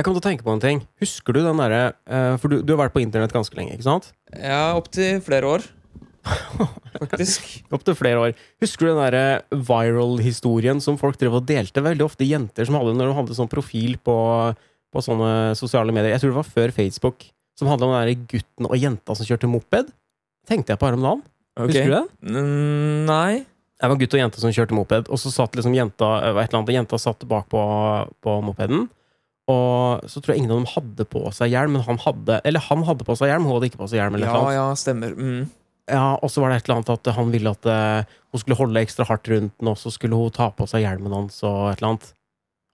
Jeg kom til å tenke på en ting. Husker du den derre eh, For du, du har vært på internett ganske lenge, ikke sant? Ja, opptil flere år. Faktisk. Opptil flere år. Husker du den derre viral-historien som folk drev og delte? Veldig ofte jenter som hadde når de hadde sånn profil på, på sånne sosiale medier. Jeg tror det var før Facebook. Som handla om den der gutten og jenta som kjørte moped. Tenkte jeg på her om dagen. Okay. Husker du det? N Nei. Det var gutt og jente som kjørte moped, og så satt liksom jenta et eller annet, jenta satt bak på, på mopeden. Og så tror jeg ingen av dem hadde på seg hjelm, men han hadde Eller han hadde på seg hjelm, hun hadde ikke på seg hjelm. eller Ja, ja, stemmer. Mm. Ja, og så var det et eller annet at han ville at eh, hun skulle holde ekstra hardt rundt den, og så skulle hun ta på seg hjelmen hans og et eller annet.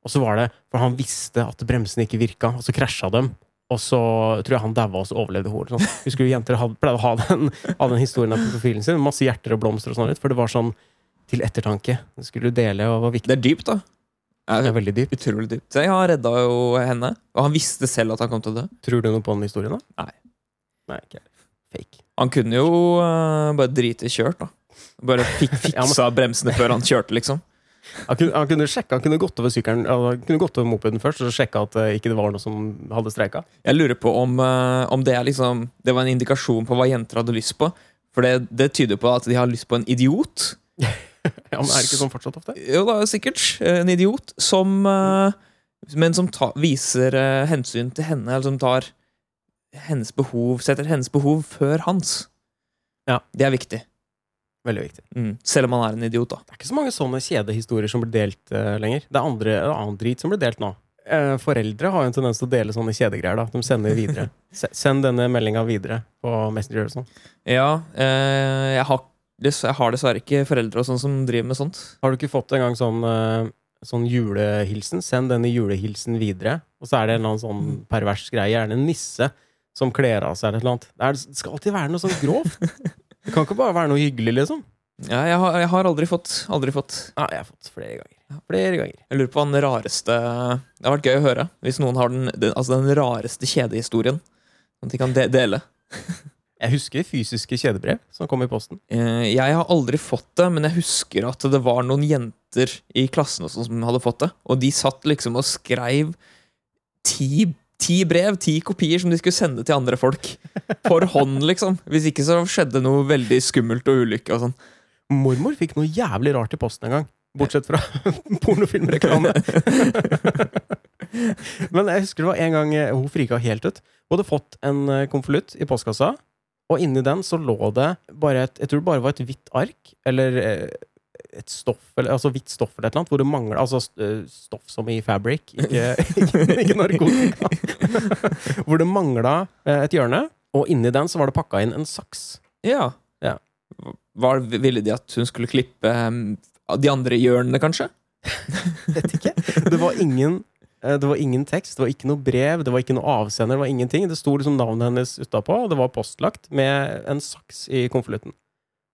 Og så var det For han visste at bremsene ikke virka, og så krasja dem. Og så tror jeg han daua, og så overlevde hun. Sånn. Husker du jenter hadde, pleide å ha den, ha den historien på profilen sin? Masse hjerter og blomster og sånn for det var sånn til ettertanke. Det skulle du dele, og var viktig. Det er dypt, da. Det er veldig dypt. Utrolig dypt. Så han redda jo henne, og han visste selv at han kom til å dø. Tror du noe på den historien, da? Nei. Nei, ikke. Fake. Han kunne jo uh, bare drite i kjørt, da. Bare fik fiksa bremsene før han kjørte, liksom. Han kunne, han kunne sjekke, han kunne gått over sykkelen Han kunne gått over mopeden først og sjekka at det ikke var noe som hadde streika. Jeg lurer på om, uh, om det liksom Det var en indikasjon på hva jenter hadde lyst på. For det, det tyder på at de har lyst på en idiot. Ja, men er det ikke sånn fortsatt ofte? Jo da, sikkert. eh, En idiot som eh, Men som ta, viser eh, hensyn til henne, eller som tar hennes behov Setter hennes behov før hans. Ja. Det er viktig. Veldig viktig. Mm. Selv om han er en idiot, da. Det er ikke så mange sånne kjedehistorier som blir delt uh, lenger. Det er andre, annen drit som blir delt nå. Foreldre har jo en tendens til å dele sånne kjedegreier. da De sender videre. Send denne meldinga videre på Messenger. og sånn. Ja, jeg, har, jeg har dessverre ikke foreldre og sånn som driver med sånt. Har du ikke fått en gang sånn, eh, sånn julehilsen? Send denne julehilsen videre. Og så er det en eller annen sånn pervers greie. Gjerne en nisse som kler av seg eller noe annet. Det, er, det skal alltid være noe sånn grovt. Det kan ikke bare være noe hyggelig, liksom. Ja, jeg, har, jeg har aldri fått. Aldri fått. Ja, jeg har fått flere ganger. Flere ganger. Jeg lurer på hva den rareste Det har vært gøy å høre. Hvis noen har den, den, altså den rareste kjedehistorien. Sånn at de kan de dele. Jeg husker fysiske kjedebrev som kom i posten. Eh, Jeg har aldri fått det, men jeg husker at det var noen jenter i klassen som hadde fått det. Og de satt liksom og skrev ti, ti brev, ti kopier, som de skulle sende til andre folk. For hånd, liksom. Hvis ikke så skjedde noe veldig skummelt og ulykke og sånn. Mormor fikk noe jævlig rart i posten en gang. Bortsett fra pornofilmreklame. Men jeg husker det var en gang eh, hun frika helt ut. Hun hadde fått en eh, konvolutt i postkassa, og inni den så lå det bare et Jeg tror det bare var et hvitt ark, eller eh, et stoff, eller, altså hvitt stoff eller et eller annet, hvor det mangla Altså eh, stoff som i fabric, ikke, ikke, ikke narkotika. hvor det mangla et hjørne, og inni den så var det pakka inn en saks. Ja. Ja. Var, ville de at hun skulle klippe de andre hjørnene, kanskje? Vet ikke. Det var ingen eh, det var ingen tekst, det var ikke noe brev, det var ikke noe avsender. Det var ingenting. Det sto liksom navnet hennes utapå, og det var postlagt med en saks i konvolutten.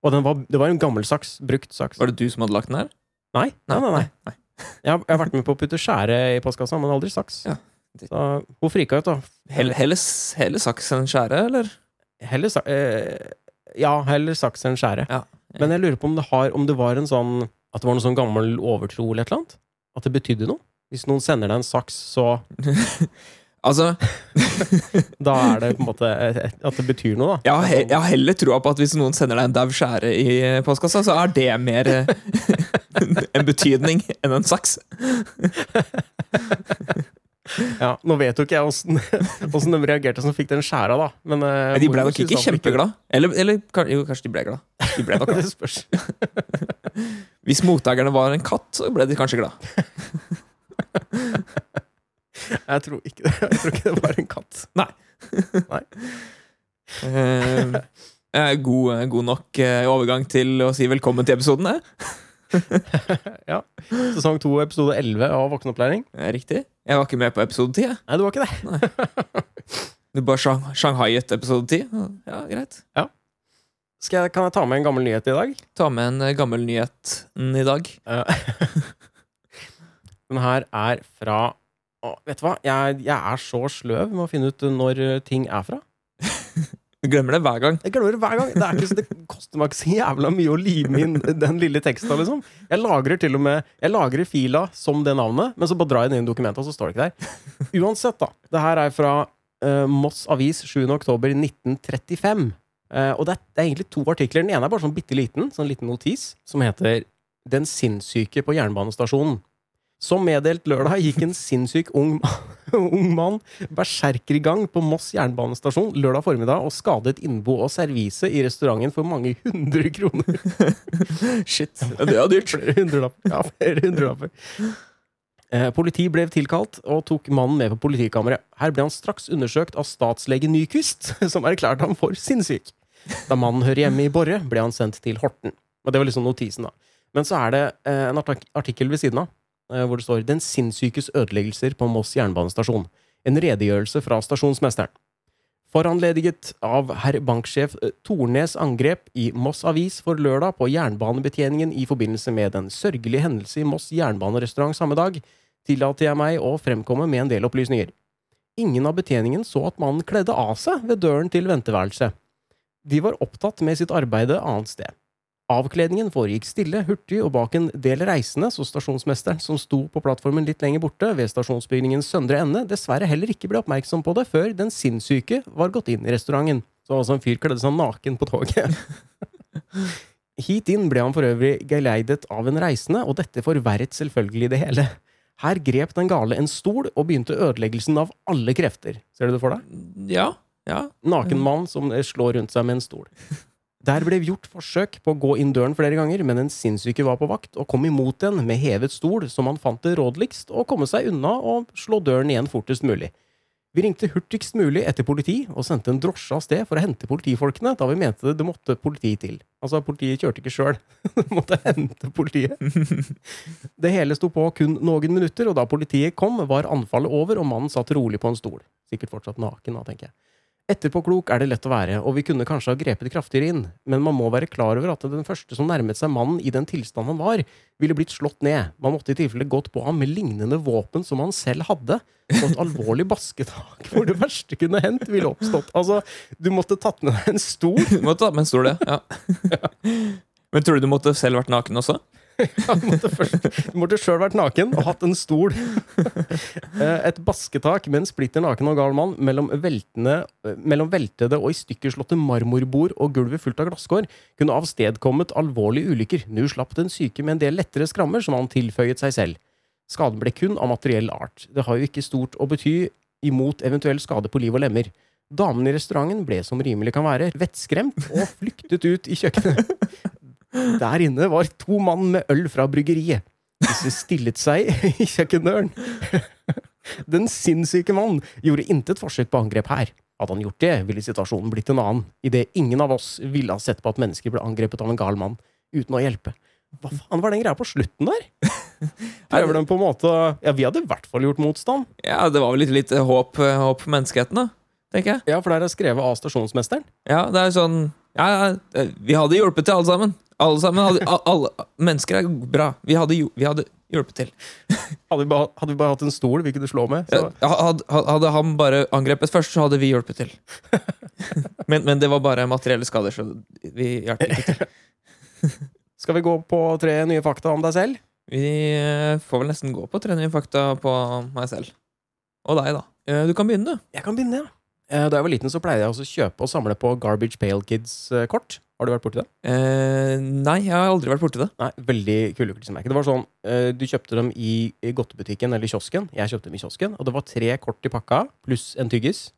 Og den var, det var en gammel saks. Brukt saks. Var det du som hadde lagt den her? Nei, nei, nei. nei. nei. Jeg, har, jeg har vært med på å putte skjære i postkassa, men aldri saks. Ja. Så hun frika ut, da. Heller, heller, heller saks enn skjære, eller? Heller, eh, ja, heller saks enn skjære. Ja. Men jeg lurer på om det, har, om det var en sånn At det var noe sånn gammel overtro eller et eller annet? At det betydde noe? Hvis noen sender deg en saks, så Altså, Da er det på en måte at det betyr noe, da. jeg har, jeg har heller troa på at hvis noen sender deg en daud skjære i postkassa, så er det mer eh, en betydning enn en saks. Ja, Nå vet jo ikke jeg åssen åssen de reagerte som fikk den skjæra, da. Men, eh, De ble nok ikke kjempeglad. Eller, eller jo, kanskje de ble glad. De ble nok glad. Hvis mottakerne var en katt, så ble de kanskje glad. Jeg tror ikke det. Jeg tror ikke det var en katt. Nei eh, god, god nok eh, overgang til å si velkommen til episoden. Ja. Sesong to, episode 11 av Voksenopplæring. Riktig. Jeg var ikke med på episode 10. jeg. Nei, du var ikke det. Du bare etter episode 10. Ja, greit. Skal jeg, kan jeg ta med en gammel nyhet i dag? Ta med en eh, gammel nyhet i dag. Eh, Den her er fra å, Vet du hva? Jeg, jeg er så sløv med å finne ut når ting er fra. Du glemmer det hver gang. Jeg glemmer det hver gang. Det, ikke, det koster meg ikke så jævla mye å lime inn den lille teksten. Liksom. Jeg lagrer til og med Jeg lagrer fila som det navnet, men så bare drar jeg den inn i dokumentet, og så står det ikke der. Uansett, da. Det her er fra uh, Moss Avis 7. oktober 1935. Eh, og det er, det er egentlig to artikler. Den ene er bare sånn bitte liten, sånn liten notis, som heter 'Den sinnssyke på jernbanestasjonen'. Som meddelt lørdag gikk en sinnssyk ung, ung mann berserkergang på Moss jernbanestasjon lørdag formiddag og skadet innbo og servise i restauranten for mange hundre kroner. Shit. Ja, det er dyrt. Flere hundrelapper. Ja, flere hundrelapper. Eh, politi ble tilkalt og tok mannen med på politikammeret. Her ble han straks undersøkt av statslege Nyquist, som erklærte ham for sinnssyk. Da mannen hører hjemme i Borre, ble han sendt til Horten. Og Det var liksom notisen, da. Men så er det eh, en artikkel ved siden av, hvor det står 'Den sinnssykes ødeleggelser på Moss jernbanestasjon'. En redegjørelse fra stasjonsmesteren. Foranlediget av herr banksjef eh, Tornes angrep i Moss Avis for lørdag på jernbanebetjeningen i forbindelse med den sørgelige hendelse i Moss jernbanerestaurant samme dag, tillater jeg meg å fremkomme med en del opplysninger. Ingen av betjeningen så at mannen kledde av seg ved døren til venteværelset. De var opptatt med sitt arbeide annet sted. Avkledningen foregikk stille, hurtig og bak en del reisende, så stasjonsmesteren, som sto på plattformen litt lenger borte, ved stasjonsbygningens søndre ende, dessverre heller ikke ble oppmerksom på det før den sinnssyke var gått inn i restauranten. Så altså en fyr kledde seg naken på toget. Hit inn ble han for øvrig geleidet av en reisende, og dette forverret selvfølgelig det hele. Her grep den gale en stol og begynte ødeleggelsen av alle krefter. Ser du det for deg? Ja. Ja. Naken mann som slår rundt seg med en stol. Der ble gjort forsøk på å gå inn døren flere ganger, men den sinnssyke var på vakt og kom imot den med hevet stol, som han fant det rådeligst å komme seg unna og slå døren igjen fortest mulig. Vi ringte hurtigst mulig etter politi og sendte en drosje av sted for å hente politifolkene, da vi mente det, det måtte politi til. Altså, politiet kjørte ikke sjøl. det måtte hente politiet. Det hele sto på kun noen minutter, og da politiet kom, var anfallet over, og mannen satt rolig på en stol. Sikkert fortsatt naken, da, tenker jeg. Etterpåklok er det lett å være, og vi kunne kanskje ha grepet kraftigere inn, men man må være klar over at den første som nærmet seg mannen i den tilstand han var, ville blitt slått ned. Man måtte i tilfelle gått på ham med lignende våpen som han selv hadde, og et alvorlig basketak hvor det verste kunne hendt, ville oppstått. Altså, du måtte tatt med deg en stol. Du måtte tatt med en stol, det. Ja. Men tror du du måtte selv vært naken også? Du måtte, sjøl vært naken og hatt en stol. Eh, Et basketak med en splitter naken og gal mann mellom, veltende, eh, mellom veltede og i stykker slåtte marmorbord og gulvet fullt av glasskår kunne avstedkommet alvorlige ulykker. Nå slapp den syke med en del lettere skrammer som han tilføyet seg selv. Skaden ble kun av materiell art. Det har jo ikke stort å bety imot eventuell skade på liv og lemmer. Damen i restauranten ble som rimelig kan være vettskremt og flyktet ut i kjøkkenet. Der inne var to mann med øl fra bryggeriet. Disse stillet seg i kjøkkendøren. Den sinnssyke mann gjorde intet forsøk på angrep her. Hadde han gjort det, ville situasjonen blitt en annen, idet ingen av oss ville ha sett på at mennesker ble angrepet av en gal mann uten å hjelpe. Hva faen var den greia på slutten der? Prøver de på en måte Ja, vi hadde i hvert fall gjort motstand. Ja, det var vel litt, litt håp, håp for menneskeheten, da. Tenker jeg. Ja, for der er skrevet av stasjonsmesteren. Ja, det er sånn Ja, ja, vi hadde hjulpet til, alle sammen. Alle sammen hadde, alle, Mennesker er bra. Vi hadde, vi hadde hjulpet til. Hadde vi, bare, hadde vi bare hatt en stol vi kunne slå med, Ja, Hadde, hadde han bare angrepet først, så hadde vi hjulpet til. Men, men det var bare materielle skader, så vi hjalp ikke til. Skal vi gå på tre nye fakta om deg selv? Vi eh, får vel nesten gå på tre nye fakta på meg selv. Og deg, da. Eh, Du kan begynne, du. Jeg kan begynne, ja. Eh, Da jeg var liten, så pleide jeg også å kjøpe og samle på Garbage Pale Kids-kort. Har du vært borti det? Eh, nei, jeg har aldri vært borti det. Nei, veldig kule klistremerker. Det var sånn, eh, Du kjøpte dem i i godtebutikken eller kiosken. Jeg kjøpte dem i kiosken, og det var tre kort i pakka, pluss en tyggis.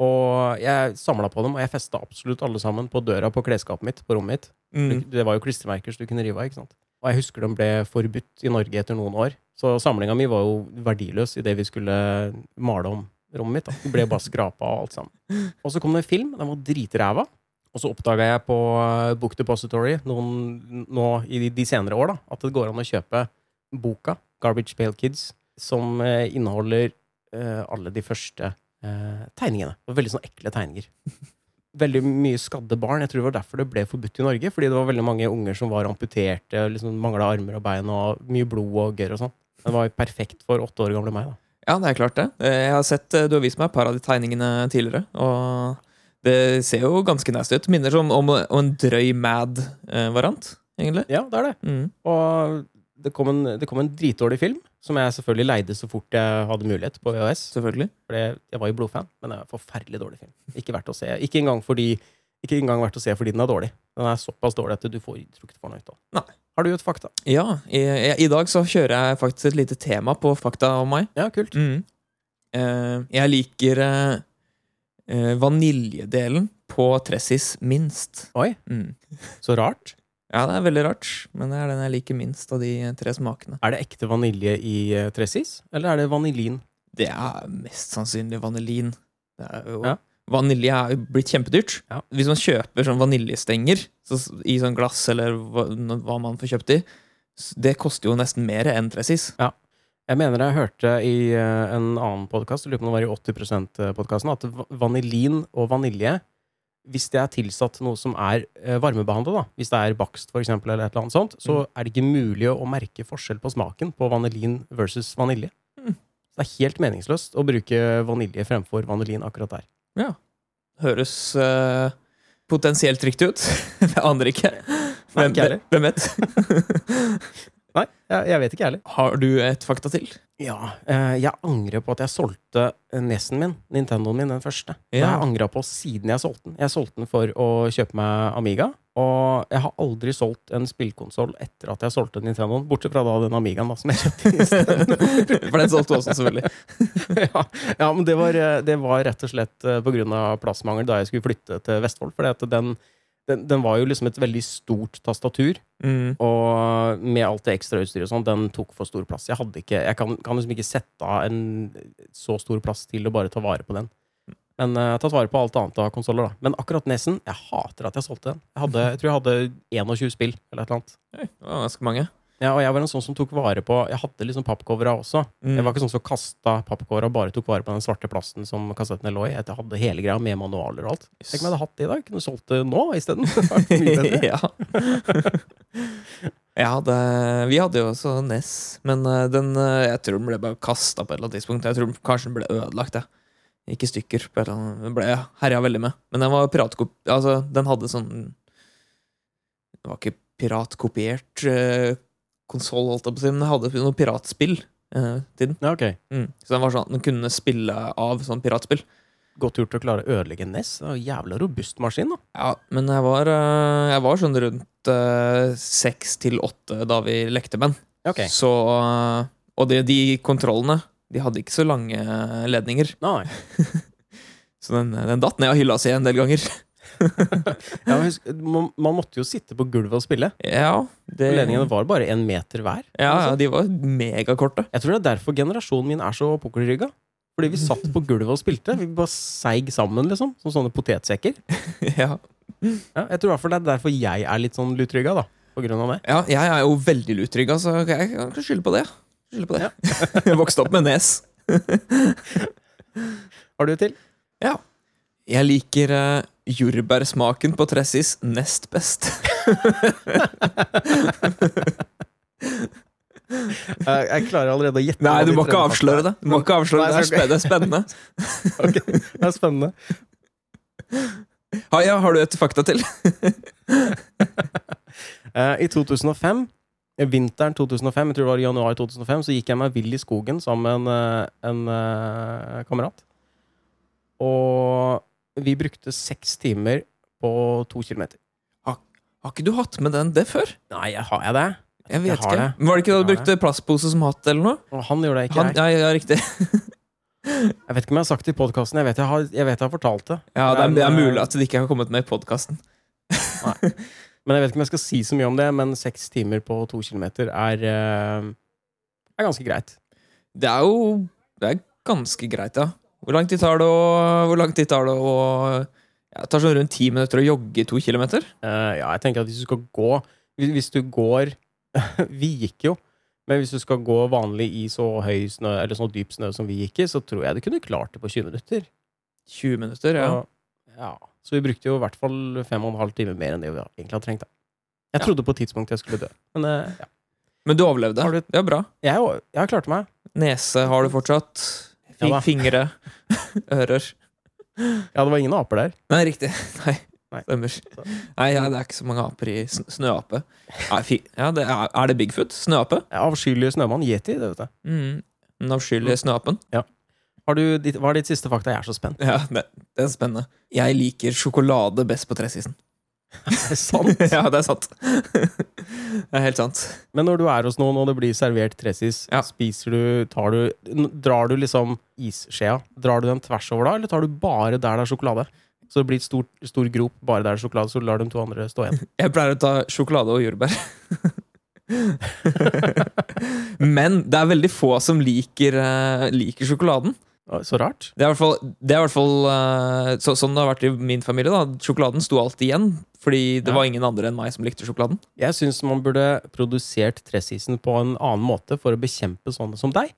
Og jeg samla på dem, og jeg festa absolutt alle sammen på døra på klesskapet mitt, på rommet mitt. Mm. Det var jo klistremerker så du kunne rive av, ikke sant. Og jeg husker de ble forbudt i Norge etter noen år. Så samlinga mi var jo verdiløs idet vi skulle male om rommet mitt. Da. Ble bare skrapa og alt sammen. Og så kom det en film, den var dritræva. Og så oppdaga jeg på eh, Book Depository noen, nå i de, de senere år da, at det går an å kjøpe boka, Garbage Pale Kids, som eh, inneholder eh, alle de første eh, tegningene. Og veldig sånne ekle tegninger. Veldig mye skadde barn. Jeg tror det var derfor det ble forbudt i Norge. Fordi det var veldig mange unger som var amputerte, liksom mangla armer og bein, og mye blod og gørr og sånn. Det var perfekt for åtte år gamle meg. da. Ja, det er klart det. Eh, Jeg har sett, eh, Du har vist meg et par av de tegningene tidligere, og Det ser jo ganske nasty ut. Minner om, om, om en drøy Mad-variant, egentlig. Ja, det er det. Mm. Og det kom, en, det kom en dritdårlig film, som jeg selvfølgelig leide så fort jeg hadde mulighet på VHS. Selvfølgelig. For jeg var jo blodfan, men det er en forferdelig dårlig film. Ikke verdt å se. Ikke engang, fordi, ikke engang verdt å se fordi den er dårlig. Den er såpass dårlig at du får, tror ikke du får noe ut av den. Har du et fakta? Ja, i, i dag så kjører jeg faktisk et lite tema på fakta om meg. Ja, kult. Mm. Eh, jeg liker eh, eh, vaniljedelen på Tressis minst. Oi, Mm. så rart. Ja, det er veldig rart, men det er den jeg liker minst av de tre smakene. Er det ekte vanilje i uh, Tressis, eller er det vanilin? Det er mest sannsynlig vanilin. Det er jo, Ja. Vanilje er jo blitt kjempedyrt. Ja. Hvis man kjøper sånn vaniljestenger så, i sånn glass, eller hva, hva man får kjøpt i, det koster jo nesten mer enn Tressis. Jeg mener jeg hørte i eh, en annen podkast, lurer på om det var i 80 %-podkasten, at vanilin og vanilje hvis det er tilsatt noe som er varmebehandla, varmebehandlet, hvis det er bakst for eksempel, eller et eller annet sånt, så er det ikke mulig å merke forskjell på smaken på vanilin versus vanilje. Mm. Så det er helt meningsløst å bruke vanilje fremfor vanilin akkurat der. Høres uh, potensielt riktig ut. det aner ikke. Hvem, hvem vet? Nei, jeg, jeg vet ikke, jeg heller. Har du et fakta til? Ja, eh, jeg angrer på at jeg solgte NES-en min, Nintendoen min, den første. Det har jeg angra på siden jeg solgte den. Jeg solgte den for å kjøpe meg Amiga, og jeg har aldri solgt en spillkonsoll etter at jeg solgte Nintendoen, bortsett fra da den Amigaen da, som jeg kjøpte isteden. For den solgte du også, selvfølgelig. ja, ja, men det var, eh, det var rett og slett eh, på grunn av plassmangel da jeg skulle flytte til Vestfold, Fordi at den, den, den var jo liksom et veldig stort tastatur. Mm. Og med alt det ekstrautstyret og sånn, den tok for stor plass. Jeg, ikke, jeg kan, kan liksom ikke sette av en så stor plass til å bare ta vare på den. Men eh, jeg har tatt vare på alt annet av konsoller, da. Men akkurat Nesen, jeg hater at jeg solgte den. Jeg, hadde, jeg tror jeg hadde 21 spill, eller et eller annet. Det var ganske mange. Ja, og jeg var en sånn som tok vare på Jeg hadde liksom pappcovera også. Mm. Jeg var ikke sånn som kasta pappcovera og bare tok vare på den svarte plasten som kassettene lå i. Jeg hadde hele greia med manualer og alt. Tenk om jeg hadde hatt det i dag. Kunne solgt det nå isteden. Hadde ja. ja, det, vi hadde jo også NES, men eh, den, eh, jeg tror den ble bare kasta på et eller annet tidspunkt. Jeg tror kanskje den ble ødelagt. Jeg. Ikke stykker. På et eller annet. Den ble herja veldig med. Men den var piratkop... Altså, den hadde sånn Den var ikke piratkopiert uh, konsoll, holdt jeg på å si, men den hadde noe piratspill eh, til den. Ja, ok. Mm. Så den var sånn, den kunne spille av sånn piratspill. Godt gjort å klare å ødelegge NES. Det var en jævla robust maskin, da. Ja, men jeg var, eh, jeg var sånn rundt eh, seks til åtte da vi lekte med den. Ok. Så eh, Og det, de kontrollene, de hadde ikke så lange ledninger. Nei. Så den, den datt ned av hylla si en del ganger. Ja, husk, man, man måtte jo sitte på gulvet og spille. Ja, det, Ledningene var bare en meter hver. ja, ja, de var megakorte. Jeg tror det er derfor generasjonen min er så pukkelrygga. Fordi vi satt på gulvet og spilte. Vi bare seig sammen, liksom. Som sånne potetsekker. ja. Ja, jeg tror i hvert fall det er derfor jeg er litt sånn lutrygga, da. På grunn av det. ja, jeg er jo veldig lutrygga, så jeg kan skylde på det. Skylde på det. Jeg vokste opp med nes. Har du til? Ja. Jeg liker uh, jordbærsmaken på Tressis nest best. Jeg, klarer allerede å gjette. Nei, du må ikke avsløre det. Du må ikke avsløre Nei, det. Det er spennende. Ok, Det er spennende. Ha, ja, har du et fakta til? Eh, I 2005, eh, vinteren 2005, jeg tror det var i januar 2005, så gikk jeg meg vill i skogen sammen med en, en, en eh, kamerat. Og vi brukte seks timer på to kilometer. Har ikke du hatt med den det før? Nei, har jeg det? Jeg vet Jeg ikke. det. Men Var det ikke da du brukte plastpose som hatt, eller noe? Og han gjorde det ikke. Han, jeg. ja, ja, riktig. Jeg vet ikke om jeg har sagt det i podkasten. Jeg vet jeg har, jeg vet jeg har fortalt det. Ja, det er, det er eh, mulig at det ikke har kommet med i podkasten. Men jeg vet ikke om jeg skal si så mye om det. Men seks timer på to kilometer er, eh, er ganske greit. Det er jo Det er ganske greit, ja. Hvor lang tid tar det å Hvor lang tid tar det å ja, Det tar sånn rundt ti minutter å jogge to kilometer. Uh, ja, jeg tenker at hvis du skal gå Hvis, hvis du går Vi gikk jo. Men hvis du skal gå vanlig i så høy snø, eller så dyp snø som vi gikk i, så tror jeg du kunne klart det på 20 minutter. 20 minutter, ja. Og, ja. Så vi brukte jo i hvert fall fem og en halv time mer enn det vi egentlig hadde trengt. Da. Jeg Ja. trodde på et tidspunkt jeg skulle dø. Men uh, ja. Men du overlevde. Du- Det er bra. jeg, jeg klarte meg. Nese har du fortsatt. Ja fingre. Ører. Ja, det var ingen aper der. Nei, riktig. Nei. Nei. Stemmer. Nei, ja, det er ikke så mange aper i sn snøape. Ja, det er, er det Bigfoot? Snøape? Ja, Avskyelig snømann. Yeti, det vet jeg. Mm. Den avskyelige snøapen. Har du, ditt- hva er ditt siste fakta? Jeg er så spent. Ja, det, det er spennende. Jeg liker sjokolade best på tressisen. Er sant? ja, det er sant. det er helt sant. Men når du er hos noen, og det blir servert tressis, Ja. spiser du tar du, Drar du liksom isskjea? Drar du den tvers over da, eller tar du bare der det er sjokolade? Så det blir et stor, stor grop bare der det er sjokolade, så lar de to andre stå igjen. Jeg pleier å ta sjokolade og jordbær. Men det er veldig få som liker, eh, liker sjokoladen. Så rart. Det er i hvert fall, det er i hvert fall eh, så, sånn det har vært i min familie. da Sjokoladen sto alltid igjen, fordi det Ja. var ingen andre enn meg som likte sjokoladen. Jeg syns man burde produsert tressisen på en annen måte for å bekjempe sånne som deg.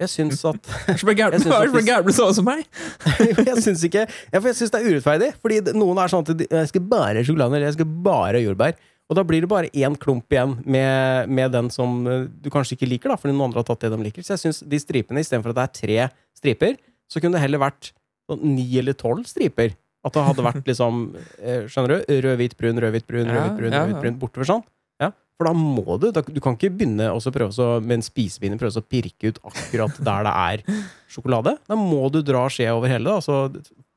Jeg syns at Hva er det Jeg faktisk- gærent med sånne som meg? Jeg syns ikke ja, Jeg syns det er urettferdig. Fordi noen er sånn at jeg skal bare sjokolade, eller jeg skal bare jordbær. Og da blir det bare én klump igjen med, med den som eh, du kanskje ikke liker, da, fordi noen andre har tatt det de liker. Så jeg syns de stripene, istedenfor at det er tre striper, så kunne det heller vært sånn ni eller tolv striper. At det hadde vært liksom eh, Skjønner du? Rød, hvit, brun, rød, hvit, brun, rød, hvit, brun, rød, hvit, brun, Bortover sånn. Ja, For da må du da, Du kan ikke begynne og prøve så, med en spisepinne prøve å pirke ut akkurat der det er sjokolade. Da må du dra skjea over hele, da. Så,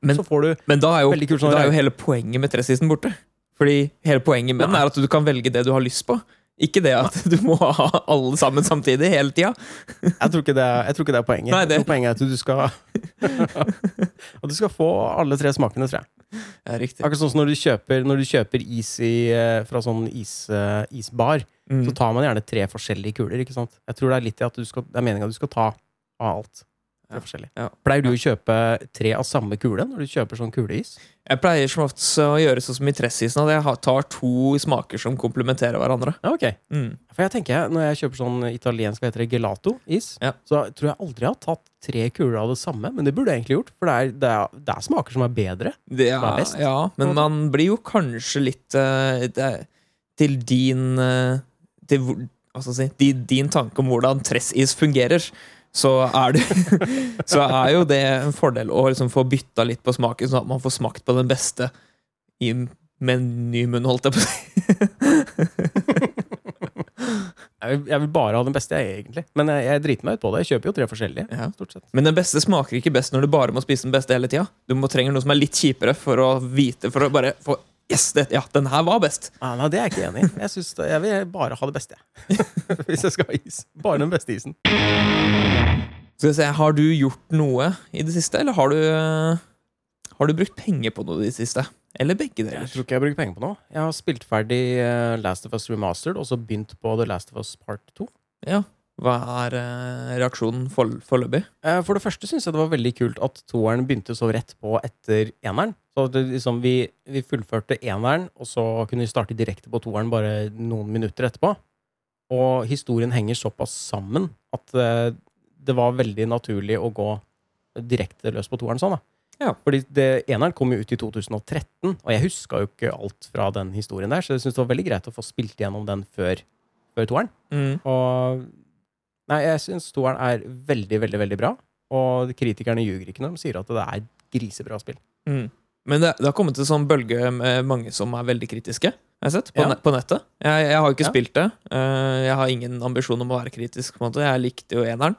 Men- så får du Men da er jo, Veldig kult sånn da er jo hele poenget med tressisen borte. Fordi hele poenget med den er at du kan velge det du har lyst på. Ikke det at du må ha alle sammen samtidig hele tida. Jeg tror ikke det er, jeg tror ikke det er poenget. Nei, det- poenget er at du skal At du skal få alle tre smakene, tror jeg. Ja, riktig. Akkurat sånn som når du kjøper, når du kjøper is i, eh, fra sånn is, eh, isbar, Mm. så tar man gjerne tre forskjellige kuler, ikke sant? Jeg tror det er litt i at du skal, det er meningen at du skal ta av alt. Ja. Pleier du å kjøpe tre av samme kule når du kjøper sånn kuleis? Jeg pleier som oftest å gjøre sånn som i tressisen, at jeg tar to smaker som komplementerer hverandre. Ja, ok. Mm. For jeg tenker, når jeg kjøper sånn italiensk, hva heter det, gelato-is, Ja. så tror jeg aldri jeg har tatt tre kuler av det samme, men det burde jeg egentlig gjort, for det er, det er, det er smaker som er bedre. Det Som er er, best. ja, men man blir jo kanskje litt uh, det, Til din uh, til, Hva skal jeg si din, din tanke om hvordan tressis fungerer, så er det Så er jo det en fordel å liksom få bytta litt på smaken, sånn at man får smakt på den beste i, med en ny munn, holdt jeg på å si. Jeg vil, jeg vil bare ha den beste, jeg, egentlig. Men jeg, jeg driter meg ut på det. Jeg kjøper jo tre forskjellige. Ja. Stort sett. Men den beste smaker ikke best når du bare må spise den beste hele tida. Du må trenger noe som er litt kjipere for å vite For å bare få Yes, det, ja, den her var best. Ja, nei, det er jeg ikke enig i. Jeg, synes jeg vil bare ha det beste, jeg. Hvis jeg skal ha is. Bare den beste isen. Skal vi se, Har du gjort noe i det siste, eller har du Har du brukt penger på noe i det siste? Eller begge Jeg tror ikke jeg har brukt penger på noe. Jeg har spilt ferdig eh, Last of Us Remastered, og så begynt på The Last of Us Part 2. Ja. Hva er eh, reaksjonen for, foreløpig? Eh, For det første syns jeg det var veldig kult at toeren begynte så rett på etter eneren. Så det, liksom, vi, vi fullførte eneren, og så kunne vi starte direkte på toeren bare noen minutter etterpå. Og historien henger såpass sammen at det var veldig naturlig å gå direkte løs på toeren sånn, da. Ja. Fordi det, eneren kom jo ut i 2013, og jeg huska jo ikke alt fra den historien der, så jeg syns det var veldig greit å få spilt gjennom den før, før toeren. Mm. Og Nei, jeg syns toeren er veldig, veldig veldig bra. Og kritikerne ljuger ikke når de sier at det er grisebra spill. Mm. Men det, det har kommet en sånn bølge med mange som er veldig kritiske. Jeg sett, på, Ja. net, på nettet. Jeg, jeg har ikke Ja. spilt det. Eh, jeg har ingen ambisjon om å være kritisk. Jeg likte jo eneren.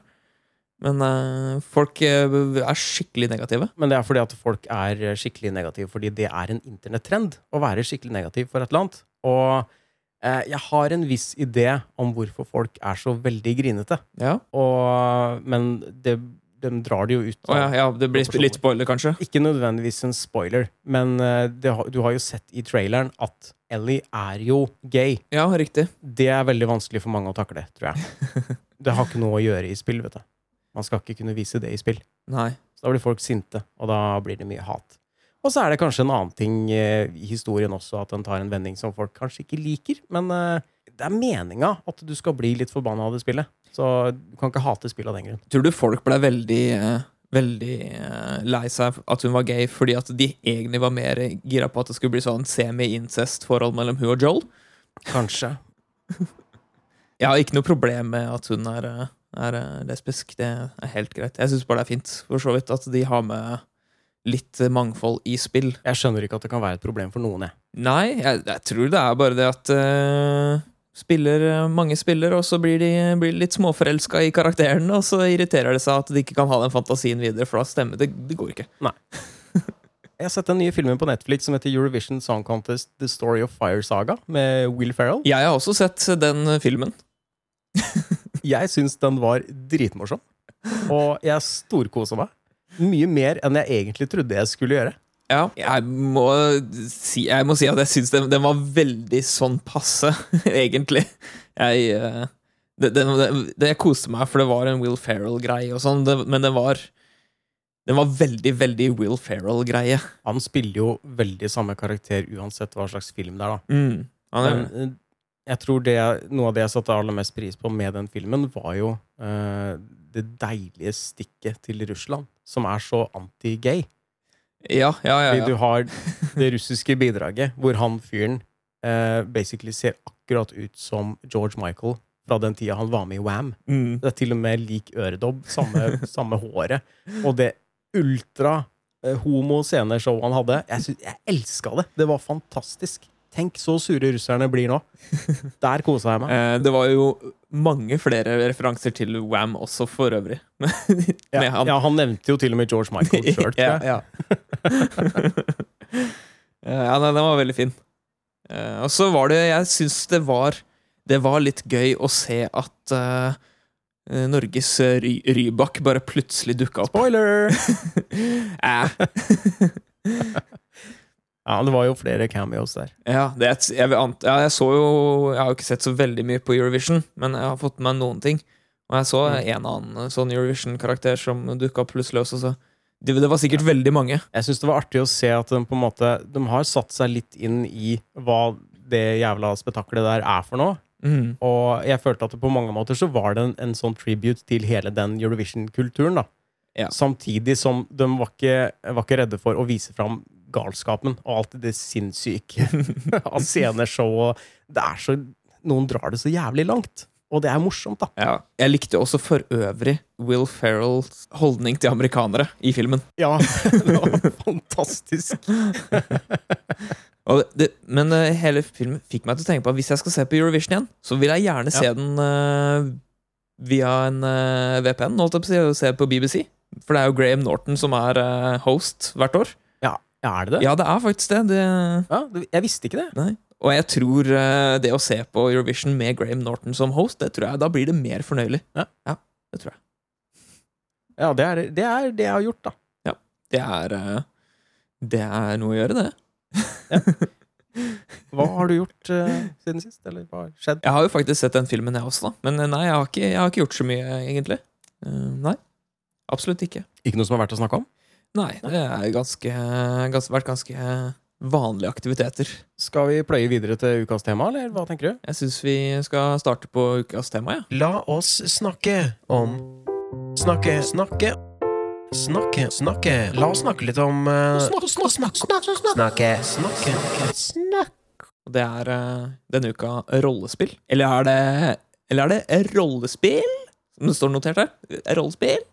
Men eh, folk eh, er skikkelig negative. Men det er fordi at folk er skikkelig negative, fordi det er en internettrend å være skikkelig negativ for et eller annet. Og eh, jeg har en viss idé om hvorfor folk er så veldig grinete. Ja, Og, men det, de drar det jo ut. Oh, ja, ja Det blir litt spoiler, kanskje? Ikke nødvendigvis en spoiler, men eh, det, du har jo sett i traileren at Ellie er jo gay. Ja, riktig. Det er veldig vanskelig for mange å takle, tror jeg. Det har ikke noe å gjøre i spill, vet du. Man skal ikke kunne vise det i spill. Nei. Så da blir folk sinte, og da blir det mye hat. Og så er det kanskje en annen ting eh, i historien også, at den tar en vending som folk kanskje ikke liker. Men eh, det er meninga at du skal bli litt forbanna av det spillet. Så du kan ikke hate spill av den grunn. Tror du folk ble veldig eh, Veldig lei seg at hun var gay fordi at de egentlig var mer gira på at det skulle bli sånn semi-incest-forhold mellom hun og Joel? Kanskje. Jeg har ikke noe problem med at hun er, er eh, lesbisk. Det er helt greit. Jeg syns bare det er fint for så vidt at de har med litt mangfold i spill. Jeg skjønner ikke at det kan være et problem for noen, jeg. Nei, jeg, jeg tror det er bare det at uh, spiller, eh, mange spiller, og så blir de, blir litt småforelska i karakterene, og så irriterer det seg at de ikke kan ha den fantasien videre, for da stemmer det. Det går ikke. Jeg har sett den nye filmen på Netflix som heter Eurovision Song Contest The Story of Fire Saga, med Will Ferrell. Jeg har også sett den filmen. Jeg syns den var dritmorsom, og jeg storkosa meg. Mye mer enn jeg egentlig trodde jeg skulle gjøre. Ja, jeg må si, jeg må si at jeg syns den, den var veldig sånn passe, egentlig. Jeg eh, det, det, det, Jeg koste meg, for det var en Will Ferrell-greie og sånn, men den var Den var veldig, veldig Will Ferrell-greie. Han spiller jo veldig samme karakter uansett hva slags film det er, da. Mm. Han er, eh, jeg tror det, noe av det jeg satte aller mest pris på med den filmen, var jo uh, det deilige stikket til Russland, som er så anti-gay. ja, ja, ja. Ja. du har det russiske bidraget, hvor han fyren uh, basically ser akkurat ut som George Michael fra den tida han var med i Wam. Mm. Det er til og med lik øredobb, samme, samme håret. Og det ultra eh, homo sceneshow han hadde. Jeg, sy- jeg elska det! Det var fantastisk. Tenk så sure russerne blir nå. Der kosa jeg meg. Eh, det var jo mange flere referanser til Wam også, for øvrig. Ja, han. ja, han nevnte jo til og med George Michael sjøl, ja, ja. ja, nei, den var veldig fin. Eh, og så var det Jeg syns det var Det var litt gøy å se at eh, eh, Norges eh, ry Rybak bare plutselig dukka opp. Spoiler! Eh, Ja, det var jo flere cameos der. ja, det, et- jeg, ja, jeg så jo Jeg har jo ikke sett så veldig mye på Eurovision, men jeg har fått med meg noen ting. Og jeg så Mm. en annen sånn Eurovision-karakter som dukka opp plutselig også. Så det, det var sikkert veldig mange. Jeg syns det var artig å se at de på en måte De har satt seg litt inn i hva det jævla spetakkelet der er for noe. Mm. Og jeg følte at det på mange måter så var det en, en sånn tribute til hele den Eurovision-kulturen. da Ja. Samtidig som de var ikke, var ikke redde for å vise fram galskapen og alt det sinnssyke av sceneshow. Og det er så Noen drar det så jævlig langt. Og det er morsomt, da. Ja. Jeg likte også for øvrig Will Ferrells holdning til amerikanere i filmen. Ja, det var fantastisk. Det, men eh, hele filmen fikk meg til å tenke på at hvis jeg skal se på Eurovision igjen, så vil jeg gjerne se den uh, via en uh, VPN, holdt jeg på å si, og se på BBC. For det er jo Graham Norton som er uh, host hvert år. Ja, er det det? Ja, det er faktisk det. det Ja, jeg visste ikke det. nei. Og jeg tror eh, det å se på Eurovision med Graham Norton som host, det tror jeg, da blir det mer fornøyelig. Ja. det tror jeg. Ja, det er det, er det jeg har gjort, da. Det er, eh, det er noe å gjøre, det. Hva har du gjort uh, siden sist? Eller hva har skjedd? Jeg har jo faktisk sett den filmen, jeg også, da. Men nei, jeg har ikke, jeg har ikke gjort så mye, egentlig. Uh, nei. Absolutt ikke. Ikke noe som er verdt å snakke om? Nei, det har ganske, ganske, vært ganske vanlige aktiviteter. Skal vi pløye videre til ukas tema, eller hva tenker du? Jeg syns vi skal starte på ukas tema, ja. La oss snakke om Snakke, snakke Snakke, snakke La oss snakke litt om uh, Snakke, snakke Snakke Snakke det er uh, denne uka rollespill. Eller er det Eller er det rollespill? Som det står notert her. Rollespill?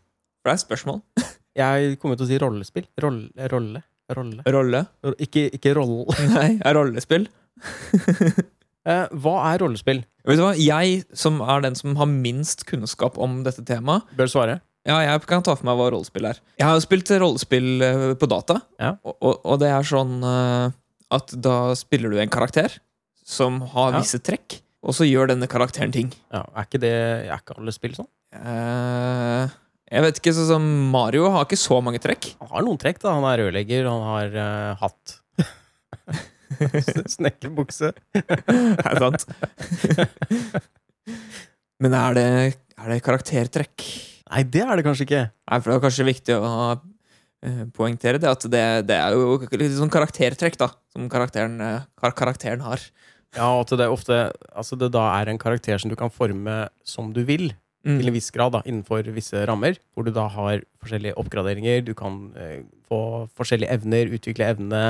For det er et spørsmål. Jeg kommer til å si rollespill. Rolle, rolle, rolle. Rolle? Ikke, ikke roll. Nei, er rollespill. Eh, hva er rollespill? Vet du hva, jeg som er den som har minst kunnskap om dette temaet Bør svare. Ja, jeg kan ta for meg hva rollespill er. Jeg har jo spilt rollespill eh, på data, Ja. og, og, det er sånn eh, at da spiller du en karakter som har Ja. visse trekk, og så gjør denne karakteren ting. Ja, er ikke det Er ikke alle spill sånn? Eh, jeg vet ikke, sånn som Mario har ikke så mange trekk. Han har noen trekk, da. Han er rørlegger, han har uh, hatt. Snekkerbukse. Er det sant? Men er det, er det karaktertrekk? Nei, det er det kanskje ikke. Nei, for det er kanskje viktig å eh, poengtere det, at det, det er jo litt sånn karaktertrekk, da, som karakteren, eh, kar karakteren har. Ja, og at det ofte Altså det da er en karakter som du kan forme som du vil. Mm. til en viss grad, da, innenfor visse rammer, hvor du da har forskjellige oppgraderinger, du kan eh, få forskjellige evner, utvikle evnene,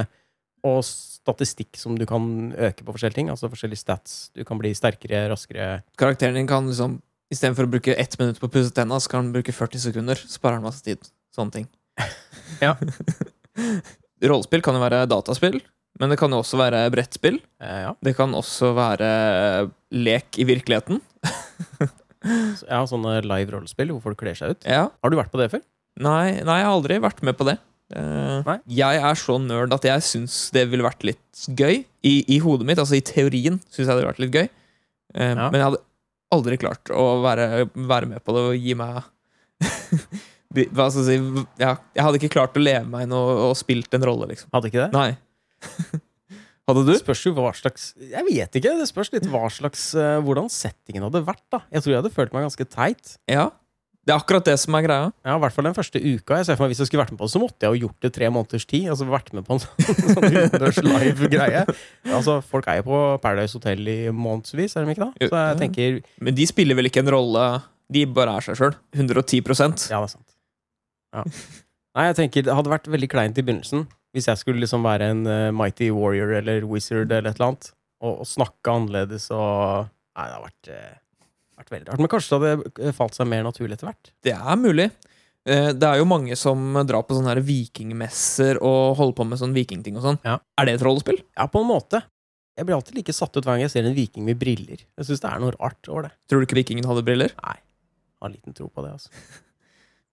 og statistikk som du kan øke på forskjellige ting, altså forskjellige stats. Du kan bli sterkere, raskere. Karakteren din kan liksom Istedenfor å bruke ett minutt på å pusse tenna, så kan han bruke 40 sekunder. Sparer han masse tid. Sånne ting. ja. Rollespill kan jo være dataspill, men det kan jo også være brettspill. Eh, ja. Det kan også være lek i virkeligheten. Så, har sånne live rollespill hvor folk kler seg ut. Ja. Har du vært på det før? Nei, nei, jeg har aldri vært med på det. Eh, jeg er så nerd at jeg syns det ville vært litt gøy. I, I hodet mitt, altså i teorien, syns jeg det ville vært litt gøy. Eh, Ja. Men jeg hadde aldri klart å være, være med på det og gi meg Hva skal jeg si ja, Jeg hadde ikke klart å leve meg inn og, og spilt en rolle, liksom. Hadde ikke det? Nei. hadde du? Spørs jo hva slags Jeg vet ikke. Det spørs litt hva slags eh, hvordan settingen hadde vært. da Jeg tror jeg hadde følt meg ganske teit. Ja. Det er akkurat det som er greia. Ja, I hvert fall den første uka. Jeg ser for meg Hvis jeg skulle vært med på det, så måtte jeg jo gjort det tre måneders tid. Altså vært med på en sånn, sånn utendørs live-greie. Altså, Folk er jo på Paradise Hotel i månedsvis, er de ikke da? Så jeg tenker Men de spiller vel ikke en rolle De bare er seg sjøl. 110% Ja, det er sant. Ja. Nei, jeg tenker Det hadde vært veldig kleint i begynnelsen hvis jeg skulle liksom være en uh, mighty warrior eller wizard eller et eller annet, og, og snakke annerledes og Nei, det har vært, uh, vært veldig rart. Men kanskje det hadde eh, falt seg mer naturlig etter hvert. Det er mulig. Det er jo mange som drar på sånne her vikingmesser og holder på med sånn vikingting og sånn. Ja. Er det et rollespill? Ja, på en måte. Jeg blir alltid like satt ut hver gang jeg ser en viking med briller. Jeg syns det er noe rart over det. Tror du ikke vikingen hadde briller? Nei. Jeg har liten tro på det, altså.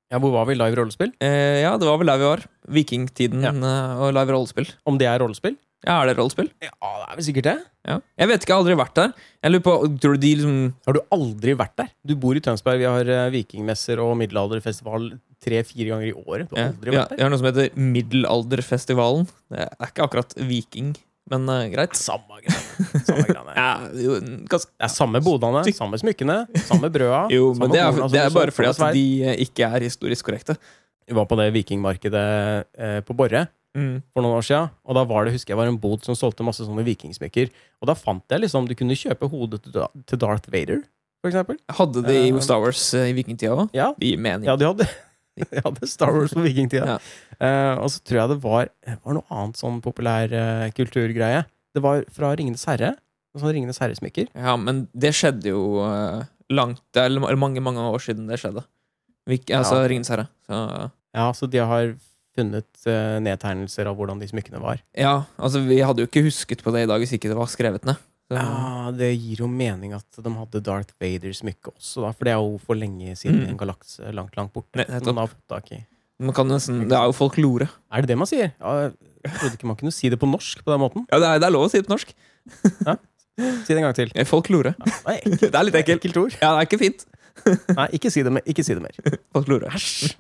Ja, hvor var vi? Live rollespill? Eh, ja, det var vel der vi var. Vikingtiden Ja. eh, og live rollespill. Om det er rollespill? Ja, er det rollespill? Ja, det er vel sikkert det. Ja. Jeg vet ikke, jeg har aldri vært der. Jeg lurer på, Tror du de liksom Har du aldri vært der? Du bor i Tønsberg, vi har eh, vikingmesser og middelalderfestival tre-fire ganger i året. Du har ja, aldri ja, vært der? Jeg har noe som heter Middelalderfestivalen. Det er ikke akkurat viking, men uh, greit. Samme greiene. Samme greiene. Ja, ganske er samme bodene, samme smykkene, samme brøda. Jo, samme men det er, det er bare fordi at de eh, ikke er historisk korrekte. Vi var på det vikingmarkedet eh, på Borre for noen år siden, og da var det, husker jeg, var en bod som solgte masse sånne vikingsmykker. Og da fant jeg liksom Du kunne kjøpe hodet til Darth Vader, for eksempel. Hadde de i Star Wars eh, i vikingtida òg? Ja, Det gir mening. ja de hadde de er Star Wars på vikingtida. Ja. Uh, og så tror jeg det var, var noe annet sånn populær uh, kulturgreie. Det var fra Ringenes herre. Sånn Ringenes herre-smykker. Ja, men det skjedde jo uh, langt Eller eller mange, mange år siden det skjedde. Vik, altså Ja. Ringenes herre. Så, Ja, så de har funnet eh, nedtegnelser av hvordan de smykkene var. ja, altså vi hadde jo ikke husket på det i dag hvis ikke det var skrevet ned. Så, Ja, Det gir jo mening at de hadde Darth Vader-smykke også, da. For det er jo for lenge siden Mm. en galaks eh, langt, langt borte. Ne- Man kan nesten, det er jo folklore. Er det det man sier? Ja, jeg trodde ikke man kunne si det på norsk på den måten. Ja, det er, det er lov å si det på norsk. Si det en gang til. Folklore. Ja, det er ekkelt. Det er litt ekkelt. ekkelt ord. Ja, det er ikke fint. Nei, ikke si det, mer. ikke si det mer. Folklore. Æsj!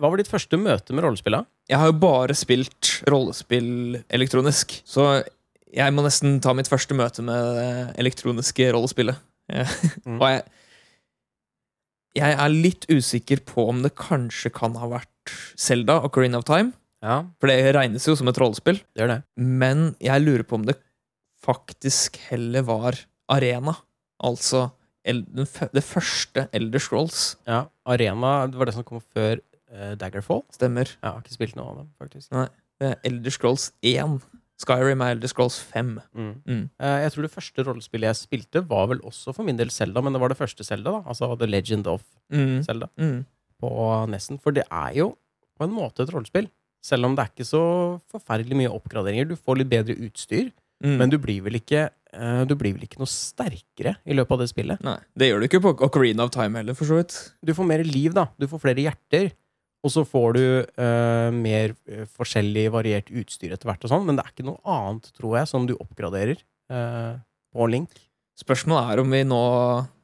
Hva var ditt første møte med rollespillet? Jeg har jo bare spilt rollespill elektronisk, så jeg må nesten ta mitt første møte med det elektroniske rollespillet. Mm. Og jeg Jeg er litt usikker på om det kanskje kan ha vært Selda og Coreen of Time, Ja, for det regnes jo som et rollespill. det det. Men jeg lurer på om det faktisk heller var Arena. Altså det første Elder Scrolls. Ja, Arena det var det som kom før eh, Daggerfall. Stemmer. Jeg har ikke spilt noe av dem, faktisk. Det er Elder Scrolls 1. Skyrim er Elder Scrolls 5. Mm. Mm. Eh, jeg tror det første rollespillet jeg spilte, var vel også for min del Zelda, men det var det første Zelda, da. Altså The Legend of Mm. Zelda Mm. på Nessen. For det er jo på en måte et rollespill. Selv om det er ikke så forferdelig mye oppgraderinger. Du får litt bedre utstyr, Mm. men du blir vel ikke eh, Du blir vel ikke noe sterkere i løpet av det spillet. Nei, det gjør du ikke på Ocarina of Time heller, for så vidt. Du får mer liv, da. Du får flere hjerter. Og så får du eh, mer eh, forskjellig variert utstyr etter hvert, og sånn, men det er ikke noe annet, tror jeg, som du oppgraderer eh, på Link. Spørsmålet er om vi nå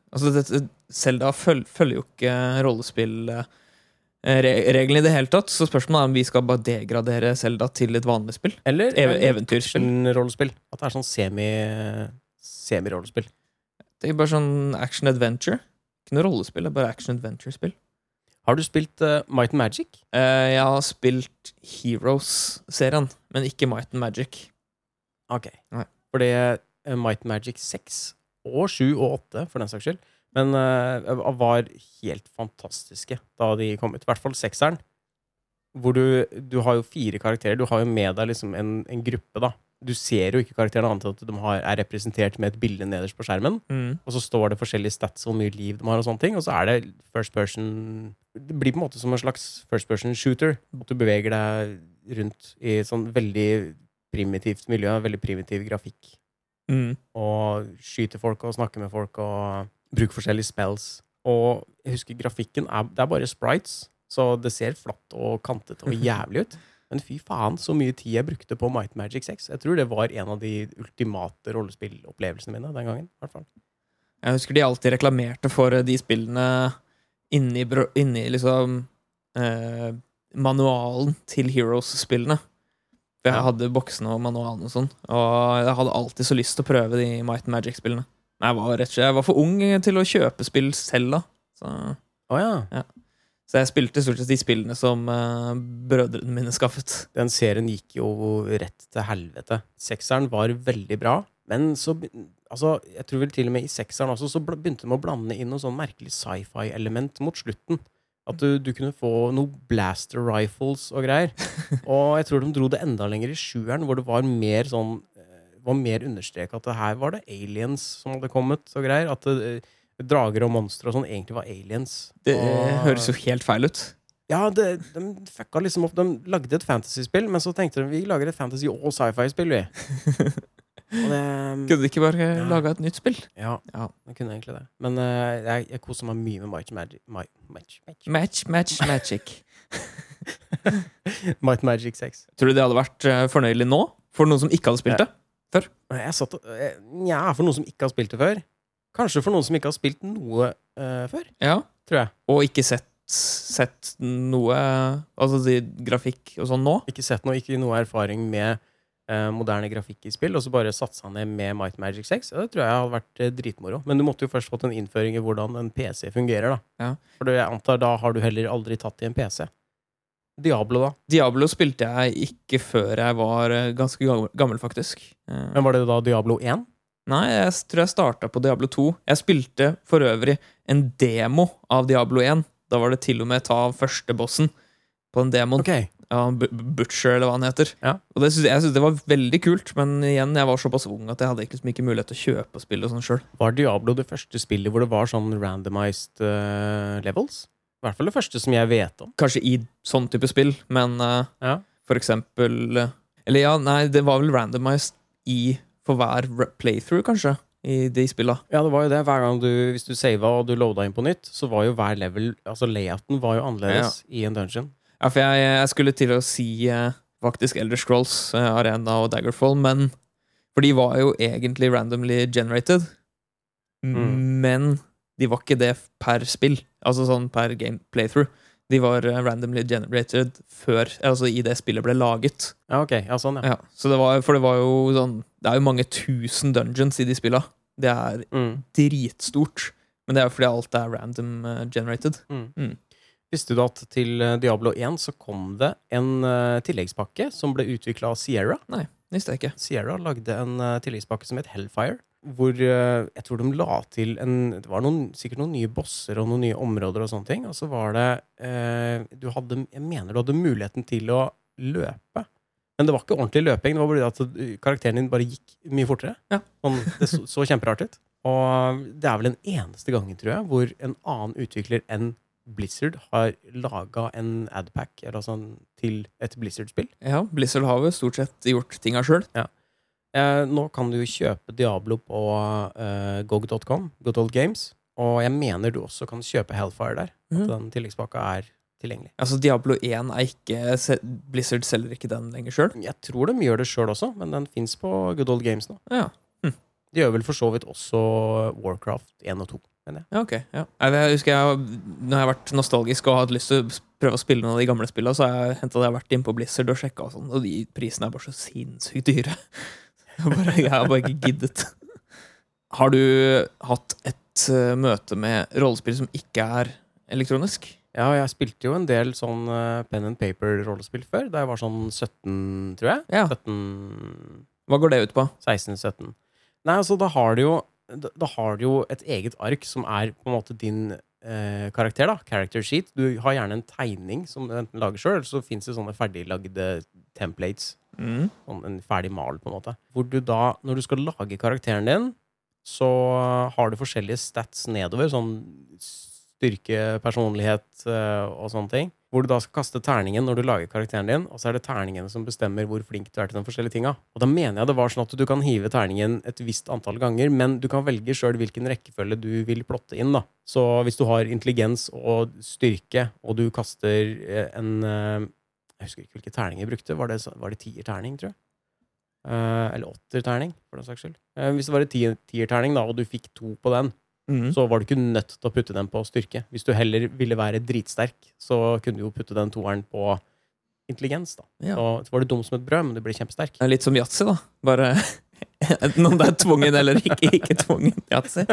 Altså, dette, Zelda føl, følger jo ikke rollespillreglene i det hele tatt, så spørsmålet er om vi skal bare degradere Zelda til et vanlig spill. Eller Ev action-rollespill. At det er sånn semi- semi-rollespill. Det er bare sånn action adventure. Ikke noe rollespill, det er bare action adventure-spill. Har du spilt uh, Might and Magic? Uh, jeg har spilt Heroes-serien, men ikke Might and Magic. Ok. Nei. Fordi uh, Might and Magic 6 og 7 og 8, for den saks skyld, men uh, var helt fantastiske da de kom ut. I hvert fall sekseren. Hvor du, du har jo fire karakterer. Du har jo med deg liksom en, en gruppe, da. Du ser jo ikke karakterene annet enn at de har, er representert med et bilde nederst på skjermen. Mm. Og så står det forskjellige stats og hvor mye liv de har, og sånne ting. Og så er det first person Det blir på en måte som en slags first person shooter. At du beveger deg rundt i et sånn veldig primitivt miljø. Veldig primitiv grafikk. Mm. Og skyter folk og snakker med folk og bruker forskjellige spells. Og jeg husker grafikken er, Det er bare sprites, så det ser flatt og kantete og jævlig ut. Men fy faen, så mye tid jeg brukte på Might Magic 6. Jeg tror det var en av de ultimate rollespillopplevelsene mine den gangen. hvert fall. Jeg husker de alltid reklamerte for eh, de spillene inni, inni liksom eh, manualen til Heroes-spillene. For jeg hadde boksene og manualen og sånn, og jeg hadde alltid så lyst til å prøve de Might Magic-spillene. Men jeg var rett og slett jeg var for ung til å kjøpe spill selv, da. Så, ja, ja. Så jeg spilte stort sett de spillene som uh, brødrene mine skaffet. Den serien gikk jo rett til helvete. Sekseren var veldig bra, men så Altså, jeg tror vel til og med i sekseren også, så begynte de å blande inn noe sånn merkelig sci-fi-element mot slutten. At du, du kunne få noe blaster rifles og greier. Og jeg tror de dro det enda lenger i sjueren, hvor det var mer sånn eh, var mer understreka at det her var det aliens som hadde kommet og greier. At det, eh, drager og monstre og sånn egentlig var aliens. Det og, høres jo helt feil ut. ja, det, de fucka liksom opp. De lagde et fantasyspill, men så tenkte de vi lager et fantasy- og sci-fi-spill, vi. Det Kunne de ikke bare Ja. laga et nytt spill? Ja, Ja. de kunne egentlig det. Men uh, jeg, jeg koser meg mye med Might Magic My, match, match, Match, match, magic. Might Magic 6. Tror du det hadde vært eh, fornøyelig nå? For noen som ikke hadde spilt det? Jeg satt og ja, for noen som ikke har spilt det før. Kanskje for noen som ikke har spilt noe uh, før, Ja. tror jeg. Og ikke sett, sett noe Altså de, grafikk og sånn nå? Ikke sett noe, ikke noe erfaring med uh, moderne grafikk i spill, og så bare satsa ned med Might Magic 6. Ja, det tror jeg hadde vært uh, dritmoro. Men du måtte jo først fått en innføring i hvordan en PC fungerer, da. Ja. For jeg antar da har du heller aldri tatt i en PC. Diablo, da. Diablo spilte jeg ikke før jeg var ganske gammel, faktisk. Men var det da Diablo 1? Nei, jeg tror jeg starta på Diablo 2. Jeg spilte for øvrig en demo av Diablo 1. Da var det til og med ta første bossen på den demoen. Ok. Ja, Butcher, eller hva han heter. Ja. Og det synes jeg, synes det var veldig kult, men igjen, jeg var såpass ung at jeg hadde ikke, liksom ikke mulighet til å kjøpe og spille sånn sjøl. Var Diablo det første spillet hvor det var sånn randomized uh, levels? I hvert fall det første som jeg vet om. Kanskje i sånn type spill, men uh, Ja. for eksempel eh, Eller ja, nei, det var vel randomized i for hver playthrough, kanskje, i de spilla. Ja, det var jo det. Hver gang du, Hvis du sava og du loada inn på nytt, så var jo hver level Altså layouten var jo annerledes i en dungeon. Ja, for jeg, jeg skulle til å si eh, faktisk Elder Scrolls, eh, Arena og Daggerfall, men For de var jo egentlig randomly generated, Mm. men de var ikke det per spill. Altså sånn per game playthrough. De var eh, randomly generated før Altså i det spillet ble laget. Ja, ok. Ja, sånn, ja. Ja, så det var, For det var jo sånn Det er jo mange tusen dungeons i de spilla. Det er Mm. dritstort. Men det er jo fordi alt er random eh, generated. Mm. Mm. Visste du at til eh, Diablo 1 så kom det en uh, tilleggspakke som ble utvikla av Sierra? Nei, Visste jeg ikke. Sierra lagde en uh, tilleggspakke som het Hellfire. Hvor eh, jeg tror de la til en Det var noen, sikkert noen nye bosser og noen nye områder og sånne ting. Og så var det eh, Du hadde Jeg mener du hadde muligheten til å løpe. Men det var ikke ordentlig løping. Det var bare at eh, karakteren din bare gikk mye fortere. Ja. Sånn, det så, så kjemperart ut. Og det er vel den eneste gangen, tror jeg, hvor en annen utvikler enn Blizzard har laga en adpack eller sånn, til et Blizzard-spill. Ja, Blizzard har jo stort sett gjort tinga sjøl. Eh, nå kan du jo kjøpe Diablo på eh, gog.com, Good Old Games. Og jeg mener du også kan kjøpe Hellfire der. At Mhm. den tilleggspakka er tilgjengelig. Altså, Diablo 1 er ikke Blizzard selger ikke den lenger sjøl. Jeg tror de gjør det sjøl også, men den fins på Good Old Games nå. Ja. De gjør vel for så vidt også Warcraft 1 og 2. jeg. ja, ok. Ja. Jeg, husker jeg, når jeg har vært nostalgisk og hatt lyst til å prøve å spille noen av de gamle spillene, så har jeg hentet, jeg har vært inne på Blizzard og sjekka, og sånn, og de prisene er bare så sinnssykt dyre. Bare, jeg har bare ikke giddet. Har du hatt et eh, møte med rollespill som ikke er elektronisk? Ja, jeg spilte jo en del sånn eh, pen and paper-rollespill før, da jeg var sånn 17, tror jeg. Ja. 17, Hva går det ut på? 16-17. Nei, altså, da har du jo da, da har du jo et eget ark som er på en måte din eh, karakter, da. Character sheet. Du har gjerne en tegning som du enten lager sjøl, eller så fins det sånne ferdiglagde templates. Mm. Sånn en ferdig mal, på en måte. Hvor du da, når du skal lage karakteren din, så har du forskjellige stats nedover. Sånn styrke, personlighet eh, og sånne ting. Hvor du da skal kaste terningen når du lager karakteren din, og så er det terningene som bestemmer hvor flink du er til de forskjellige tinga. Og da mener jeg det var sånn at du kan hive terningen et visst antall ganger, men du kan velge sjøl hvilken rekkefølge du vil plotte inn, da. Så hvis du har intelligens og styrke, og du kaster eh, en eh, Jeg husker ikke hvilke terninger jeg brukte. Var det, var det tierterning, tror jeg? Eh, eller åtterterning, for den saks skyld. Hvis det var en tier- tierterning, da, og du fikk to på den, Mm. så var du ikke nødt til å putte den på styrke. Hvis du heller ville være dritsterk, så kunne du jo putte den toeren på intelligens. da. Ja. Så, var du dum som et brød, men du ble kjempesterk. Det er litt som yatzy, da. Bare enten om det er tvungen eller ikke, ikke tvungen yatzy.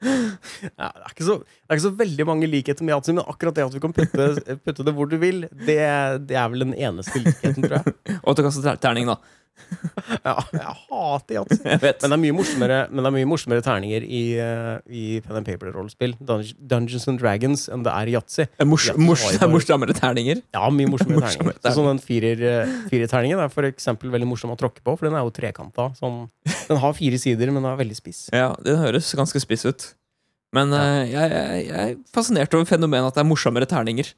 Ja, det, er så, det er ikke så veldig mange likheter med yatzy, men akkurat det at vi kan putte, putte det hvor du vil, det, det er vel den eneste likheten, tror jeg. Og at du kaster terning, da. Ja, jeg hater yatzy. Men det er mye morsommere, men det er mye morsommere terninger i, eh, i pen and paper-rollespill. Dungeons and Dragons enn det er i yatzy. Mors, mors, er morsommere terninger. Ja, mye morsommere Morsommere terninger. Så sånn den firer-terningen firerterningen er for eksempel veldig morsom å tråkke på, for den er jo trekanta. Sånn, den har fire sider, men den er veldig spiss. Ja, den høres ganske spiss ut. Men eh, jeg, jeg, jeg er fascinert over fenomenet at det er morsommere terninger.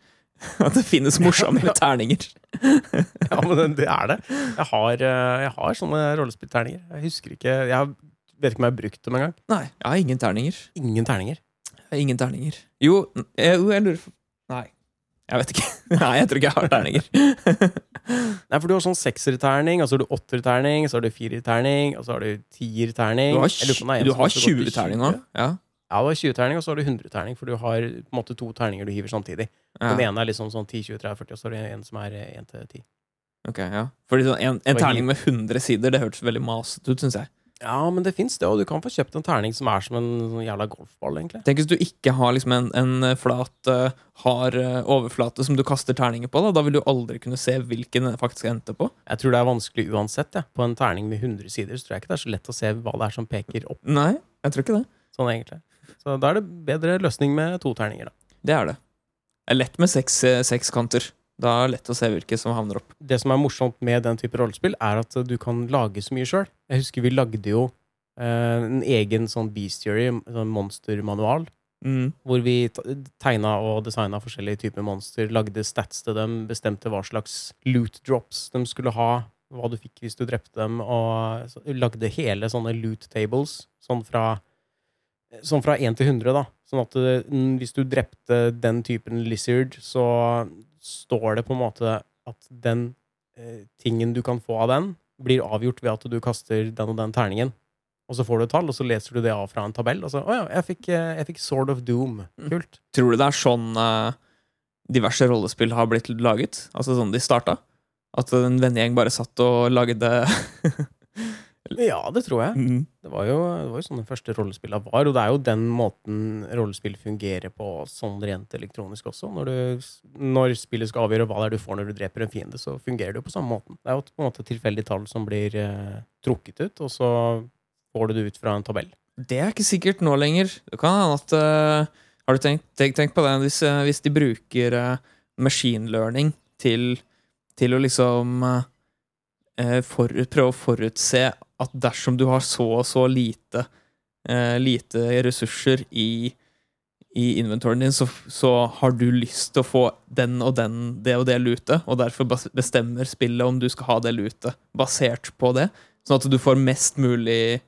At det finnes morsommere terninger. Ja, men det er det. Jeg har, eh, jeg har sånne rollespillterninger. Jeg husker ikke Jeg vet ikke om jeg har brukt dem engang. Nei, jeg har ingen terninger. Ingen terninger. Jeg har ingen terninger. Jo, n- eh, jo, jeg lurer på Nei. Jeg vet ikke. Nei, jeg tror ikke jeg har terninger. Nei, for du har sånn sekserterning, og så har du åtterterning, så har du firerterning, og så har du tierterning. Du har, Jeg du har også går til 20 terning nå? Ja. Ja, du har 20-terning, og så har du 100-terning, for du har på en måte to terninger du hiver samtidig. Den ene er liksom sånn 10, 20, 30, 40, og så er det en som er 1 til 10. Ok, ja. Fordi sånn, en, en terning med 100 sider, det hørtes veldig masete ut, syns jeg. Ja, men det fins det, og du kan få kjøpt en terning som er som en sånn jævla golfball, egentlig. Tenk hvis du ikke har liksom en, en flat, eh, hard eh, overflate som du kaster terninger på. Da Da vil du aldri kunne se hvilken den faktisk endte på. Jeg tror det er vanskelig uansett. Ja. På en terning med 100 sider så tror jeg ikke det er så lett å se hva det er som peker opp. Nei, jeg tror ikke det. Sånn egentlig. Så da er det bedre løsning med to terninger, da. Det er det. Det er lett med seks, eh, sekskanter. Da er det lett å se hvilke som havner opp. Det som er morsomt med den type rollespill, er at du kan lage så mye sjøl. Jeg husker vi lagde jo eh, en egen sånn bestiary, sånn monstermanual, Mm. hvor vi tegna og designa forskjellige typer monster, lagde stats til dem, bestemte hva slags loot drops de skulle ha, hva du fikk hvis du drepte dem, og lagde hele sånne loot tables, sånn fra Sånn fra 1 til 100, da. Sånn at eh, mm, hvis du drepte den typen lizard, så står det på en måte at den eh, tingen du kan få av den, blir avgjort ved at du kaster den og den terningen. Og så får du et tall, og så leser du det av fra en tabell. Og så, å ja, jeg fikk, eh, jeg fikk Sword of Doom. Kult. Tror du det er sånn uh, diverse rollespill har blitt laget? Altså sånn de starta? At en vennegjeng bare satt og lagde Ja, det tror jeg. Mm. Det var jo, det var jo sånn den første rollespillene var, og det er jo den måten rollespill fungerer på sånn rent elektronisk også. Når, du, når spillet skal avgjøre hva det er du får når du dreper en fiende, så fungerer det jo på samme måten. Det er jo på en måte tilfeldige tilfeldig tall som blir eh, trukket ut, og så får du det ut fra en tabell. Det er ikke sikkert nå lenger. Det kan hende at uh, Har du tenkt, tenkt, tenkt på det hvis, uh, hvis de bruker uh, machine learning til, til å liksom eh, for, prøve å forutse at dersom du har så og så lite eh, lite ressurser i i inventoren din, så, så har du lyst til å få den og den, det og det lutet, og derfor bestemmer spillet om du skal ha det lutet basert på det, sånn at du får mest mulig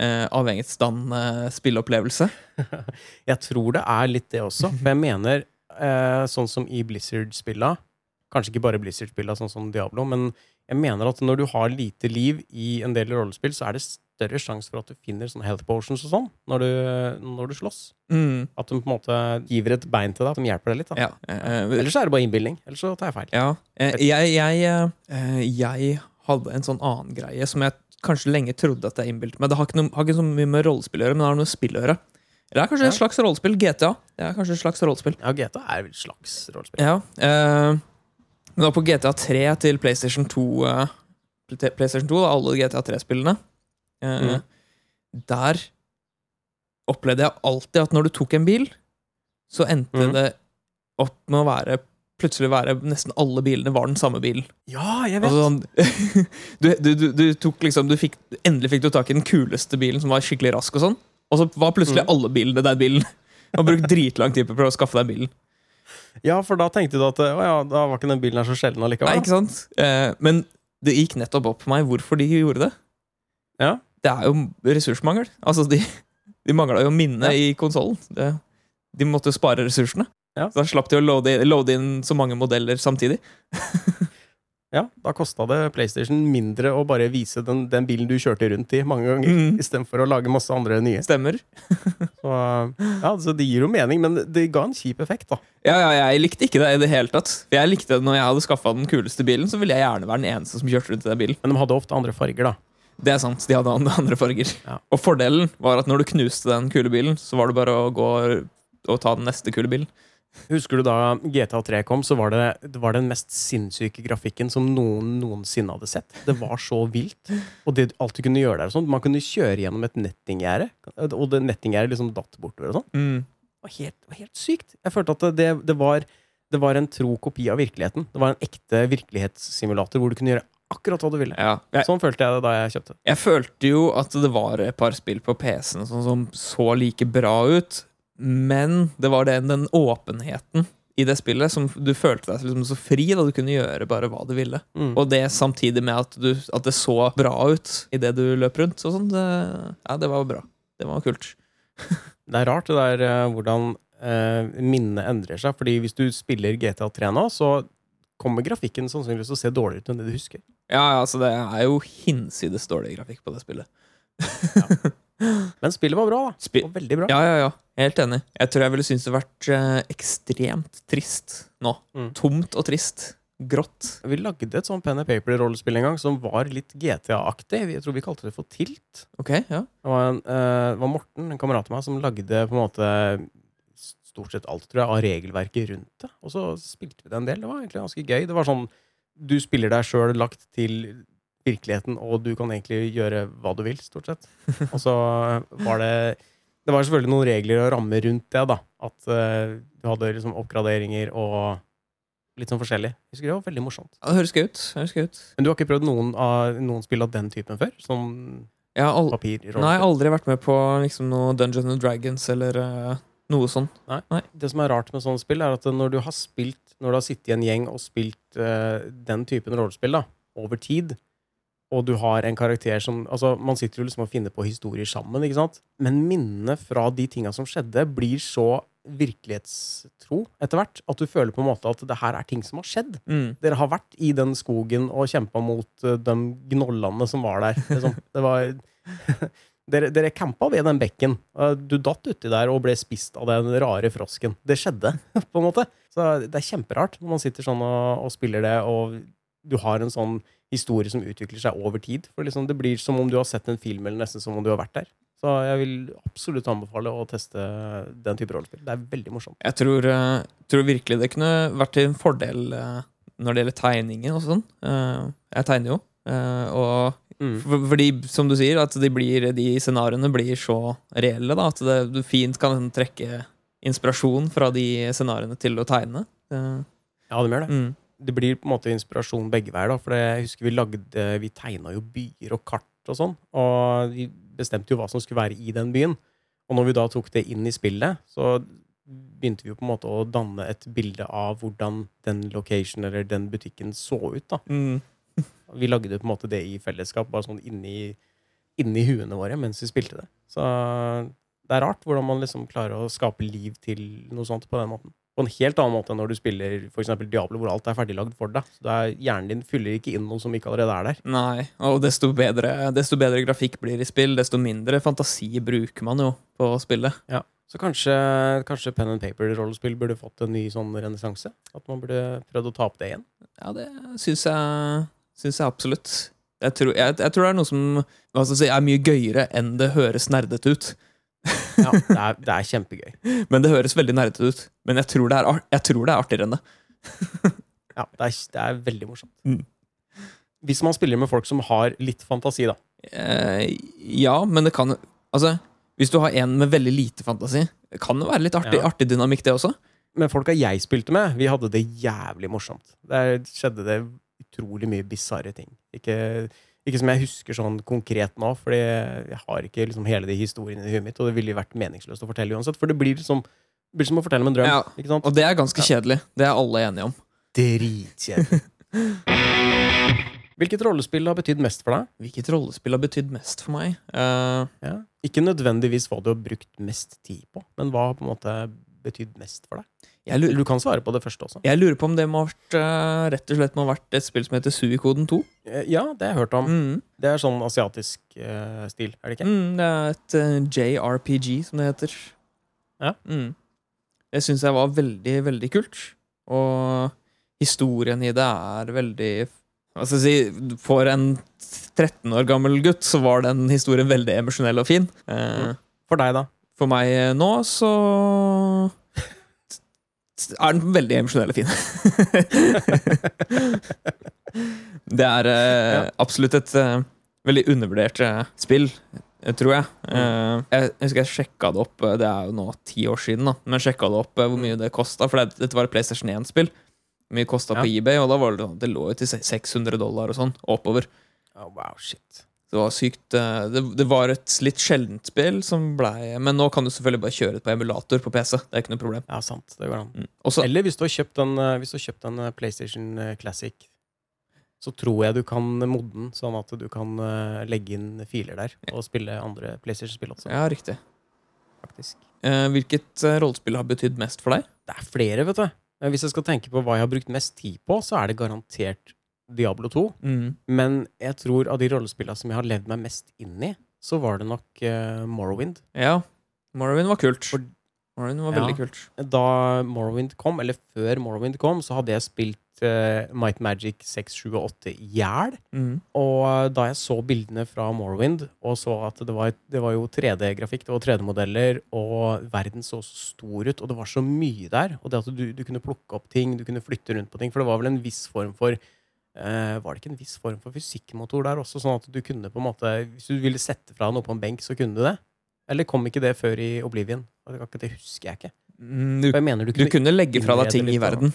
eh, avhengighetsdannende spilleopplevelse. Jeg tror det er litt det også, for jeg mener, eh, sånn som i Blizzard-spilla, kanskje ikke bare Blizzard-spilla, sånn som Diablo, men jeg mener at når du har lite liv i en del rollespill, så er det større sjanse for at du finner sånne health potions og sånn, når du, når du slåss. Mm, At de på en måte giver et bein til deg, at de hjelper deg litt. Da. ja. eh, Ellers er det bare innbilning. Ellers så tar jeg feil. ja. Eh, jeg, jeg, eh, jeg hadde en sånn annen greie som jeg kanskje lenge trodde at jeg innbilte meg. Det har ikke, noe, har ikke så mye med rollespill å gjøre, men det har noe med spill å gjøre. Eller det er kanskje Ja. et slags rollespill. GTA. Det er kanskje et slags rollespill. Ja, GTA er vel et slags rollespill. Ja. Men da på GTA 3 til PlayStation 2, eh, PlayStation 2 da, alle GTA 3-spillene, eh, Mhm. der opplevde jeg alltid at når du tok en bil, så endte mm. det opp med å være plutselig være nesten alle bilene var den samme bilen. Ja, jeg vet! Altså, sånn, du, du, du, du tok liksom du fikk, Endelig fikk du tak i den kuleste bilen som var skikkelig rask, og sånn Og så var plutselig Mm. alle bilene den bilen. Og brukt dritlang tid på å skaffe deg bilen. Ja, for da tenkte du at å ja, da var ikke den bilen her så sjelden Nei, ikke sant? Eh, men det gikk nettopp opp for meg hvorfor de gjorde det. Ja. Det er jo ressursmangel. Altså, de, de mangla jo minne Ja. i konsollen. De måtte jo spare ressursene. Ja. Så da slapp de å loade, loade inn så mange modeller samtidig. Ja, Da kosta det PlayStation mindre å bare vise den, den bilen du kjørte rundt i mange ganger, Mm. istedenfor å lage masse andre nye. Stemmer. Så, ja, så Det gir jo mening, men det ga en kjip effekt, da. Ja, ja, jeg likte ikke det i det hele tatt. Jeg likte det Når jeg hadde skaffa den kuleste bilen, så ville jeg gjerne være den eneste som kjørte rundt i den bilen. Men de hadde ofte andre farger, da. Det er sant, de hadde andre, farger. Ja. Og fordelen var at når du knuste den kule bilen, så var det bare å gå og ta den neste kule bilen. Husker du da GTA3 kom, så var det, det var den mest sinnssyke grafikken som noen noensinne hadde sett. Det var så vilt. Og det, alt du kunne gjøre der og sånn Man kunne kjøre gjennom et nettinggjerde, og det nettinggjerdet liksom datt bortover og sånn. Mm. Det var helt, helt sykt. Jeg følte at det, det, var, det var en tro kopi av virkeligheten. Det var en ekte virkelighetssimulator hvor du kunne gjøre akkurat hva du ville. Ja. Jeg, Sånn følte jeg det da jeg kjøpte. jeg følte jo at det var et par spill på PC-en sånn som så like bra ut, men det var den, den åpenheten i det spillet som du følte deg liksom så fri da du kunne gjøre bare hva du ville. Mm. Og det samtidig med at, du, at det så bra ut idet du løp rundt. Og sånn, det, ja, det var bra. Det var kult. Det er rart det der eh, hvordan eh, minnet endrer seg. Fordi hvis du spiller GTA3 nå, så kommer grafikken sannsynligvis til å se dårligere ut enn det du husker. Ja, ja, altså det er jo hinsides dårlig grafikk på det spillet. Men spillet var bra, da. Spi- Og veldig bra. Ja, ja, ja. Helt enig. Jeg tror jeg ville synes det vært eh, ekstremt trist nå. Mm. Tomt og trist. Grått. Vi lagde et sånn pen and paper-rollespill en gang som var litt GTA-aktig. Jeg tror vi kalte det for Tilt. Ok, ja. Det var, en, eh, det var Morten, en kamerat av meg, som lagde på en måte stort sett alt tror jeg, av regelverket rundt det. Og så spilte vi det en del. Det var egentlig ganske gøy. Det var sånn Du spiller deg sjøl lagt til virkeligheten, og du kan egentlig gjøre hva du vil, stort sett. Og så var det Det var selvfølgelig noen regler og rammer rundt det, da. At uh, du hadde liksom oppgraderinger og litt sånn forskjellig. Jeg husker det var veldig morsomt. Ja, Det høres gøy ut. Høres gøy ut. Men du har ikke prøvd noen, av, noen spill av den typen før? Som Jeg har al papir? Nei, aldri vært med på liksom noe Dungeons and Dragons eller uh, noe sånn. Det som er rart med sånne spill, er at når du har spilt Når du har sittet i en gjeng og spilt uh, den typen rollespill da, over tid, og du har en karakter som Altså, man sitter jo liksom og finner på historier sammen, ikke sant? Men minnene fra de tinga som skjedde, blir så virkelighetstro etter hvert at du føler på en måte at det her er ting som har skjedd. Mm. Dere har vært i den skogen og kjempa mot uh, de gnollene som var der. Liksom. Det var Dere, dere campa ved den bekken. Eh, Du datt uti der og ble spist av den rare frosken. Det skjedde, på en måte. Så det er kjemperart når man sitter sånn og, og spiller det, og du har en sånn historie som utvikler seg over tid. For liksom, det blir som om du har sett en film, eller nesten som om du har vært der. Så jeg vil absolutt anbefale å teste den type rollespill. Det er veldig morsomt. Jeg tror, eh, tror virkelig det kunne vært til en fordel eh, når det gjelder tegningen og sånn. Eh, jeg tegner jo. og Mm. fordi, som du sier, at de, blir, de scenarioene blir så reelle. Da, at det, du fint kan trekke inspirasjon fra de scenarioene til å tegne. Ja, de gjør det. mm. Det blir på en måte inspirasjon begge veier. da, For jeg husker vi lagde Vi tegna jo byer og kart og sånn. Og vi bestemte jo hva som skulle være i den byen. Og når vi da tok det inn i spillet, så begynte vi jo på en måte å danne et bilde av hvordan den location eller den butikken så ut. da. Mm. Vi lagde på en måte det i fellesskap, bare sånn inni, inni huene våre mens vi spilte det. Så det er rart hvordan man liksom klarer å skape liv til noe sånt på den måten. På en helt annen måte enn når du spiller for Diablo, hvor alt er ferdiglagd for deg. Så er, hjernen din fyller ikke inn noe som ikke allerede er der. Nei, og desto bedre, desto bedre grafikk blir i spill, desto mindre fantasi bruker man jo på spillet. Så kanskje, kanskje Pen and Paper-rollespill burde fått en ny sånn renessanse? At man burde prøvd å ta opp det igjen? Ja, det syns jeg, syns jeg absolutt. Jeg tror, jeg, jeg tror det er noe som si, er mye gøyere enn det høres nerdete ut. Ja, det er, det er kjempegøy. Men det høres veldig nerdete ut. Men jeg tror det er, jeg tror det er artigere enn det. Ja, det er, det er veldig morsomt. Mm. Hvis man spiller med folk som har litt fantasi, da. Eh, ja, men det kan Altså, hvis du har en med veldig lite fantasi, det kan jo være litt artig, Ja. artig dynamikk, det også. Men folka jeg spilte med, vi hadde det jævlig morsomt. Der skjedde det utrolig mye bisarre ting. Ikke, ikke som jeg husker sånn konkret nå, for jeg har ikke liksom hele de historiene i huet mitt, og det ville jo vært meningsløst å fortelle uansett, for det blir som, det blir som å fortelle om en drøm. Ja. Og det er ganske kjedelig. Det er alle enige om. Dritkjedelig. Hvilket rollespill har betydd mest for deg? Hvilket rollespill har betydd mest for meg? Uh... Ja. Ikke nødvendigvis hva du har brukt mest tid på, men hva på en måte betydd mest for deg? jeg, lurer, du kan svare på det første også. jeg lurer på om det må ha vært eh, rett og slett må ha vært et spill som heter Suikoden 2. Eh, Ja, det har jeg hørt om. Mm. Det er sånn asiatisk uh, stil, er det ikke? Mm, det er et uh, JRPG, som det heter. Ja. Mm. Det syns jeg var veldig, veldig kult. Og historien i det er veldig Hva skal jeg si For en 13 år gammel gutt så var den historien veldig emosjonell og fin. Eh, For deg, da? For meg nå så er den veldig emosjonell og fin. det er eh, Ja. absolutt et eh, veldig undervurdert eh, spill, eh, tror jeg. Eh, jeg husker jeg sjekka det opp, eh, det er jo nå ti år siden, da, men sjekka det opp hvor mye det kosta, for det, dette var et PlayStation 1-spill. Hvor mye kosta på eBay, og da var det, det lå jo til 600 dollar og sånn, oppover. Oh, wow, shit. Det var sykt eh, det, det var et litt sjeldent spill som blei Men nå kan du selvfølgelig bare kjøre det på emulator på PC. Det er ikke noe problem. Ja, sant. Det går an. Mm. Også, Eller hvis du har kjøpt en, eh, hvis du har kjøpt en eh, PlayStation Classic, så tror jeg du kan modne den, sånn at du kan legge inn filer der og spille andre PlayStation-spill også, ja, riktig. faktisk. Eh, hvilket rollespill har betydd mest for deg? Det er flere, vet du. Hvis jeg skal tenke på hva jeg har brukt mest tid på, så er det garantert Diablo 2. Men jeg tror av de rollespillene som jeg har levd meg mest inn i, så var det nok uh, Morrowind. Ja. Morrowind var kult. For- Morrowind var Ja. veldig kult. Da Morrowind kom, eller før Morrowind kom, så hadde jeg spilt uh, Might Magic 6, 7 og 8 i hjel. Mm. Og da jeg så bildene fra Morrowind, og så at det var, det var jo 3D-grafikk, det var 3D-modeller, og verden så så stor ut, og det var så mye der, og det at du, du kunne plukke opp ting, du kunne flytte rundt på ting, for det var vel en viss form for eh, Var det ikke en viss form for fysikkmotor der også, sånn at du kunne på en måte Hvis du ville sette fra noe på en benk, så kunne du det? Eller kom ikke det før i Oblivion? Det husker jeg ikke. Mm, Du, jeg mener du du kunne, kunne legge fra deg ting i verden.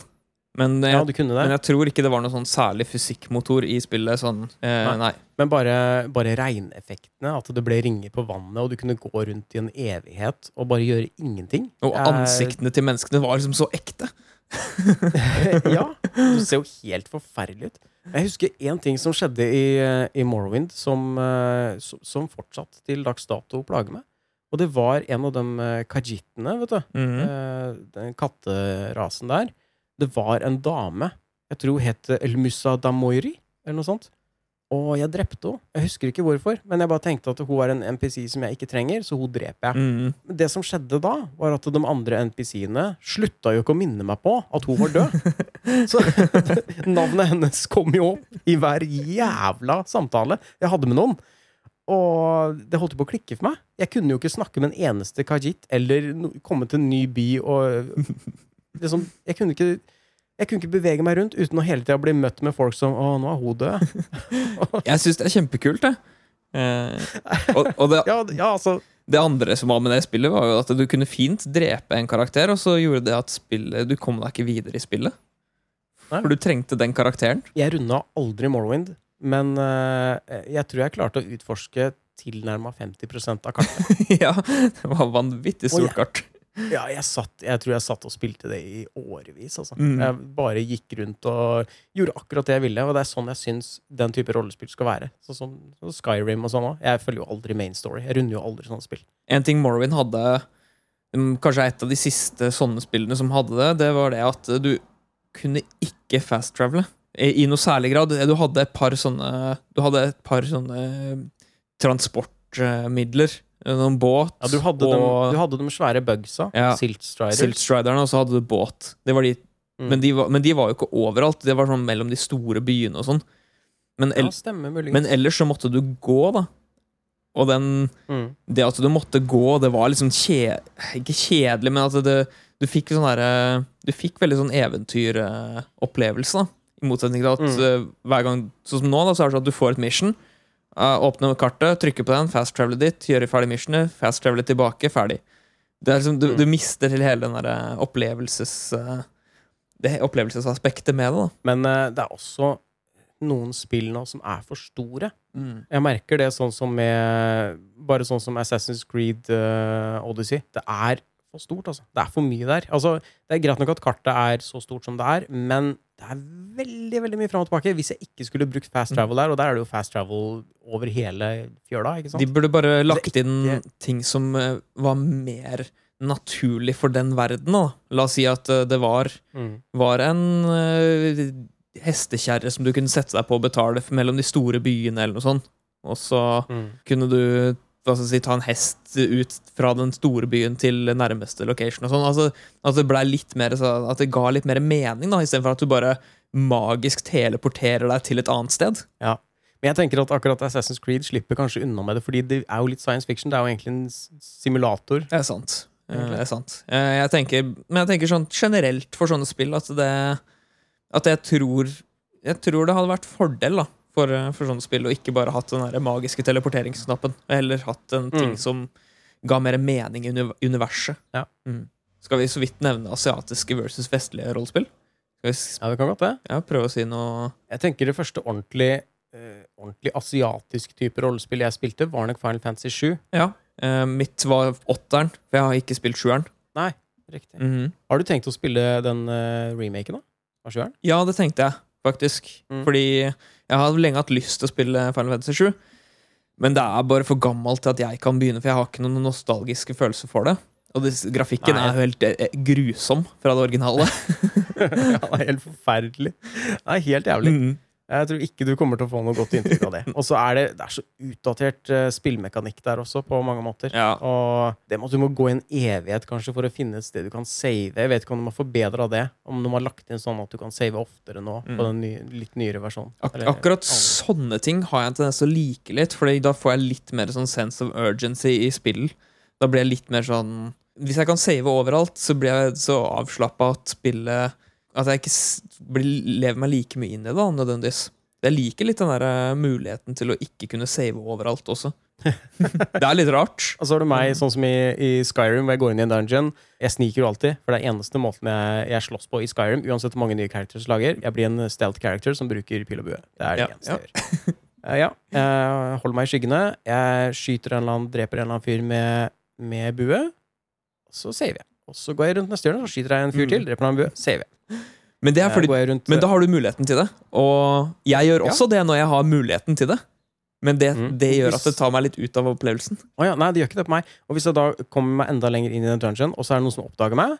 Men jeg, Ja, du kunne det. men jeg tror ikke det var noe sånn særlig fysikkmotor i spillet. Sånn, eh, Nei. nei. Men bare, bare regneffektene, at det ble ringer på vannet, og du kunne gå rundt i en evighet og bare gjøre ingenting. Og ansiktene til menneskene var liksom så ekte. ja. Det ser jo helt forferdelig ut. Jeg husker én ting som skjedde i, eh, i Morrowind, som, eh, som, som fortsatt til dags dato plager meg. Og det var en av de eh, kajittene, vet du. Mm -hmm. Den katterasen der. Det var en dame. Jeg tror hun het Elmusa Damoiri, eller noe sånt. Og jeg drepte henne. Jeg husker ikke hvorfor, men jeg bare tenkte at hun var en NPC som jeg ikke trenger, så hun dreper jeg. Mm. Men det som skjedde da, var at de andre NPC-ene slutta jo ikke å minne meg på at hun var død. Så navnet hennes kom jo opp i hver jævla samtale jeg hadde med noen. Og det holdt på å klikke for meg. Jeg kunne jo ikke snakke med en eneste kajit eller komme til en ny by og liksom, jeg, kunne ikke, jeg kunne ikke bevege meg rundt uten å hele tida bli møtt med folk som 'Å, nå er hun død'. Jeg syns det er kjempekult, det. Eh, og og det, Ja, ja, altså det andre som var med det spillet, var jo at du kunne fint drepe en karakter, og så gjorde det at spillet, du kom deg ikke videre i spillet. Nei. For du trengte den karakteren. Jeg runda aldri Morrowind, men uh, jeg tror jeg klarte å utforske tilnærma 50% av kartet. ja, det var vanvittig stort kart. Ja, jeg, satt, jeg tror jeg satt og spilte det i årevis. Altså. Mm. Jeg bare gikk rundt og gjorde akkurat det jeg ville, og det er sånn jeg syns den type rollespill skal være. Sånn som så Skyrim og sånn òg. Jeg følger jo aldri main story. Jeg runder jo aldri sånne spill. En ting Morrowind hadde mm, Kanskje et av de siste sånne spillene som hadde det, det var det at du kunne ikke fast-travele. I, I noe særlig grad. Du hadde et par sånne Du hadde et par sånne transportmidler. Noen båt Ja, du, hadde dem, og du hadde de svære bugsa. Ja. Silt Striders. Siltstriderne, og så hadde du båt. Det var de, Mm. men, de var, men de var jo ikke overalt. Det var sånn mellom de store byene og sånn. Men, Ja, stemmer men ellers så måtte du gå, da. Og den mm. det at du måtte gå, det var liksom kje, Ikke kjedelig, men at det, du fikk sånn derre Du fikk veldig sånn eventyropplevelse, da. I motsetning til at Mm. eh, hver gang Sånn som nå, da, så er det sånn at du får et mission. Uh, åpne kartet, trykke på den, fast travel dit, gjøre ferdig missionet, fast travel tilbake, ferdig. Det er liksom, du, Mm. du mister til hele den der opplevelses... uh, Det opplevelsesaspektet med det, da. Men uh, det er også noen spill nå som er for store. Jeg merker det sånn som med Bare sånn som Assassin's Creed eh, Odyssey. Det er for stort, altså. Det er for mye der. Altså, det er greit nok at kartet er så stort som det er, men det er veldig veldig mye fram og tilbake. Hvis jeg ikke skulle brukt fast travel der, og der er det jo fast travel over hele fjøla, ikke sant? De burde bare lagt inn ting som eh, var mer naturlig for den verden. Da. La oss si at eh, det var, Mm. var en uh, hestekjerre som du kunne sette deg på og betale mellom de store byene, eller noe sånt. Og så Mm. kunne du jeg si, ta en hest ut fra den store byen til nærmeste location. og sånn. Altså, at det ble litt mer, så, at det ga litt mer mening, da, istedenfor at du bare magisk teleporterer deg til et annet sted. Men jeg tenker at akkurat Assassin's Creed slipper kanskje unna med det, fordi det er jo litt science fiction. Det er jo egentlig en simulator. Det er sant. Det er sant. Eh, Jeg tenker, men jeg tenker sånn generelt for sånne spill at det At jeg tror Jeg tror det hadde vært fordel da for, eh, for sånne spill og ikke bare hatt den der magiske teleporteringsknappen, og heller hatt en ting Mm. som ga mer mening i universet. Ja. Mm. Skal vi så vidt nevne asiatiske versus vestlige rollespill? Skal vi Ja, det kan godt det. ja, prøve å si noe Jeg tenker det første ordentlig, eh, ordentlig asiatisk type rollespill jeg spilte, var nok Final Fantasy 7. Ja. Eh, mitt var åtteren, for jeg har ikke spilt sjueren. Nei, riktig. Mhm. Har du tenkt å spille den uh, remaken, da? Av sjueren? Ja, det tenkte jeg faktisk. Mm. Fordi jeg har lenge hatt lyst til å spille Final Fantasy 7. Men det er bare for gammelt til at jeg kan begynne, for jeg har ikke noen nostalgiske følelser for det. Og det, grafikken Nei. er jo helt er, grusom fra det originale. ja, det er helt forferdelig. Det er helt jævlig. Mm. Jeg tror ikke du kommer til å få noe godt inntrykk av det. Og så er det, det er så utdatert eh, spillmekanikk der også, på mange måter. Ja. Og det må, du må gå i en evighet kanskje for å finne et sted du kan save. Jeg vet ikke om de har forbedra det. Om de har lagt inn sånn at du kan save oftere nå, Mm. på den ny, litt nyere versjonen. Ak Eller akkurat andre. sånne ting har jeg en tendens til å like litt, Fordi da får jeg litt mer sånn sense of urgency i spill. Da blir jeg litt mer sånn Hvis jeg kan save overalt, så blir jeg så avslappa at spillet At jeg ikke blir, lever meg like mye inn i det, da, nødvendigvis. Jeg liker litt den der eh, muligheten til å ikke kunne save overalt også. det er litt rart. Og så har du meg, sånn som i, i Skyrim, hvor jeg går inn i en dungeon. Jeg sniker jo alltid, for det er eneste måten jeg, jeg slåss på i Skyrim. Uansett hvor mange nye characters lager. Jeg blir en stealth character som bruker pil og bue. Det er det Ja, eneste jeg gjør. Eh, ja. Jeg holder meg i skyggene. Jeg skyter en eller annen, dreper en eller annen fyr med, med bue. Så saver jeg. Og så går jeg rundt neste hjørne, så skyter jeg en fyr Mm. til, dreper en annen bue, CV. Men det Eh, fordi rundt, Men da har du muligheten til det. Og jeg gjør Ja. også det når jeg har muligheten til det. Men det, Mm. det gjør at det tar meg litt ut av opplevelsen. Oh, ja, nei, det gjør ikke det på meg. Og hvis jeg da kommer meg enda lenger inn i den dungeon, og så er det noen som oppdager meg,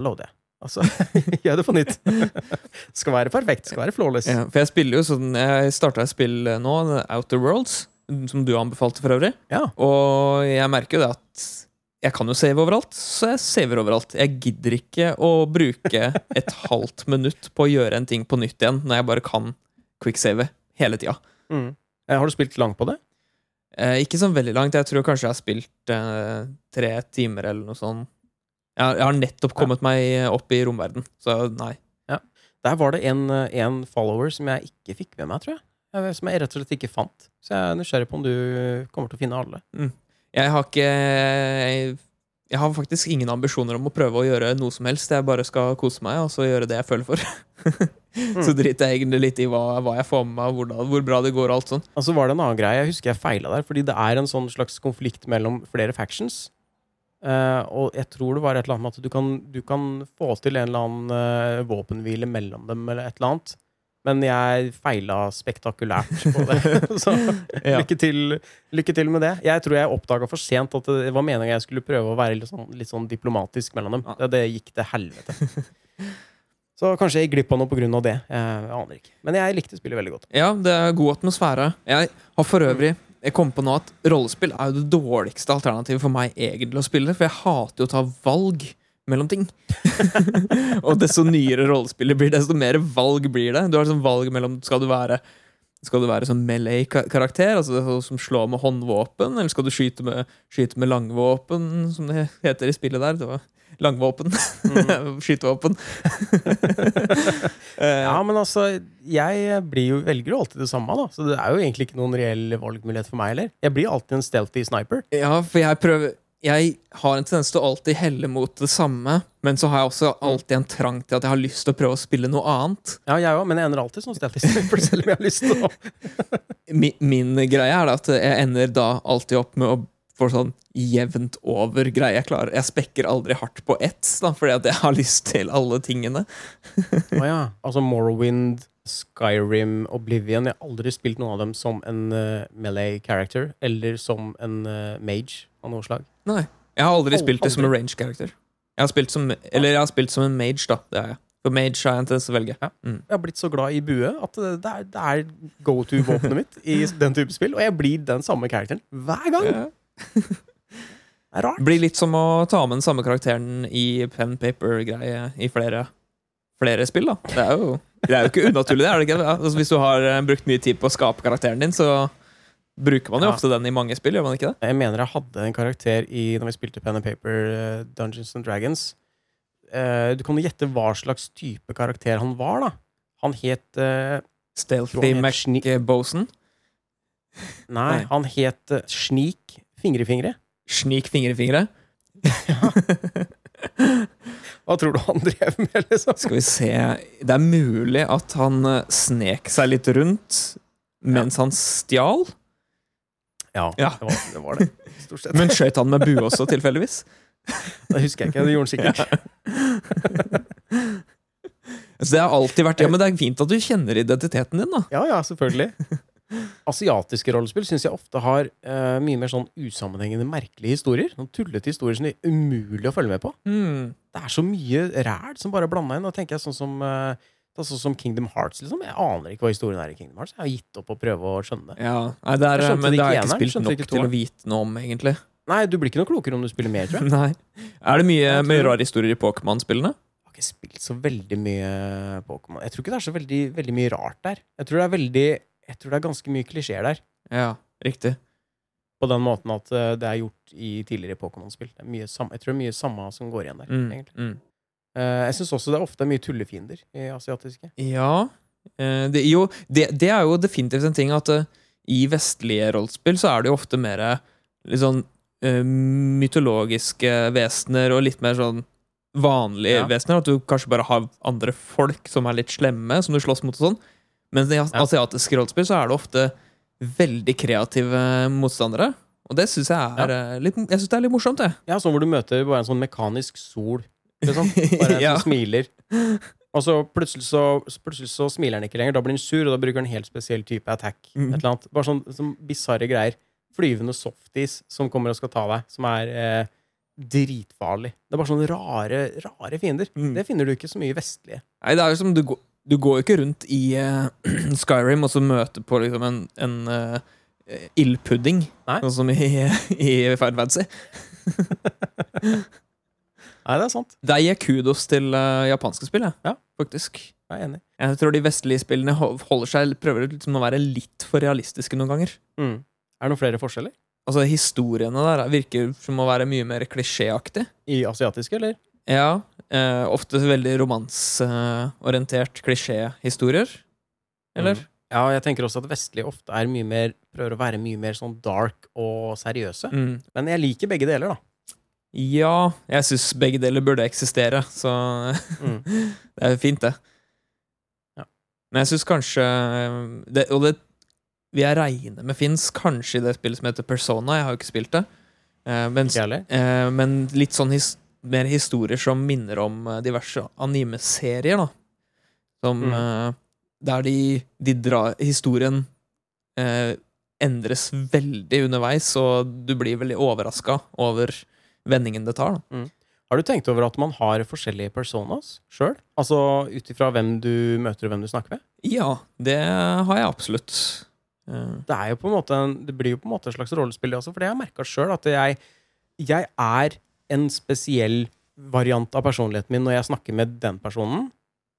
lover jeg. Altså, gjør det på nytt. skal være perfekt. Skal være flawless. Ja, for jeg spiller jo sånn Jeg starta et spill eh, nå, Outer Worlds, som du anbefalte for øvrig. Ja. Og jeg merker jo det at jeg kan jo save overalt, så jeg saver overalt. Jeg gidder ikke å bruke et halvt minutt på å gjøre en ting på nytt igjen, når jeg bare kan quicksave hele tida. Mm. Eh, Har du spilt langt på det? Eh, ikke sånn veldig langt. Jeg tror kanskje jeg har spilt eh, tre timer eller noe sånt. Jeg, jeg har nettopp kommet meg opp i romverden, så nei. Der var det en, eh, en follower som jeg ikke fikk med meg, tror jeg. Jeg- Som jeg rett og slett ikke fant. Så jeg er nysgjerrig på om du kommer til å finne alle. Jeg har ikke jeg, jeg har faktisk ingen ambisjoner om å prøve å gjøre noe som helst. Jeg bare skal kose meg og så gjøre det jeg føler for. så driter jeg egentlig litt i hva, hva jeg får med meg, hvordan, hvor bra det går og alt sånn. Og så var det en annen greie. Jeg husker jeg feila der, fordi det er en sånn slags konflikt mellom flere factions. Uh, og jeg tror det var et eller annet med at du kan, du kan få til en eller annen uh, våpenhvile mellom dem, eller et eller annet. Men jeg feila spektakulært på det. så lykke, til, lykke til med det. Jeg tror jeg oppdaga for sent at det var meninga jeg skulle prøve å være litt sånn, litt sånn diplomatisk mellom dem. Ja. Det, det gikk til helvete. Så kanskje jeg glipp av noe av det. Jeg aner ikke. Men jeg likte spillet veldig godt. Ja, det er god atmosfære. Jeg har for øvrig Jeg kom på nå at rollespill er jo det dårligste alternativet for meg egentlig å spille, for jeg hater jo å ta valg mellom ting. og desto nyere rollespillet blir, desto mer valg blir det. Du har liksom valg mellom Skal du være skal du være sånn melee-karakter, altså som slår med håndvåpen, eller skal du skyte med, skyte med langvåpen, som det heter i spillet der? Det var langvåpen. Skytevåpen. Eh, Ja, men altså, jeg blir jo, velger jo alltid det samme, da. Så det er jo egentlig ikke noen reell valgmulighet for meg heller. Jeg blir alltid en stealthy sniper. Ja, for jeg prøver jeg har en tendens til å alltid helle mot det samme, men så har jeg også alltid en trang til at jeg har lyst til å prøve å spille noe annet. Ja, jeg òg, men jeg ender alltid sånn Stealthy selv om jeg har lyst til å Min, min greie er at jeg ender da alltid opp med å få sånn jevnt over greie jeg klarer. Jeg spekker aldri hardt på ett, da, fordi at jeg har lyst til alle tingene. Å ja. Altså Morrowind, Skyrim, Oblivion Jeg har aldri spilt noen av dem som en uh, melee character, eller som en uh, mage av noe slag. Nei. Jeg har aldri Al- spilt det som en range character. Jeg har spilt som, eller jeg har spilt som en mage, da. Det er jeg. For mage har jeg en tendens til å velge. Mm. Jeg har blitt så glad i bue at det er, det er go to-våpenet mitt i den type spill, og jeg blir den samme karakteren hver gang. Ja. Det er rart. Blir litt som å ta med den samme karakteren i pen paper-greie i flere, flere spill, da. Det er jo, det er jo ikke unaturlig, det. er det ikke? Altså, hvis du har eh, brukt mye tid på å skape karakteren din, så bruker man jo Ja. ofte den i mange spill, gjør man ikke det? Jeg mener jeg hadde en karakter i når vi spilte Pen and Paper eh, Dungeons and Dragons. Uh, du kan jo gjette hva slags type karakter han var, da. Han het uh, Stealthy McBoson? Nei, han het uh, Snik Fingre i fingre. Snik i fingre. Hva tror du han drev med, liksom? Skal vi se Det er mulig at han snek seg litt rundt mens han stjal. Ja, Ja. Det, var, det var det. Stort sett. Men skjøt han med bue også, tilfeldigvis? Det husker jeg ikke. Det gjorde han sikkert. Så det har alltid vært Ja, men det er fint at du kjenner identiteten din, da. Ja, ja, selvfølgelig. Asiatiske rollespill syns jeg ofte har uh, mye mer sånn usammenhengende, merkelige historier. Noen tullete historier som det er umulig å følge med på. Mm. Det er så mye ræl som bare er blanda inn. Og tenker jeg sånn som, eh, sånn som Kingdom Hearts. liksom Jeg aner ikke hva historien er i Kingdom Hearts. Jeg har gitt opp å prøve å skjønne det. Ja, nei, det er, men det det har jeg ikke spilt skjønte nok til å vite noe om, egentlig. Nei, du blir ikke noe klokere om du spiller mer, tror jeg. Nei. Er det mye, Jeg mye rare historier i Pokémon-spillene? Jeg har ikke spilt så veldig mye Pokémon. Jeg tror ikke det er så veldig, veldig mye rart der. Jeg tror det er veldig Jeg tror det er ganske mye klisjeer der. Ja, riktig. På den måten at eh, det er gjort i tidligere Pokémon-spill. Jeg tror det er mye samme som går igjen der. Mm, egentlig. mm. Eh, jeg syns også det er ofte mye tullefiender i asiatiske. Ja. eh, Det, jo, det, det er jo definitivt en ting at eh, i vestlige rollespill så er det jo ofte mer litt sånn mytologiske vesener og litt mer sånn vanlige Ja. vesener. At du kanskje bare har andre folk som er litt slemme, som du slåss mot og sånn. Mens i asiatiske rollespill så er det ofte veldig kreative motstandere. Og det syns jeg er ja. litt, jeg synes det er litt morsomt, det. Ja, sånn hvor du møter bare en sånn mekanisk sol. Liksom. Bare en Ja. som smiler. Og så plutselig så, plutselig så smiler han ikke lenger. Da blir han sur, og da bruker han en helt spesiell type attack. Mm. Et eller annet. Bare sånn, sånn bisarre greier. Flyvende softies som kommer og skal ta deg, som er eh, dritfarlig. Det er bare sånne rare, rare fiender. Mm. Det finner du ikke så mye vestlige. Nei, det er jo som du, går- du går jo ikke rundt i uh, Skyrim og så møter på liksom en, en uh, ildpudding, sånn som i, i Final Fantasy. Nei, det er sant. Der gir jeg kudos til uh, japanske spill, jeg. Ja. Faktisk. Jeg er enig. Jeg tror de vestlige spillene holder seg prøver liksom å være litt for realistiske noen ganger. Mm. Er det noen flere forskjeller? Altså, Historiene der virker som å være mye mer klisjéaktig. I asiatiske, eller? Ja, eh, ofte veldig romanseorientert klisjéhistorier. Eller? Mm. Ja, jeg tenker også at vestlige ofte er mye mer prøver å være mye mer sånn dark og seriøse. Mm. Men jeg liker begge deler, da. Ja, jeg syns begge deler burde eksistere, så Mm. det er fint, det. Ja. Men jeg syns kanskje det, Og det vil jeg regne med fins kanskje i det spillet som heter Persona. Jeg har jo ikke spilt det. Eh, men, eh, men litt sånn his, mer historier som minner om eh, diverse anime-serier, da. Som Mm. eh, Der de, de drar Historien eh, endres veldig underveis, og du blir veldig overraska over vendingen det tar. Da. Har du tenkt over at man har forskjellige personas sjøl? Altså ut ifra hvem du møter og hvem du snakker med? Ja, det har jeg absolutt. Eh, Det, er jo på en måte det blir jo på en måte et slags rollespill, også, for det har jeg merka sjøl. At jeg, jeg er en spesiell variant av personligheten min når jeg snakker med den personen.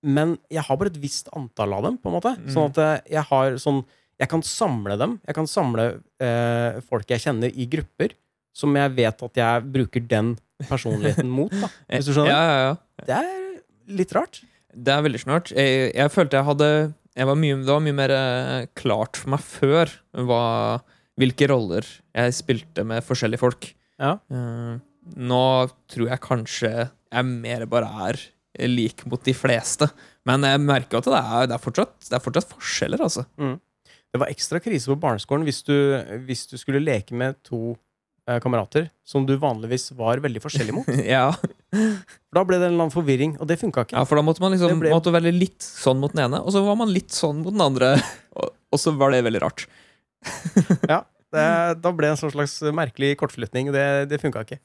Men jeg har bare et visst antall av dem, på en måte. Mm. Sånn at eh, jeg har sånn Jeg kan samle dem. Jeg kan samle eh, folk jeg kjenner, i grupper. Som jeg vet at jeg bruker den personligheten mot, da. Hvis du skjønner? Ja, ja, ja. Det er litt rart. Det er veldig snart. Jeg, jeg følte jeg hadde jeg var mye, Det var mye mer eh, klart for meg før hva, hvilke roller jeg spilte med forskjellige folk. Ja. Eh, nå tror jeg kanskje jeg mer bare er lik mot de fleste. Men jeg merker at det er, det er, fortsatt, det er fortsatt forskjeller, altså. Det var ekstra krise på barneskolen hvis du, hvis du skulle leke med to eh, kamerater som du vanligvis var veldig forskjellig mot. ja. For da ble det en eller annen forvirring, og det funka ikke. ja, for da måtte man liksom ble- måtte være litt sånn mot den ene, og så var man litt sånn mot den andre. Og, og så var det veldig rart. Det, da ble det en sånn slags merkelig kortslutning, og det, det funka ikke.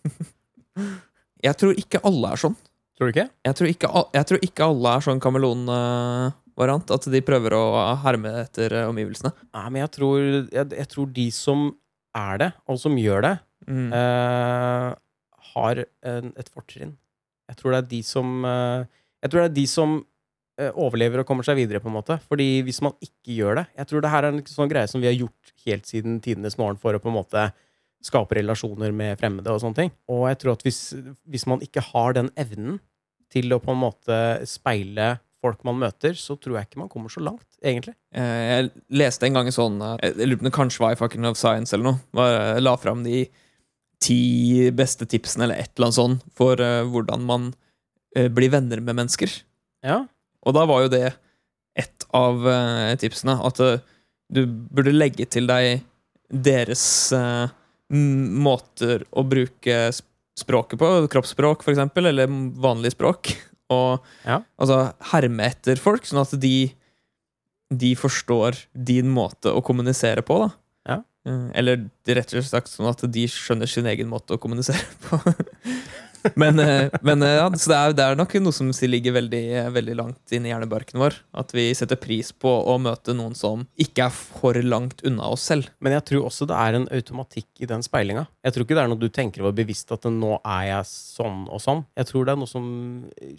Jeg tror ikke alle er sånn. Tror du ikke? Jeg tror ikke, jeg tror ikke alle er sånn kameleon-variant. At de prøver å herme etter eh, omgivelsene. Nei, men jeg tror, jeg, jeg tror de som er det, og som gjør det, Mm. eh, har en, et fortrinn. Jeg tror det er de som eh, Jeg tror det er de som eh, overlever og kommer seg videre, på en måte. Fordi hvis man ikke gjør det Jeg tror det her er en sånn greie som vi har gjort helt siden tidenes morgen for å på en måte skape relasjoner med fremmede og sånne ting. Og jeg tror at hvis, hvis man ikke har den evnen til å på en måte speile folk man møter, så tror jeg ikke man kommer så langt, egentlig. Eh, Jeg leste en gang en sånn eh, Jeg lurer på om det kanskje var i Fucking of Science eller noe. Var, eh, la fram de ti beste tipsene eller et eller annet sånt for hvordan man blir venner med mennesker. Ja. Og da var jo det et av tipsene. At du burde legge til deg deres måter å bruke språket på. Kroppsspråk, for eksempel, eller vanlig språk. Og Ja. altså herme etter folk, sånn at de de forstår din måte å kommunisere på, da. Ja. Eh, Eller rett og slett sagt sånn at de skjønner sin egen måte å kommunisere på. men eh, men eh, ja, så det er, det er nok noe som ligger veldig, eh, veldig langt inn i hjernebarken vår. At vi setter pris på å møte noen som ikke er for langt unna oss selv. Men jeg tror også det er en automatikk i den speilinga. Jeg tror ikke det er noe du tenker over bevisst at nå er jeg sånn og sånn. Jeg tror det er noe som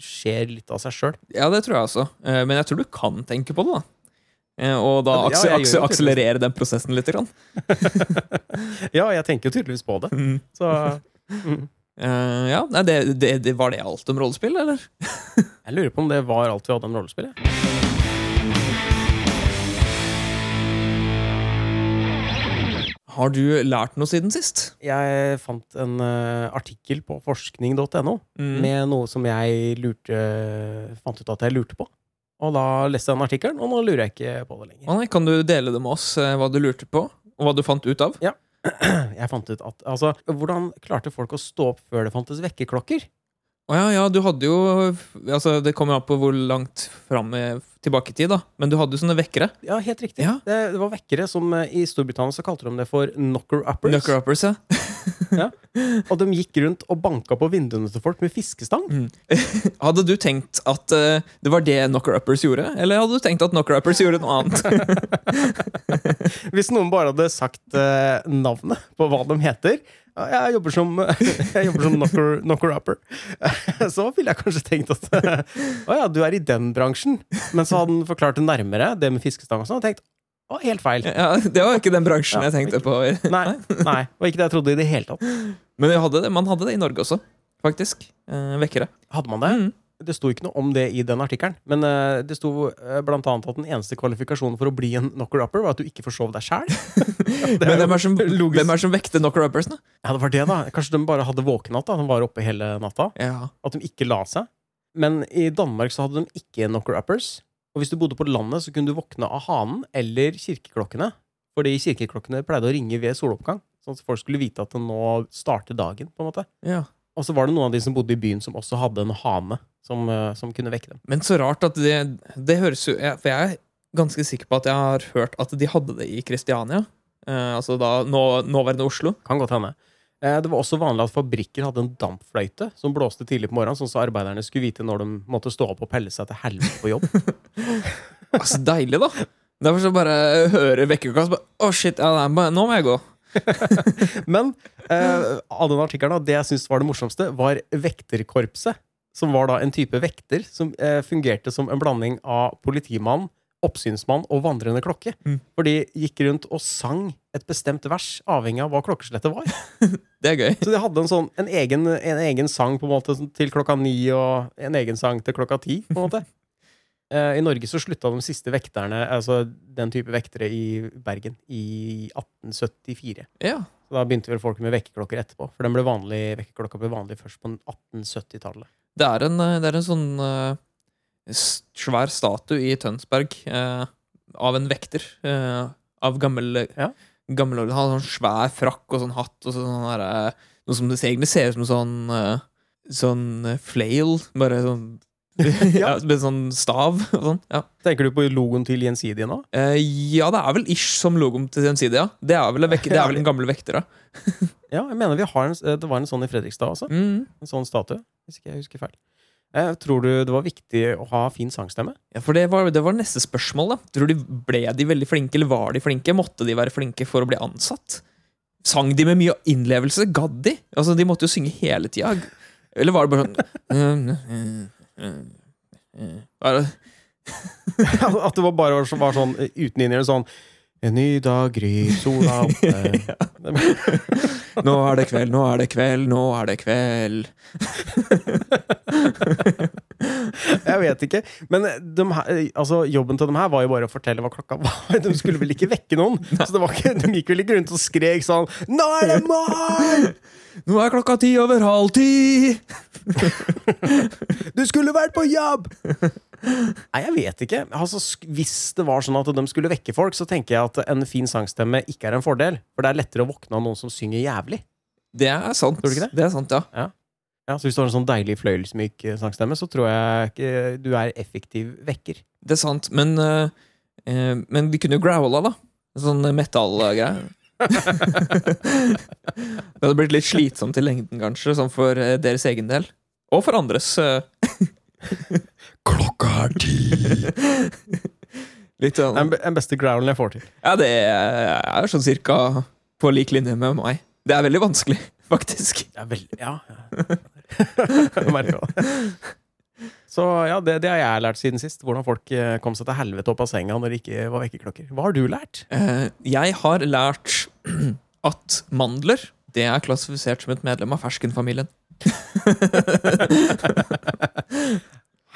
skjer litt av seg sjøl. Ja, det tror jeg også. Men jeg tror du kan tenke på det, da. Og da Ja, akse- akse- akselerere den prosessen litt. Grann. Ja, jeg tenker jo tydeligvis på det. Mm. Så mm. Eh, ja, nei, det, det, det, Var det alt om rollespill, eller? jeg lurer på om det var alt vi hadde om rollespill. Ja. Har du lært noe siden sist? Jeg fant en uh, artikkel på forskning.no Mm. med noe som jeg lurte, fant ut at jeg lurte på. Og da leste jeg den artikkelen, og nå lurer jeg ikke på det lenger. Nei, kan du dele det med oss, eh, hva du lurte på? Og hva du fant ut av? Jeg fant ut at Altså, hvordan klarte folk å stå opp før det fantes vekkerklokker? Å ja, ja, du hadde jo altså, Det kommer an på hvor langt fram tilbake i tid, da. Men du hadde jo sånne vekkere. Ja, helt riktig. Ja. Det, det var vekkere som eh, I Storbritannia så kalte de det for knocker-uppers. Knocker uppers, ja. Og de gikk rundt og banka på vinduene til folk med fiskestang. Hadde du tenkt at uh, det var det knocker uppers gjorde? Eller hadde du tenkt at knocker uppers gjorde noe annet? Hvis noen bare hadde sagt uh, navnet på hva de heter ja, Jeg jobber som, jeg jobber som knocker, knocker-upper. Så ville jeg kanskje tenkt at Å ja, du er i den bransjen. Men så hadde han forklart det nærmere, det med fiskestang og sånn, og tenkt å, helt feil. ja, det var ikke den bransjen Ja, jeg tenkte på. Nei, nei, var ikke det jeg trodde i det hele tatt. Men hadde det, man hadde det i Norge også, faktisk. Eh, vekkere. Hadde man det? Mm. Det sto ikke noe om det i den artikkelen, men uh, det sto uh, blant annet at den eneste kvalifikasjonen for å bli en knocker-upper var at du ikke forsov deg sjæl. Men hvem er, som, hvem er som vekte knocker uppers, da? Ja, det var det, da. Kanskje de bare hadde våkenatt. da. De var oppe hele natta. Ja. At de ikke la seg. Men i Danmark så hadde de ikke knocker-uppers. Og hvis du bodde på landet, så kunne du våkne av hanen eller kirkeklokkene. Fordi kirkeklokkene pleide å ringe ved soloppgang. Sånn at folk skulle vite at det nå starter dagen. på en måte. ja. Og så var det noen av de som bodde i byen, som også hadde en hane som, eh, som kunne vekke dem. Men så rart at det, det høres jo jeg- For jeg er ganske sikker på at jeg har hørt at de hadde det i Kristiania. Eh, altså da nå, nåværende Oslo. Kan godt hende. Eh, Det var også vanlig at fabrikker hadde en dampfløyte som blåste tidlig på morgenen, sånn så arbeiderne skulle vite når de måtte stå opp og pelle seg til helvete på jobb. Altså, deilig, da! Derfor så bare høre vekkerklokka så bare Å, shit, ja, nei, nå må jeg gå. Men eh, av den artikkelen, det jeg syns var det morsomste, var vekterkorpset. Som var da en type vekter som eh, fungerte som en blanding av politimann, oppsynsmann og vandrende klokke. Mm. For de gikk rundt og sang et bestemt vers, avhengig av hva klokkeslettet var. Det er gøy. Så de hadde en sånn en egen, en egen sang på en måte til klokka ni, og en egen sang til klokka ti. på en måte. Eh, I Norge så slutta de siste vekterne, altså den type vektere, i Bergen i 1874. Ja, Så da begynte vel folk med vekkerklokker etterpå. For den ble vanlig, vekkerklokka ble vanlig først på 1870-tallet. Det en, eh, det er en sånn uh, svær statue i Tønsberg uh, av en vekter. Uh, av gammel, Ja. gammel Han har sånn svær frakk og sånn hatt og sånn eh, noe som det egentlig ser ut som sånn Sånn flail. Bare sånn ja. Med sånn stav og sånn. Ja. Tenker du på logoen til Gjensidige nå? Eh, ja, det er vel ish som logoen til Gjensidige, ja. Det er vel vek det er vel den gammel vektera. ja. Ja, jeg mener vi har en, det var en sånn i Fredrikstad også. Mm. En sånn statue, hvis ikke jeg husker feil. Eh, tror du det var viktig å ha fin sangstemme? Ja, for det var, det var neste spørsmål, da. Tror du Ble de veldig flinke, eller var de flinke? Måtte de være flinke for å bli ansatt? Sang de med mye innlevelse? Gadd de? Altså, De måtte jo synge hele tida. Eller var det bare sånn Bare- At det var bare var, var sånn eh, uten inni sånn En ny dag gryr, sola oppe. Nå er det kveld, nå er det kveld, nå er det kveld. Jeg vet ikke. Men de her, altså, jobben til dem her var jo bare å fortelle hva klokka var. De skulle vel ikke vekke noen? Så det var ikke, De gikk vel ikke rundt og skrek sånn 'Nå er det morgen! Nå er klokka ti over halv ti! Du skulle vært på jobb!' Nei, jeg vet ikke. Altså, hvis det var sånn at de skulle vekke folk, så tenker jeg at en fin sangstemme ikke er en fordel. For det er lettere å våkne av noen som synger jævlig. Det er sant. Det? Det er sant, ja. Ja, så Hvis du har en sånn deilig fløyelsmyk eh, sangstemme, så tror jeg ikke du er effektiv vekker. Det er sant, men uh, uh, Men de kunne jo growla, da. Sånn metallgreie. det hadde blitt litt slitsomt i lengden, kanskje, sånn for deres egen del. Og for andres. Klokka er ti! litt sånn Den den beste growlen jeg får til. Ja, det er sånn cirka på lik linje med meg. Det er veldig vanskelig, faktisk. Ja, vel, ja. ja. Så ja, det, det har jeg lært siden sist. Hvordan folk eh, kom seg til helvete opp av senga når det ikke var vekkerklokker. Hva har du lært? Eh, Jeg har lært at mandler det er klassifisert som et medlem av ferskenfamilien.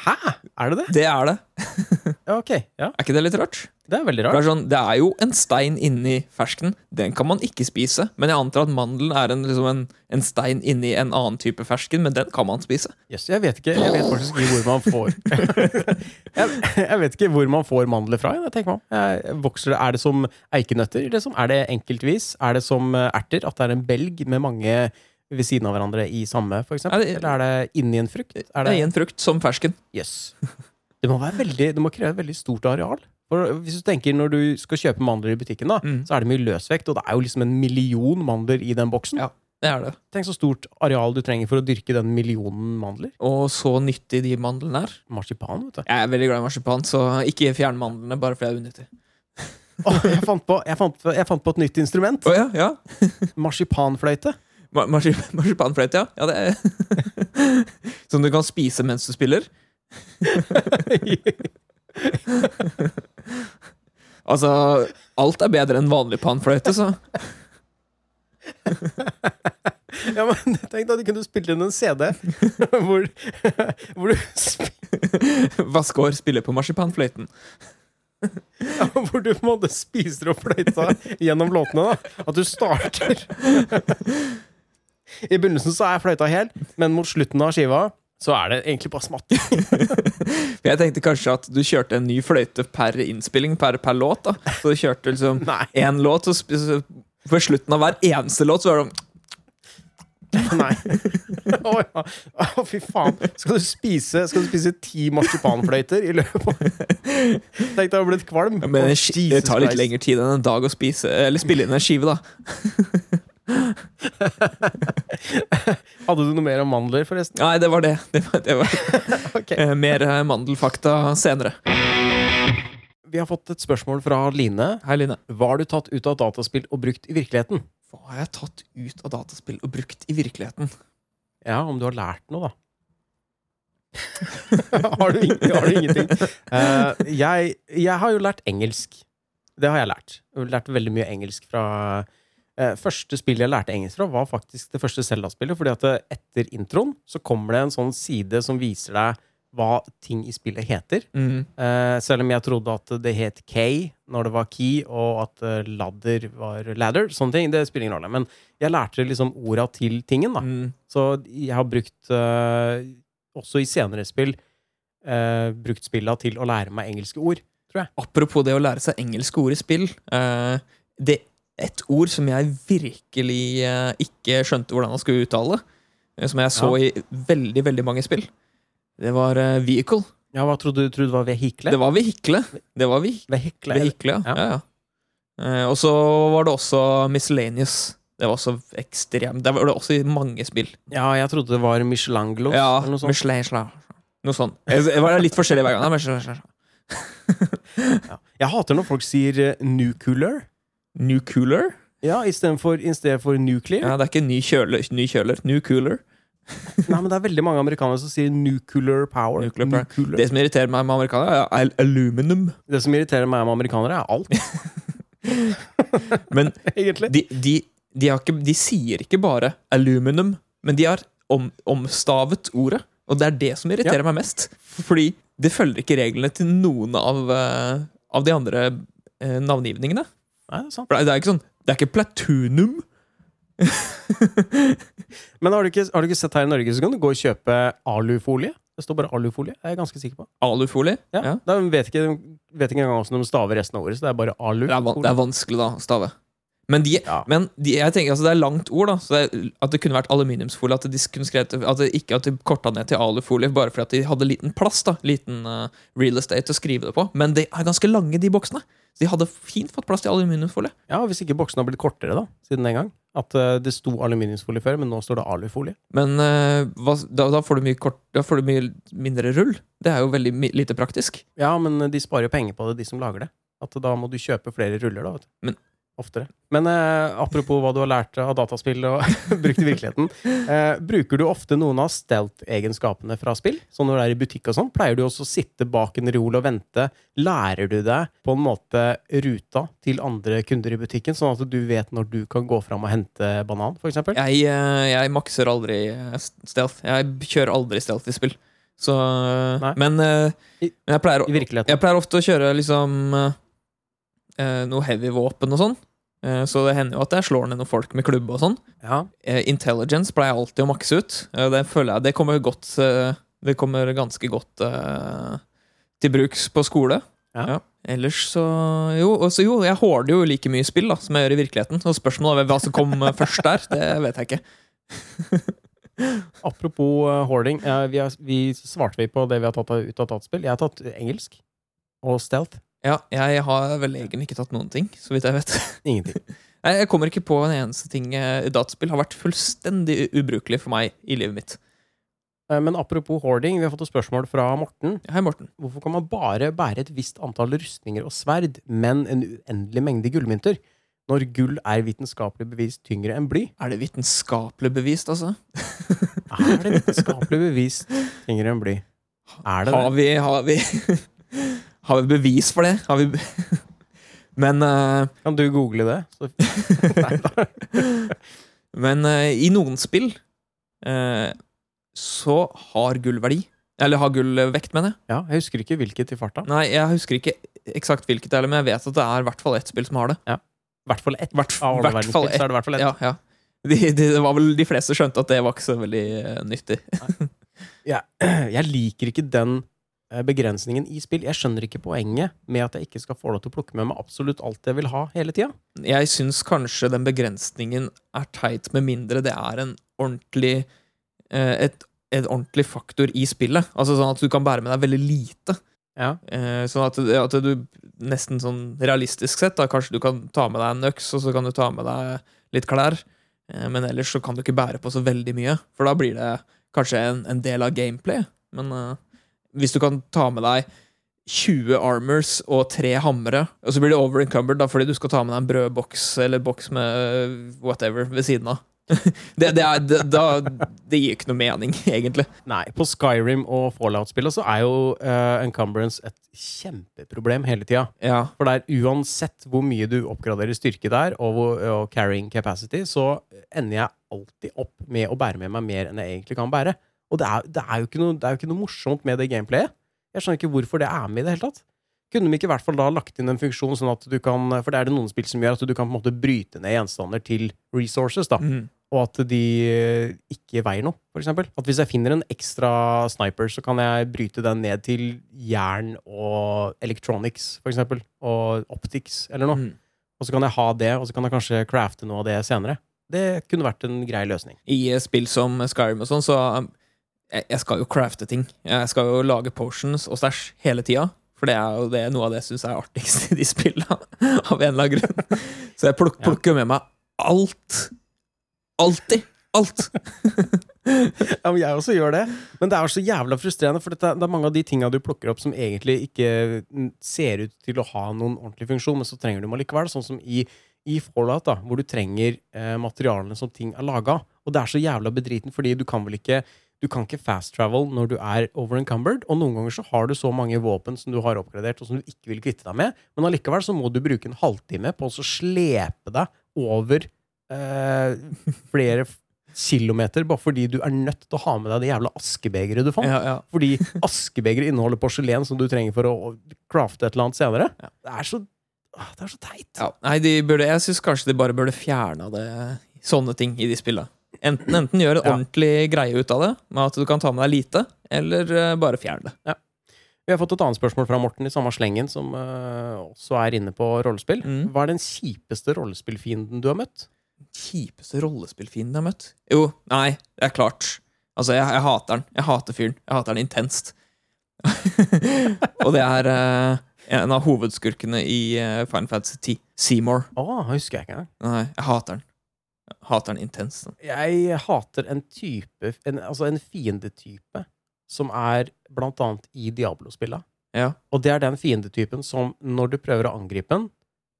Hæ? Er det det? Det er det. Ja, ok. Ja, Er ikke det litt rart? Det er veldig Det er, sånn, det er jo en stein inni fersken. Den kan man ikke spise. Men jeg antar at mandelen er en, liksom en, en stein inni en annen type fersken, men den kan man spise. Yes, jeg vet ikke Jeg vet faktisk ikke hvor man får jeg, jeg vet ikke hvor man får mandler fra. Jeg tenker meg om. Jeg, vokser Er det som eikenøtter? Liksom? Er det enkeltvis? Er det som eh, erter? At det er en belg med mange ved siden av hverandre i samme, for eksempel? Det- Eller er det inni en frukt? Er Det det er en frukt som fersken. Yes. Det må være veldig Det må kreve et veldig stort areal. For hvis du tenker Når du skal kjøpe mandler i butikken, da Mm. så er det mye løsvekt, og det er jo liksom en million mandler i den boksen. Ja. Det er det. Tenk så stort areal du trenger for å dyrke den millionen mandler. Og så nyttig de mandlene er. Marsipan, vet du. Jeg er veldig glad i marsipan, så ikke fjern mandlene bare fordi jeg er unyttig. oh, jeg, fant på, jeg, fant jeg fant på et nytt instrument. Oh, ja, ja. Marsipanfløyte. Mar Marsipanfløyte, ja. ja det er. Som du kan spise mens du spiller. Altså, alt er bedre enn vanlig panfløyte, så ja, men Tenk da du kunne spilt inn en CD hvor, hvor, du, sp- Vaskår spiller på marsipanfløyten. ja, hvor du på en måte spiser opp fløyta gjennom låtene. da At du starter I begynnelsen så er fløyta hel, men mot slutten av skiva så er det egentlig bare smatt. Jeg tenkte kanskje at du kjørte en ny fløyte per innspilling, per, per låt. da Så du kjørte liksom én låt, og på slutten av hver eneste låt så var det sånn Nei. Å ja. Oh, fy faen. Skal du spise Skal du spise ti marsipanfløyter i løpet av Tenk deg å bli kvalm. kvalm. Men det tar litt lengre tid enn en dag å spise Eller spille inn en skive, da. Hadde du noe mer om mandler, forresten? Nei, det var det. det, var, det var. Ok. Eh, Mer eh, mandelfakta senere. Vi har fått et spørsmål fra Line. Hei, Line. Hva har du tatt ut av dataspill og brukt i virkeligheten? Hva har jeg tatt ut av dataspill og brukt i virkeligheten? Ja, om du har lært noe, da. har, du, har du ingenting? Uh, jeg, jeg har jo lært engelsk. Det har jeg lært. Jeg har lært veldig mye engelsk fra Første spillet jeg lærte engelsk fra, var faktisk det første Zelda-spillet. Fordi at eh, etter introen så kommer det en sånn side som viser deg hva ting i spillet heter. Mm. Uh, selv om jeg trodde at det het K når det var key, og at eh, ladder var ladder. Sånne ting. Det spiller ingen rolle. Men jeg lærte liksom orda til tingen, da. Mm. Så jeg har brukt, uh, også i senere spill, uh, brukt spilla til å lære meg engelske ord. Apropos det å lære seg engelske ord i spill. eh, det Et ord som jeg virkelig eh, ikke skjønte hvordan han skulle uttale, eh, som jeg så i veldig, veldig mange spill, det var eh, vehicle. Ja, hva trodde du trodde var vehikle? Det var vehikle. Det var vi- Vehikle. vehikle, ja. Ja. ja, ja. Og så var det også miscellaneous. Det var også ekstremt Det var det også i mange spill. Ja, jeg trodde det var Michelangelo. Ja, eller noe sånt. Michelangelo. noe sånt. Det var litt forskjellig hver gang. Ja. Jeg hater når folk sier eh, i New cooler? Ja, istedenfor for nuclear. Ja, det er ikke ny kjøler. Ny kjøler. New cooler. Nei, men det er veldig mange amerikanere som sier nuclear power. Nuclear power. Nuclear. Det som irriterer meg med amerikanere, er aluminum. Det som irriterer meg med amerikanere, er alt, Men de, de, de, har ikke, de sier ikke bare aluminum, men de har om, omstavet ordet. Og det er det som irriterer meg mest. Fordi det følger ikke reglene til noen av, eh, av de andre eh, navngivningene. Nei, det er sant. For det er ikke sånn Det er ikke platunum. Men har du, ikke, har du ikke sett her i Norge, så kan du gå og kjøpe alufolie. Det står bare alufolie. Jeg er ganske sikker på. Alufolie. Ja. Ja. Da vet ikke, vet ikke engang hvordan de staver resten av ordet, så det er bare alu. Det, er van, det er vanskelig, da, å stave. Men, de, Ja. men de, jeg tenker, altså, det er langt ord, da. Så det, at det kunne vært aluminiumsfolie. At de kunne skrevet At det ikke at de korta ned til alufolie bare fordi at de hadde liten plass. da Liten uh, real estate å skrive det på. Men de er ganske lange, de boksene. Så de hadde fint fått plass til aluminiumsfolie. Ja, Hvis ikke boksen har blitt kortere da, siden den gang. At uh, det sto aluminiumsfolie før, men nå står det alufolie. Men uh, hva, da, da, får du mye kort, da får du mye mindre rull. Det er jo veldig lite praktisk. Ja, men de sparer jo penger på det, de som lager det. At da må du kjøpe flere ruller, da. vet du. Men- Oftere. Men eh, apropos hva du har lært av dataspill og brukt i virkeligheten. Eh, bruker du ofte noen av stealth-egenskapene fra spill? Sånn når du er i butikk og sånn, pleier du også å sitte bak en reol og vente? Lærer du deg på en måte ruta til andre kunder i butikken, sånn at du vet når du kan gå fram og hente banan, eksempel? Jeg, eh, jeg makser aldri eh, stealth. Jeg kjører aldri stealth i spill. Så Men, eh, men jeg pleier. Jeg pleier ofte å kjøre liksom noe heavy våpen og sånn. Eh, så det hender jo at jeg slår ned noen folk med klubbe og sånn. Ja. Eh, intelligence pleier jeg alltid å makse ut. Eh, det føler jeg Det kommer godt Det kommer ganske godt til bruks på skole. Ja. Ellers så Jo, også, jo, jeg hårder jo like mye spill da som jeg gjør i virkeligheten. Og spørsmålet er hva som kom først der, det vet jeg ikke. Apropos hoarding. vi, har, vi svarte vi på det vi har tatt ut av dataspill. Jeg har tatt engelsk. Og stealth. Ja, jeg har vel egentlig ikke tatt noen ting, så vidt jeg vet. Ingenting. Nei, Jeg kommer ikke på en eneste ting. eh, Dataspill har vært fullstendig ubrukelig for meg i livet mitt. Eh, Men apropos hoarding, vi har fått et spørsmål fra Morten. Hei, Morten. Hvorfor kan man bare bære et visst antall rustninger og sverd, men en uendelig mengde gullmynter? Når gull er vitenskapelig bevist tyngre enn bly? Er det vitenskapelig bevist, altså? Er det vitenskapelig bevist tyngre enn bly? Er det Har det? vi Har vi, har vi bevis for det? Har vi Men, uh, Kan du google det? Nei da. men uh, i noen spill uh, så har gull verdi. Eller har gull vekt, mener jeg. Ja, jeg husker ikke hvilket i farta. Nei, jeg husker ikke eksakt hvilket men jeg vet at det er i hvert fall ett spill som har det. I hvert fall ett. Hvert, Av hvert fall ett. så er det hvert fall ett. Ja, ja. De, de, det var vel de fleste skjønte at det var ikke så veldig nyttig. Jeg liker ikke den begrensningen i spill. Jeg skjønner ikke poenget med at jeg ikke skal få lov til å plukke med meg absolutt alt jeg vil ha hele tida. Jeg syns kanskje den begrensningen er teit, med mindre det er en ordentlig eh, et, et ordentlig faktor i spillet. Altså sånn at du kan bære med deg veldig lite. Ja. Eh, sånn at, at du nesten sånn realistisk sett, da kanskje du kan ta med deg en øks, og så kan du ta med deg litt klær. Eh, men ellers så kan du ikke bære på så veldig mye, for da blir det kanskje en, en del av gameplay. Men eh, hvis du kan ta med deg 20 armors og tre hamre, og så blir det over encumbered da, fordi du skal ta med deg en brødboks eller boks med eh, whatever ved siden av. det, det, er, det, da, det gir ikke noe mening, egentlig. Nei, på Skyrim og Fallout-spillet så er jo uh, encumbrance et kjempeproblem hele tida. Ja, For det er uansett hvor mye du oppgraderer styrke der, og, hvor, og carrying capacity, så ender jeg alltid opp med å bære med meg mer enn jeg egentlig kan bære. Og det er, det, er jo ikke noe, det er jo ikke noe morsomt med det gameplayet. Jeg skjønner ikke hvorfor det er med i det hele tatt. Kunne de ikke i hvert fall da lagt inn en funksjon sånn at du kan For det er det noen spill som gjør at du kan på en måte bryte ned gjenstander til resources, da. Mm. Og at de eh, ikke veier noe, for eksempel. At hvis jeg finner en ekstra sniper, så kan jeg bryte den ned til jern og electronics, for eksempel. Og optics, eller noe. Mm. Og så kan jeg ha det, og så kan jeg kanskje crafte noe av det senere. Det kunne vært en grei løsning. I spill som Skyrim og sånn, så um, jeg, jeg skal jo crafte ting. Jeg skal jo lage potions og stæsj hele tida. For det er jo det, noe av det jeg syns er artigst i de spillene, av en eller annen grunn. Så jeg pluk, plukker med meg alt. Alltid. Alt. Ja, men jeg også gjør det. Men det er så jævla frustrerende, for dette, det er mange av de tinga du plukker opp som egentlig ikke ser ut til å ha noen ordentlig funksjon, men så trenger du dem allikevel. Sånn som i, i Fallout, da, hvor du trenger eh, materialene som ting er laga. Og det er så jævla bedriten, fordi du kan vel ikke du kan ikke fast travel når du er overencumbered, og noen ganger så har du så mange våpen som du har oppgradert, og som du ikke vil kvitte deg med, men allikevel så må du bruke en halvtime på å slepe deg over eh, flere kilometer, bare fordi du er nødt til å ha med deg det jævla askebegeret du fant. Ja, ja. Fordi askebegeret inneholder porselen som du trenger for å crafte et eller annet senere. Ja. Det er så ah, Det er så teit. Ja, nei, de burde, jeg syns kanskje de bare burde fjerna det sånne ting i de spillene. Enten, enten gjøre en Ja. ordentlig greie ut av det, med at du kan ta med deg lite, eller uh, bare fjerne det. Vi har fått et annet spørsmål fra Morten i samme slengen, som uh, også er inne på rollespill. Mm. Hva er den kjipeste rollespillfienden du har møtt? Kjipeste rollespillfienden jeg har møtt? Jo, nei, det er klart. Altså, jeg, jeg hater den. Jeg hater fyren. Jeg hater den intenst. og det er uh, en av hovedskurkene i uh, Final Fantasy 10. Seymour. Å, husker jeg ikke. Nei, jeg hater den. Hater den intenst. Jeg hater en type en, Altså en fiendetype som er blant annet i Diablo-spilla. Ja. Og det er den fiendetypen som når du prøver å angripe den,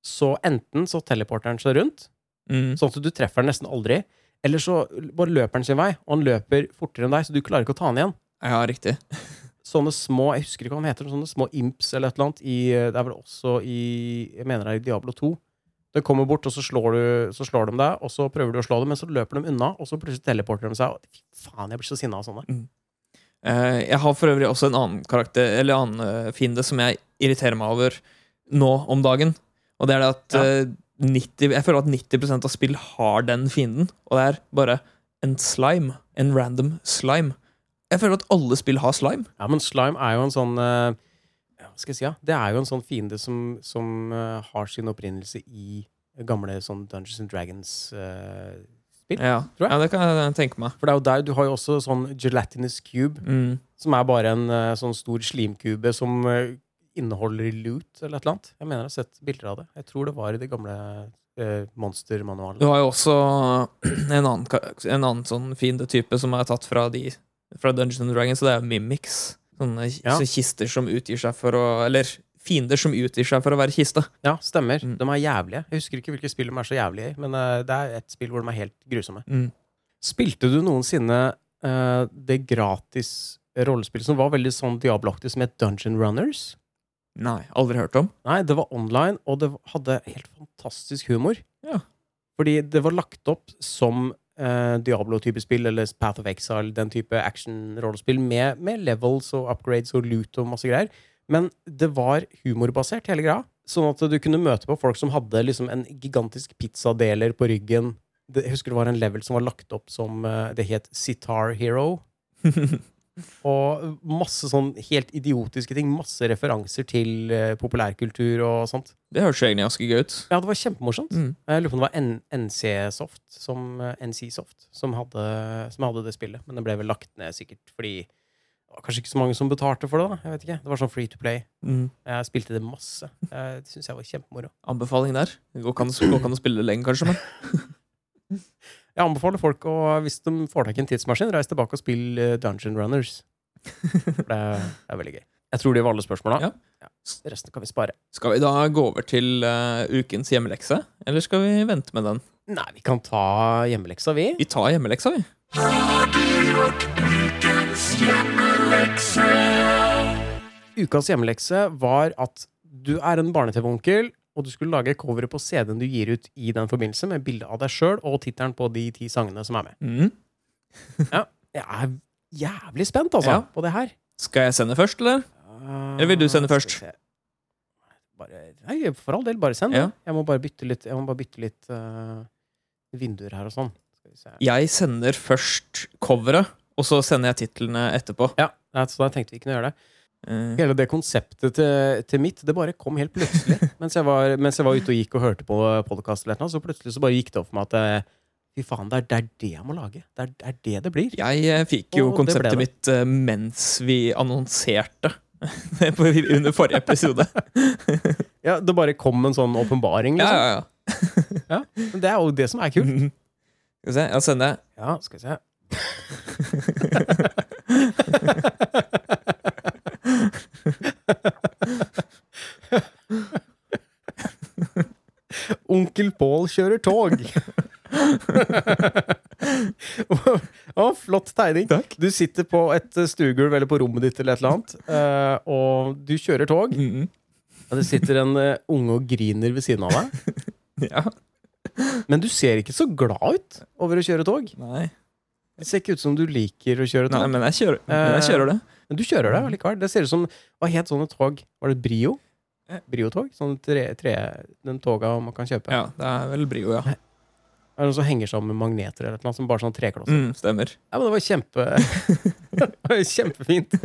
så enten så teleporter den seg rundt, Mm. sånn at du treffer den nesten aldri, eller så bare løper den sin vei, og han løper fortere enn deg, så du klarer ikke å ta den igjen. ja, riktig. Sånne små Jeg husker ikke hva de heter, sånne små imps eller et eller annet. I, det er vel også i Jeg mener det er i Diablo 2. Det kommer bort, og så slår, du, så slår de deg, og så prøver du å slå dem, men så løper de unna, og så plutselig teleporter de seg. Og fy faen, jeg blir så sinna av sånne. Eh, jeg har for øvrig også en annen karakter Eller annen eh, fiende som jeg irriterer meg over nå om dagen. Og det er det at Ja. eh, 90, Jeg føler at 90% av spill har den fienden, og det er bare en slime. En random slime. Jeg føler at alle spill har slime. Ja, men slime er jo en sånn eh, Hva skal jeg si? Ja? Det er jo en sånn fiende som, som uh, har sin opprinnelse i gamle sånn Dungeons and Dragons-spill. Ja, Tror jeg. ja det kan jeg tenke meg. For det er jo der du har jo også sånn gelatinous cube, Mm. som er bare en uh, sånn stor slimkube som eh, inneholder loot eller et eller annet. Jeg mener jeg har sett bilder av det. Jeg tror det var i det gamle eh, Du har jo også en annen, en annen sånn fiendetype som er tatt fra, de, fra Dungeons and Dragons, og det er mimics. Sånne Ja. så kister som utgir seg for å Eller fiender som utgir seg for å være kiste. Ja, stemmer. Mm. De er jævlige. Jeg husker ikke hvilke spill de er så jævlige i, men eh, det er et spill hvor de er helt grusomme. Mm. Spilte du noensinne uh, det gratis rollespillet som var veldig sånn Diablo-aktig, som het Dungeon Runners? Nei, aldri hørt om. Nei, det var online, og det hadde helt fantastisk humor. Ja. Fordi det var lagt opp som eh, Diablo-type spill, eller Path of Exile, den type action-rollespill, med, med levels og upgrades og loot og masse greier. Men det var humorbasert, hele greia. Sånn at du kunne møte på folk som hadde liksom en gigantisk pizzadeler på ryggen. Jeg husker det var en level som var lagt opp som uh, Det het Sitar Hero. Og masse sånn helt idiotiske ting. Masse referanser til eh, populærkultur og sånt. Det høres jo egentlig ganske gøy ut. Ja, det var kjempemorsomt. Mm. Jeg lurer på om det var N NC-soft som, eh, NC-soft som, hadde, som hadde det spillet. Men det ble vel lagt ned sikkert fordi det var kanskje ikke så mange som betalte for det. da Jeg vet ikke, Det var sånn free to play. Mm. Jeg spilte det masse. Det syns jeg var kjempemoro. Anbefaling der. Det går ikke an å- går ikke an å spille det lenge, kanskje, men Jeg anbefaler folk å, hvis de får tak i en tidsmaskin, reise tilbake og spille eh, Dungeon Runners. For det er, det er veldig gøy. Jeg tror det var alle spørsmåla. Ja. Resten kan vi spare. Skal vi da gå over til uh, ukens hjemmelekse? Eller skal vi vente med den? Nei, vi kan ta hjemmeleksa, vi. Vi tar hjemmeleksa, vi. Ukas hjemmelekse var at du er en barne-TV-onkel, og du skulle lage coveret på CD-en du gir ut i den forbindelse, med bilde av deg sjøl og tittelen på de ti sangene som er med. Mm. Jeg er jævlig spent, altså, Ja. på det her. Skal jeg sende først, eller? Eller vil du sende først? Bare, nei, for all del, bare send. Ja. Jeg må bare bytte litt, jeg må bare bytte litt uh, vinduer her og sånn. Skal vi se. Jeg sender først coveret, og så sender jeg titlene etterpå. Ja, så da tenkte vi å gjøre det. Eh, Hele det konseptet til, til mitt, det bare kom helt plutselig. mens, jeg var, mens jeg var ute og gikk og hørte på podkast, så plutselig så bare gikk det opp for meg at eh, fy faen, det er, det er det jeg må lage. Det er, det er det det blir. Jeg eh, fikk jo Og konseptet mitt mens vi annonserte under forrige episode. Ja, Det bare kom en sånn åpenbaring, Ja, ja, ja, ja. Men Det er jo det som er kult. Mm. Skal vi se, jeg sender Ja, skal vi se. Onkel Pål kjører tog. oh, flott tegning. Takk. Du sitter på et stuegulv eller på rommet ditt eller et eller annet, eh, og du kjører tog. Mhm. Og det sitter en eh, unge og griner ved siden av deg. Ja. Men du ser ikke så glad ut over å kjøre tog. Nei. Det ser ikke ut som du liker å kjøre Nei, tog. men jeg kjører, men jeg kjører det. Men du kjører det likevel. Det ser ut som Hva het sånne tog? Var det Brio? Eh. Brio-tog? Sånn tre, tre, den toga man kan kjøpe. Ja, det er vel Brio, ja. Er det noen som henger sammen med magneter eller noe? Som bare sånn treklosser? Mm, stemmer. Ja, men det var kjempe kjempefint.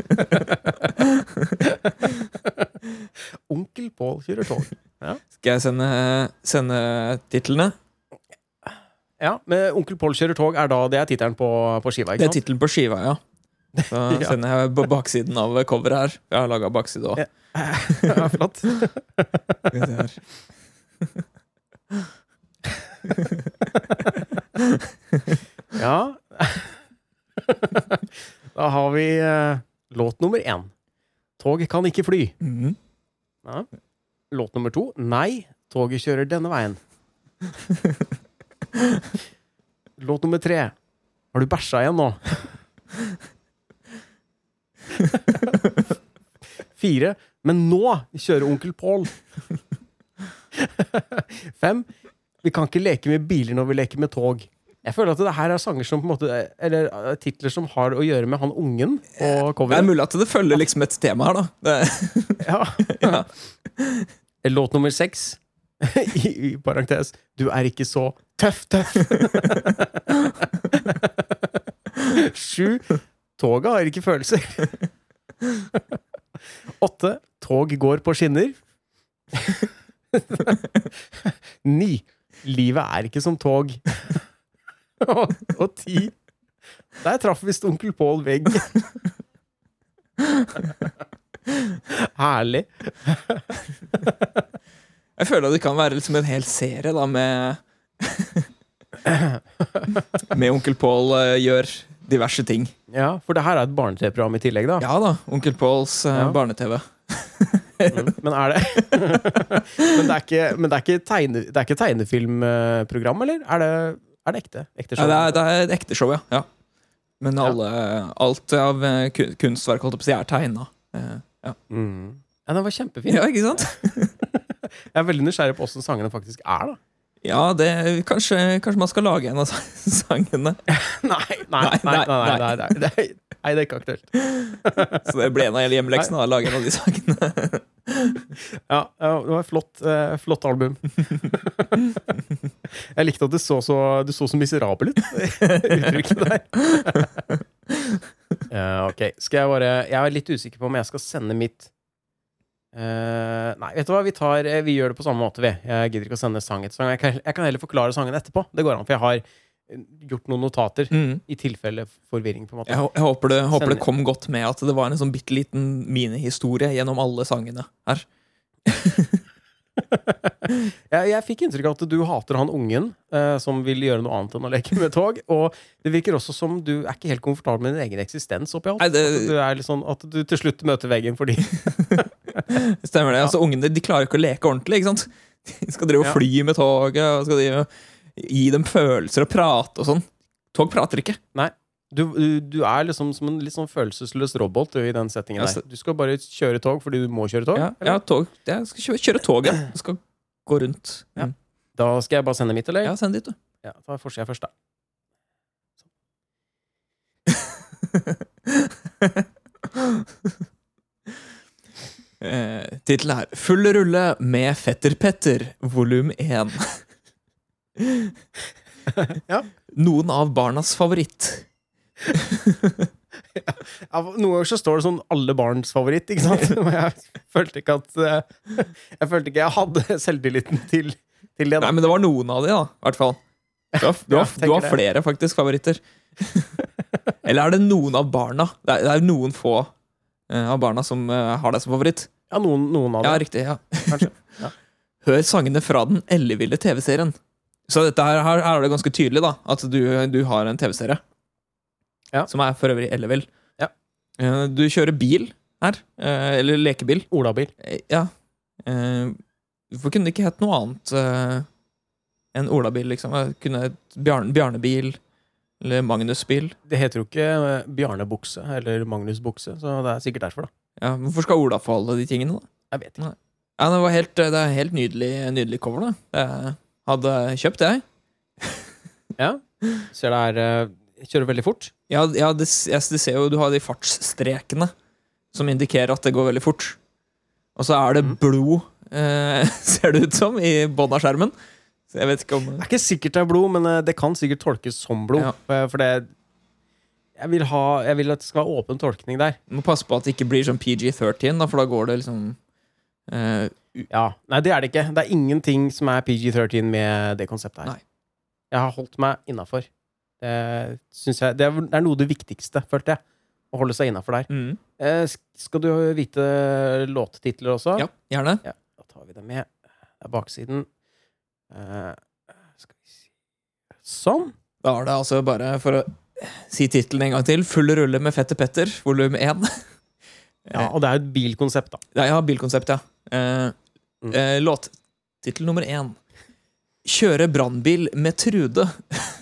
Onkel Pål kjører tog. Skal jeg sende, sende titlene? Ja, men Onkel Pål kjører tog er da Det er tittelen på, på skiva, Det er sant? tittelen på skiva, ja. Så Ja. sender jeg på baksiden av coveret her. Jeg har laga bakside òg. Ja. ja, flott. Ja. Da har vi eh, låt nummer én. Tog kan ikke fly. Mhm. Ja. Låt nummer to. Nei, toget kjører denne veien. Låt nummer tre. Har du bæsja igjen nå? Fire. Men nå kjører onkel Pål. Fem. Vi kan ikke leke med biler når vi leker med tog. Jeg føler at det her er sanger som på en måte Eller eh, titler som har å gjøre med han ungen på Det er mulig at det følger liksom et tema her, da. Det, Ja. Ja. Låt nummer seks. I, I parentes Du er ikke så tøff, tøff. Sju. Toget har ikke følelser. Åtte. Tog går på skinner. Ni. Livet er ikke som tog. og, ti. Der traff visst onkel Pål vegg. Herlig. jeg føler at det kan være liksom en hel serie da med Med Onkel Pål eh, gjør diverse ting. Ja, for det her er et barne-TV-program i tillegg, da. Ja da. Onkel Påls eh, Ja. barne-TV. Mm, Men er det Men det er ikke, men det er ikke, tegne, det er ikke tegnefilmprogram, eller? Er det, er det ekte? ekte Ja, show? det, er, det er et ekte show, ja. ja. Men alle, alt av eh, ku- kunstverk holdt jeg på å si, er tegna. Ja. Mm. ja, den var kjempefin. ja, ikke sant? Jeg er veldig nysgjerrig på åssen sangene faktisk er, da. Ja, det, kanskje, kanskje, man skal lage en av sangene? nei, nei, nei, nei, det, er ikke aktuelt. Så det ble en av hjemmeleksen å lage en av de sangene. ja, det var et flott, eh, flott album. jeg likte at du så så, du så, så miserabel ut, uttrykket der. Eh, ok, skal Jeg bare Jeg er litt usikker på om jeg skal sende mitt Eh, Nei, vet du hva? Vi, tar, eh, vi gjør det på samme måte, vi. Jeg gidder ikke å sende sang etter sang. Jeg kan, jeg kan heller forklare sangen etterpå. Det går an, for jeg har eh, gjort noen notater Mm. i tilfelle forvirring, på en måte. Jeg, jeg håper, det, håper det kom godt med at det var en sånn bitte liten minihistorie gjennom alle sangene her. Jeg, jeg fikk inntrykk av at du hater han ungen eh, som vil gjøre noe annet enn å leke med tog. Og det virker også som du er ikke helt komfortabel med din egen eksistens oppi alt. Nei, det- At, du er litt sånn, at du til slutt møter veggen fordi Stemmer det? Altså, Ungene de klarer ikke å leke ordentlig. ikke sant? De skal drive og fly med toget og skal drive, og gi dem følelser og prate og sånn. Tog prater ikke. du, du, du er liksom som en litt sånn følelsesløs robot du, i den settingen der. Du skal bare kjøre tog fordi du må kjøre tog. Ja, ja tog. Jeg skal kjøre, kjøre tog, ja. Jeg skal gå rundt. Ja. Mm. Da skal jeg bare sende mitt, eller? Ja, send dit, du. Ja, forsker jeg først, da. Eh, Tittelen er 'Full rulle med Fetter Petter', volum 1. Ja. Noen av barnas favoritt. Ja, noen ganger så står det sånn 'alle barns favoritt', ikke sant? Men jeg følte ikke at eh, Jeg følte ikke jeg hadde selvtilliten til, til det. Nei, men det var noen av de, da. I hvert fall. Du har, du Ja, har, du har flere, faktisk, favoritter. Eller er det noen av barna? Det er, det er noen få av barna som eh, har deg som favoritt. Ja, noen, noen av Ja, dem. riktig. ja Kanskje. Ja. Hør sangene fra den elleville TV-serien. Så dette her, her er det ganske tydelig da at du, du har en TV-serie. Ja. Som er for øvrig ellevill. Ja. Eh, Du kjører bil her. eh, Eller lekebil. Olabil. Eh, Ja. Eh, Hvorfor kunne det ikke hett noe annet eh, enn olabil, liksom? Eh, Kunne hett Bjarne, Bjarnebil eller Magnusbil. Det heter jo ikke eh, Bjarne Bukse eller Magnus Bukse, så det er sikkert derfor, da. Ja, Hvorfor skal Ola få alle de tingene, da? Jeg vet ikke. Ja, Det var helt, det er helt nydelig, nydelig cover, da. Jeg hadde kjøpt, jeg. Ja. Ser det her eh, Kjører veldig fort. Ja, ja det, det ser jo Du har de fartsstrekene som indikerer at det går veldig fort. Og så er det Mhm. blod, eh, ser det ut som, i bånn av skjermen. Så jeg vet ikke om Det er ikke sikkert det er blod, men eh, det kan sikkert tolkes som blod. Ja. For, det jeg vil, ha, jeg vil at det skal være åpen tolkning der. Du må passe på at det ikke blir sånn PG-13, da, for da går det liksom uh, Ja, Nei, det er det ikke. Det er ingenting som er PG-13 med det konseptet her. Nei. Jeg har holdt meg innafor. Det, jeg, det er det er noe av det viktigste, følte jeg. Å holde seg innafor der. mm. Uh, skal du vite låttitler også? Ja, gjerne. Ja, da tar vi det med. Det er baksiden. Eh, skal vi si Sånn. Da er det altså bare, for å si tittelen en gang til, 'Full rulle med Fette Petter', volum 1. Ja, og det er jo et bilkonsept, da. Ja, ja, bilkonsept, ja. Uh, Mm. eh, Låttittel nummer én. 'Kjøre brannbil med Trude'.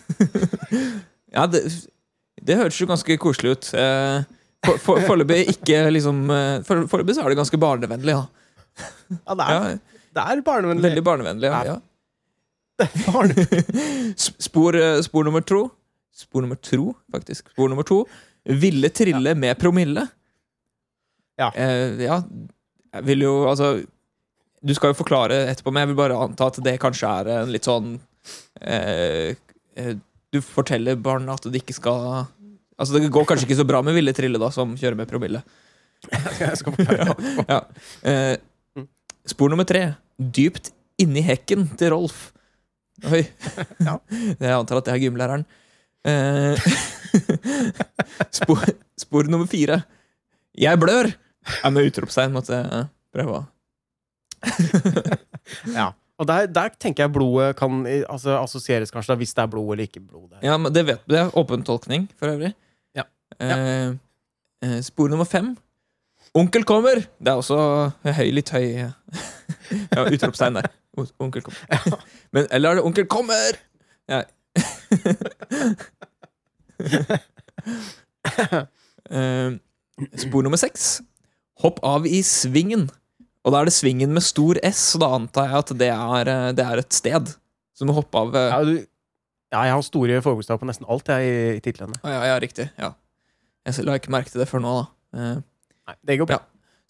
ja, det, det høres jo ganske koselig ut. Uh, Foreløpig for- ikke liksom Foreløpig for- så er det ganske barnevennlig, ja. Ja, det ja er, det er barnevennlig. veldig barnevennlig, ja. ja. Spor, eh, spor nummer to Spor nummer to, faktisk. Spor nummer to. Ville trille med promille. Ja. Eh, ja. Jeg vil jo Altså Du skal jo forklare etterpå, men jeg vil bare anta at det kanskje er en litt sånn eh, eh, Du forteller barn at det ikke skal Altså Det går kanskje ikke så bra med Ville Trille, da, som kjører med promille. Jeg skal forklare. Ja. Eh, Mm. spor nummer tre. Dypt inni hekken til Rolf. Oi. Ja. Jeg antar at det er gymlæreren. Eh, spor, spor nummer fire. Jeg blør! Ja, med utropstegn måtte jeg prøve å Ja. Og der, der tenker jeg blodet kan altså, assosieres kanskje da, hvis det er blod eller ikke blod. Der. Ja, men det, vet, det er åpen tolkning, for øvrig. Ja. Eh, eh, spor nummer fem. Onkel kommer! Det er også høy, litt høy Ja, utropstegn der. Onkel kommer. Men, eller er det 'onkel kommer'? Ja. Eh, spor nummer seks. Hopp av i svingen. Og da er det svingen med stor S, og da antar jeg at det er, eh, det er et sted. Så du må hoppe av eh, Ja, du, ja, jeg har store forbokstaver på nesten alt jeg, i, i titlene. Ja, ja, riktig. Ja. Jeg la ikke merke til det før nå, da. Uh, Nei, det går bra.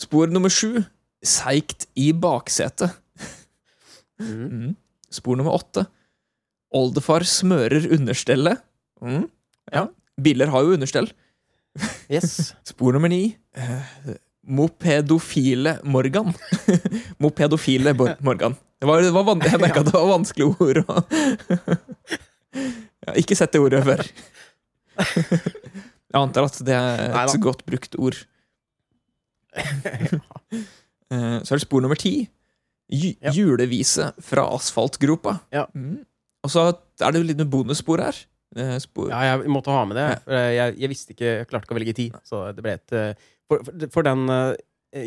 Spor nummer sju. Seigt i baksetet. Mhm. Mm. Spor nummer åtte. Oldefar smører understellet. Mm. Ja. Biler har jo understell. Yes. Spor nummer ni. eh, mopedofile Morgan. mopedofile Morgan. Det var, det var jeg merka det var vanskelige ord. jeg har ikke sett det ordet før. jeg antar at det er et Neida. godt brukt ord. Eh, Så er det spor nummer ti. Ja. Julevise fra asfaltgropa. Ja. Mm. Og så er det jo litt bonusspor her. Eh, Spor. Ja, jeg måtte ha med det. Ja. Jeg, jeg visste ikke, jeg klarte ikke å velge tid. Så det ble et eh, For, for- den uh,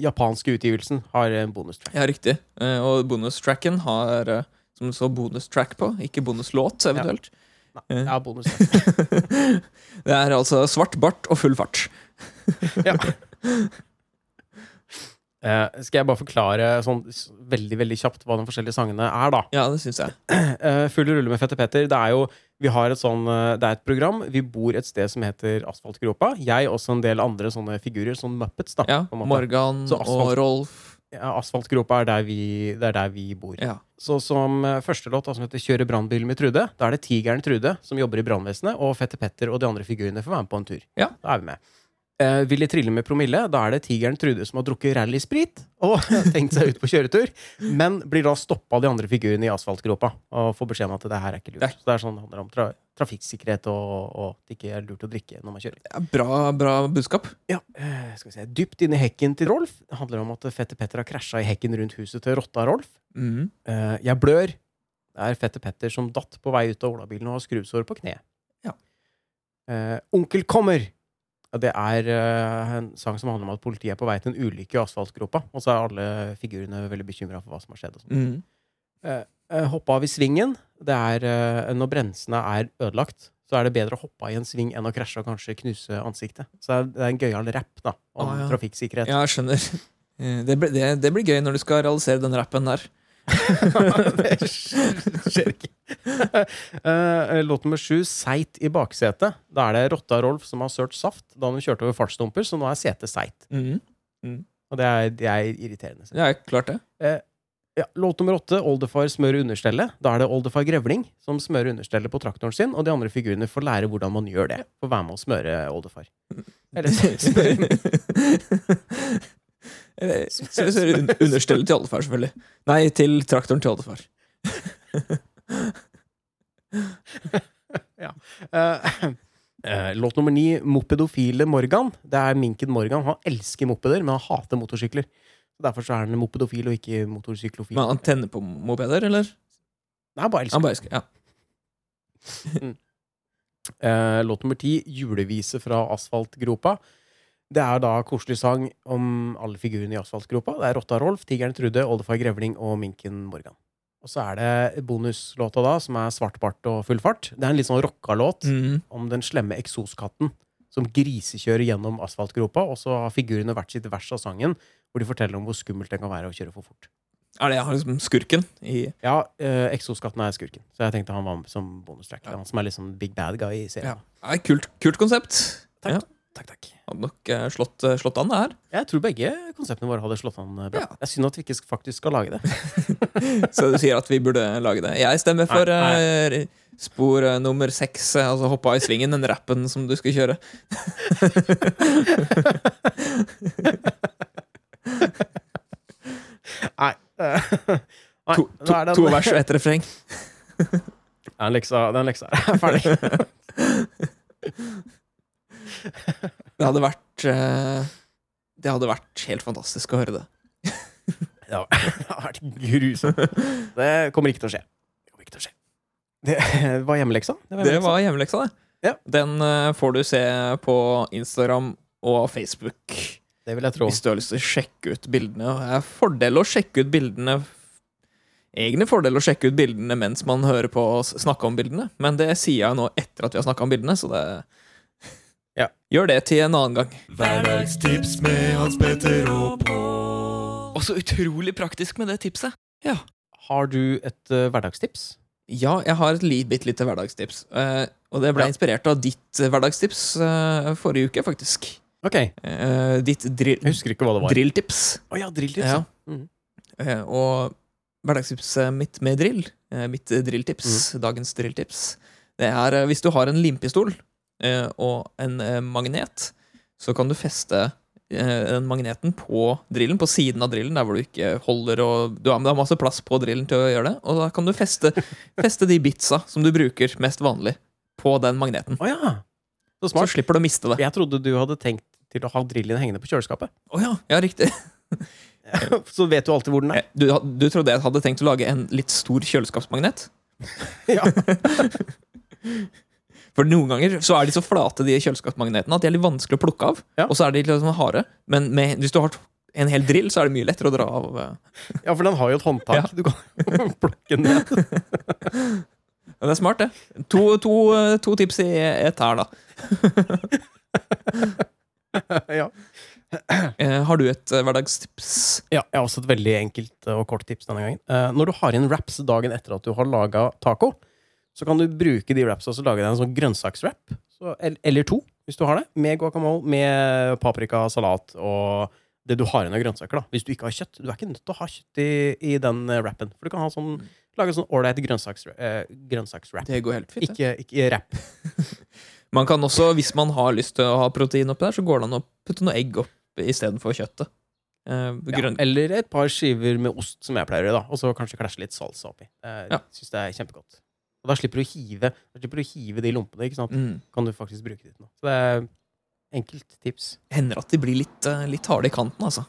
japanske utgivelsen har en bonustrack. Ja, riktig. Og bonustracken har som du så bonustrack på, ikke bonuslåt, eventuelt. Eh. Ja, bonustrack. det er altså svart bart og full fart. ja. Eh, skal jeg bare forklare sånn veldig veldig kjapt hva de forskjellige sangene er, da? Ja, det synes jeg. uh, Full rulle med Fette Petter. Det er jo Vi har et sånn, eh, Det er et program. Vi bor et sted som heter Asfaltgropa. Jeg og også en del andre sånne figurer, sånn Muppets. da. Ja. Morgan og Rolf. Ja, Asfaltgropa er der vi, det er der vi bor. Ja. Så som første låt, da, som heter 'Kjøre brannbil med Trude', da er det Tigeren Trude som jobber i brannvesenet, og Fette Petter og de andre figurene får være med på en tur. Ja. Da er vi med. Eh, vil de trille med promille, da er det Tigeren Trude som har drukket rallysprit og tenkt seg ut på kjøretur, men blir da stoppa av de andre figurene i asfaltgropa og får beskjed om at det her er ikke lurt. Så det er sånn, det handler om tra trafikksikkerhet og, og at det ikke er lurt å drikke når man kjører. Er bra, bra budskap. Ja, eh, skal vi se. Dypt inni hekken til Rolf. Det handler om at Fette Petter har krasja i hekken rundt huset til rotta Rolf. Mm. Eh, jeg blør. Det er Fette Petter som datt på vei ut av olabilen og har skrubbsår på kneet. Ja. Eh, Onkel kommer! Det er eh, en sang som handler om at politiet er på vei til en ulykke i asfaltgropa. Og så er alle figurene veldig bekymra for hva som har skjedd. Og sånt. Mhm. Eh, hoppe av i svingen. Det er eh, når bremsene er ødelagt. Så er det bedre å hoppe av i en sving enn å krasje og kanskje knuse ansiktet. Så det er, en gøyal rapp da, om Ah, ja. trafikksikkerhet. Ja, jeg skjønner. Eh, Det, blir- det, det blir gøy når du skal realisere den rappen der. Det skjer ikke. Eh, Låt nummer sju, 'Seit i baksetet'. Da er det Rotta Rolf som har sølt saft da han kjørte over fartsdumper, så nå er setet seigt. Mm. Og det er, det er irriterende. Ja, klart det. Ja, låt nummer åtte, 'Oldefar smører understellet'. Da er det oldefar Grevling som smører understellet på traktoren sin, og de andre figurene får lære hvordan man gjør det. Får være med å smøre oldefar. Eller smøre Understellet til oldefar, selvfølgelig. Nei, til traktoren til oldefar. Eh, uh, Låt nummer ni, 'Mopedofile Morgan'. Det er minken Morgan. Han elsker mopeder, men han hater motorsykler. Derfor så er han mopedofil og ikke motorsyklofil. Men han tenner på mopeder, eller? Nei, han bare elsker Han bare elsker Ja. uh, låt nummer ti, 'Julevise fra asfaltgropa'. Det er da koselig sang om alle figurene i asfaltgropa. Det er Rotta Rolf, Tigeren Trude, Oldefar Grevling og Minken Morgan. Og så er det bonuslåta da, som er Svart bart og full fart. Det er en litt sånn rocka låt mm. om den slemme eksoskatten som grisekjører gjennom asfaltgropa, og så har figurene hvert sitt vers av sangen, hvor de forteller om hvor skummelt det kan være å kjøre for fort. Er det liksom skurken i Ja, eh, eksoskatten er skurken, så jeg tenkte han var med som bonustrack. Ja. han som er liksom big bad guy i serien. Ja, kult, kult konsept. Takk. Ja. Takk, takk. Hadde nok eh, slått, eh, slått an, det her. Jeg tror begge konseptene våre hadde slått an eh, bra. Ja. Er synd at vi ikke faktisk skal lage det. Så du sier at vi burde lage det. Jeg stemmer for Nei, nei. spor nummer seks, altså hoppa i svingen, den rappen som du skal kjøre. Nei. Nei, To, to, den- to vers og ett refreng. Den leksa, den leksa er ferdig. Det hadde vært eh, Det hadde vært helt fantastisk å høre det. Ja, det har vært grusomt. Det kommer ikke til å skje. Det kommer ikke til å skje. Det var hjemmeleksa. Det var hjemmeleksa, det. Ja. Den eh, får du se på Instagram og Facebook Det vil jeg tro. hvis du har lyst til å sjekke ut bildene. Det er fordel å sjekke ut bildene Egne fordel å sjekke ut bildene mens man hører på oss snakke om bildene, men det sier jeg nå etter at vi har snakka om bildene, så det Ja. Gjør det til en annen gang. Hverdagstips med Hans Petter og Pål. Og så utrolig praktisk med det tipset. Har du et uh, hverdagstips? Ja, jeg har et bitte lite hverdagstips. Uh, og det ble Ja. inspirert av ditt uh, hverdagstips uh, forrige uke, faktisk. Ok. Jeg Eh, ditt drill, husker ikke hva det var. Å drilltips. ja, drilltips. Ja. Ja. Mhm. Eh, og hverdagstipset mitt med drill, mitt drilltips, drilltips, dagens drilltips, det er hvis du har en limpistol og en eh, magnet, så kan du feste eh, den magneten på drillen, på siden av drillen, der hvor du ikke holder og Du har, masse plass på drillen til å gjøre det, og da kan du feste, feste de bitsa som du bruker mest vanlig, på den magneten. Oh, ja. Så Så slipper du å miste det. Jeg trodde du hadde tenkt til å ha drillen hengende på kjøleskapet. Oh, ja, ja, riktig. Så vet du alltid hvor den er. Eh, Du, du trodde jeg hadde tenkt å lage en litt stor kjøleskapsmagnet? Ja. For noen ganger så er de så flate, de kjøleskapsmagnetene, at de er litt vanskelig å plukke av. Ja. Og så er de litt sånn harde. Men med, hvis du har en hel drill, så er det mye lettere å dra av. eh. ja, for den har jo et håndtak. Du kan plukke den ned. Ja, det er smart, det. To, to, eh, to tips i ett her, da. ja. Eh, har du et hverdagstips? ja. Jeg har også et veldig enkelt og kort tips denne gangen. Når du har inn wraps dagen etter at du har laga taco, så kan du bruke de wrapsa og lage deg en sånn grønnsakswrap. Så, eller to, hvis du har det. Med guacamole, med paprika, salat og det du har igjen av grønnsaker. da Hvis du ikke har kjøtt. Du er ikke nødt til å ha kjøtt i, i den eh, wrappen. For du kan ha sånn, lage sånn ålreit grønnsakswrap. eh, grønnsakswrap. Det går helt fint. Ikke, ikke wrap. Man kan også, hvis man har lyst til å ha protein oppi der, så går det an å putte noe egg opp istedenfor kjøttet. Eh, Ja, eller et par skiver med ost, som jeg pleier å gjøre. Og så kanskje klasje litt salsa oppi. Jeg Ja. synes det er kjempegodt. Og da slipper du å hive du å hive de lompene. Ikke sant? mm. Kan du faktisk bruke det til noe. Så det er enkelt tips. Hender at de blir litt, eh, litt harde i kanten, altså.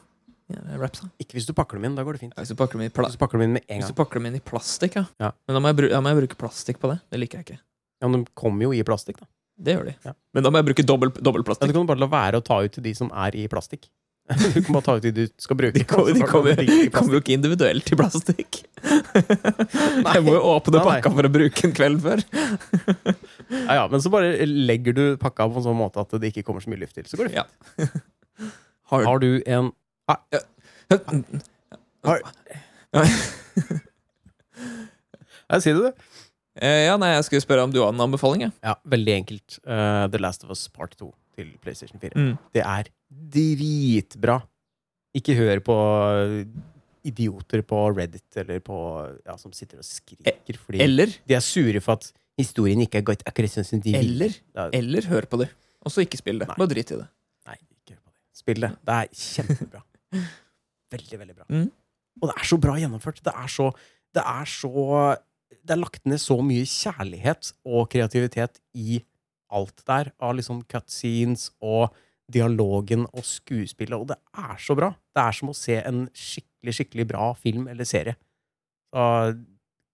Ja. Ikke hvis du pakker dem inn. Da går det fint. Ja, Hvis du pakker dem inn Hvis du pakker dem inn med en hvis du pakker dem inn i plastikk, ja. Ja. Men da må, jeg da må jeg bruke plastikk på det. Det liker jeg ikke. Ja, men de kommer jo i plastikk, da. Det gjør de. Ja. Men da må jeg bruke dobbel, dobbel Ja, du kan bare la være å ta ut til de som er i plastikk. Du kan bare ta ut de du skal bruke. De kommer, de Så tar du kommer, kommer jo ikke individuelt i plastikk. jeg må jo åpne Nei, nei. pakka for å bruke en kveld før. Ja, ja, men så bare legger du pakka på en sånn måte at det ikke kommer så mye luft til. Så går det fint. Ja. Har, Har du en Har- Ja, sier det, du. Eh, Ja, nei, jeg skulle spørre om du har en anbefaling, jeg. Ja, veldig enkelt. Uh, The Last of Us Part 2 til PlayStation 4. Mm. Det er dritbra. Ikke hør på idioter på Reddit eller på ja, som sitter og skriker fordi Eller, de er sure for at historien ikke er gått akkurat sånn som de vil. eller, eller hør på det. Og så ikke spill det. Nei. Bare drit i det. Nei, ikke hør på det. Spill det. Det er kjempebra. Veldig, veldig bra. Mm. Og det er så bra gjennomført. Det er så Det er så Det er lagt ned så mye kjærlighet og kreativitet i alt der, av liksom cutscenes og dialogen og skuespillet, og det er så bra. Det er som å se en skikkelig, skikkelig bra film eller serie. Så jeg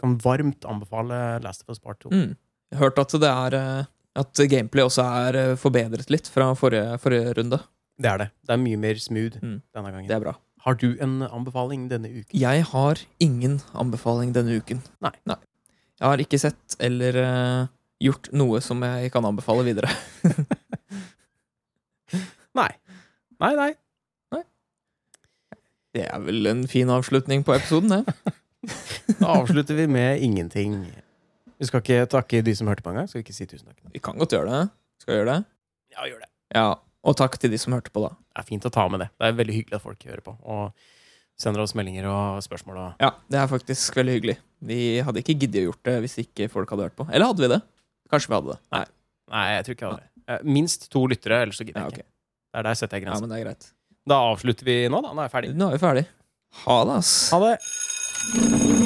kan varmt anbefale Last of Us Part 2. Mm. Jeg har hørt at det er eh, At gameplay også er eh, forbedret litt fra forrige, forrige runde. Det er det. Det er mye mer smooth Mm. denne gangen. Det er bra. Har du en anbefaling denne uken? Jeg har ingen anbefaling denne uken. Nei. Jeg har ikke sett eller uh, gjort noe som jeg kan anbefale videre. Nei. Nei, nei. Det er vel en fin avslutning på episoden, det. Da avslutter vi med ingenting. Vi skal ikke takke de som hørte på engang. Skal vi ikke si tusen takk? Vi kan godt gjøre det. Skal vi gjøre det? Ja, gjør det. Ja. Og takk til de som hørte på, da. Det er fint å ta med det. Det er veldig hyggelig at folk hører på. Og sender oss meldinger og spørsmål. Og... Ja, det er faktisk veldig hyggelig. Vi hadde ikke giddet å gjort det hvis ikke folk hadde hørt på. Eller hadde vi det? Kanskje vi hadde det. Nei. Nei, jeg tror ikke jeg hadde det. Eh, Minst to lyttere, ellers så gidder Ja, jeg ikke. Det er der setter jeg Ja, grensen. men det greit. Da avslutter vi nå, da. Nå er jeg ferdig. Nå er vi ferdig. Ha det, ass. Ha det.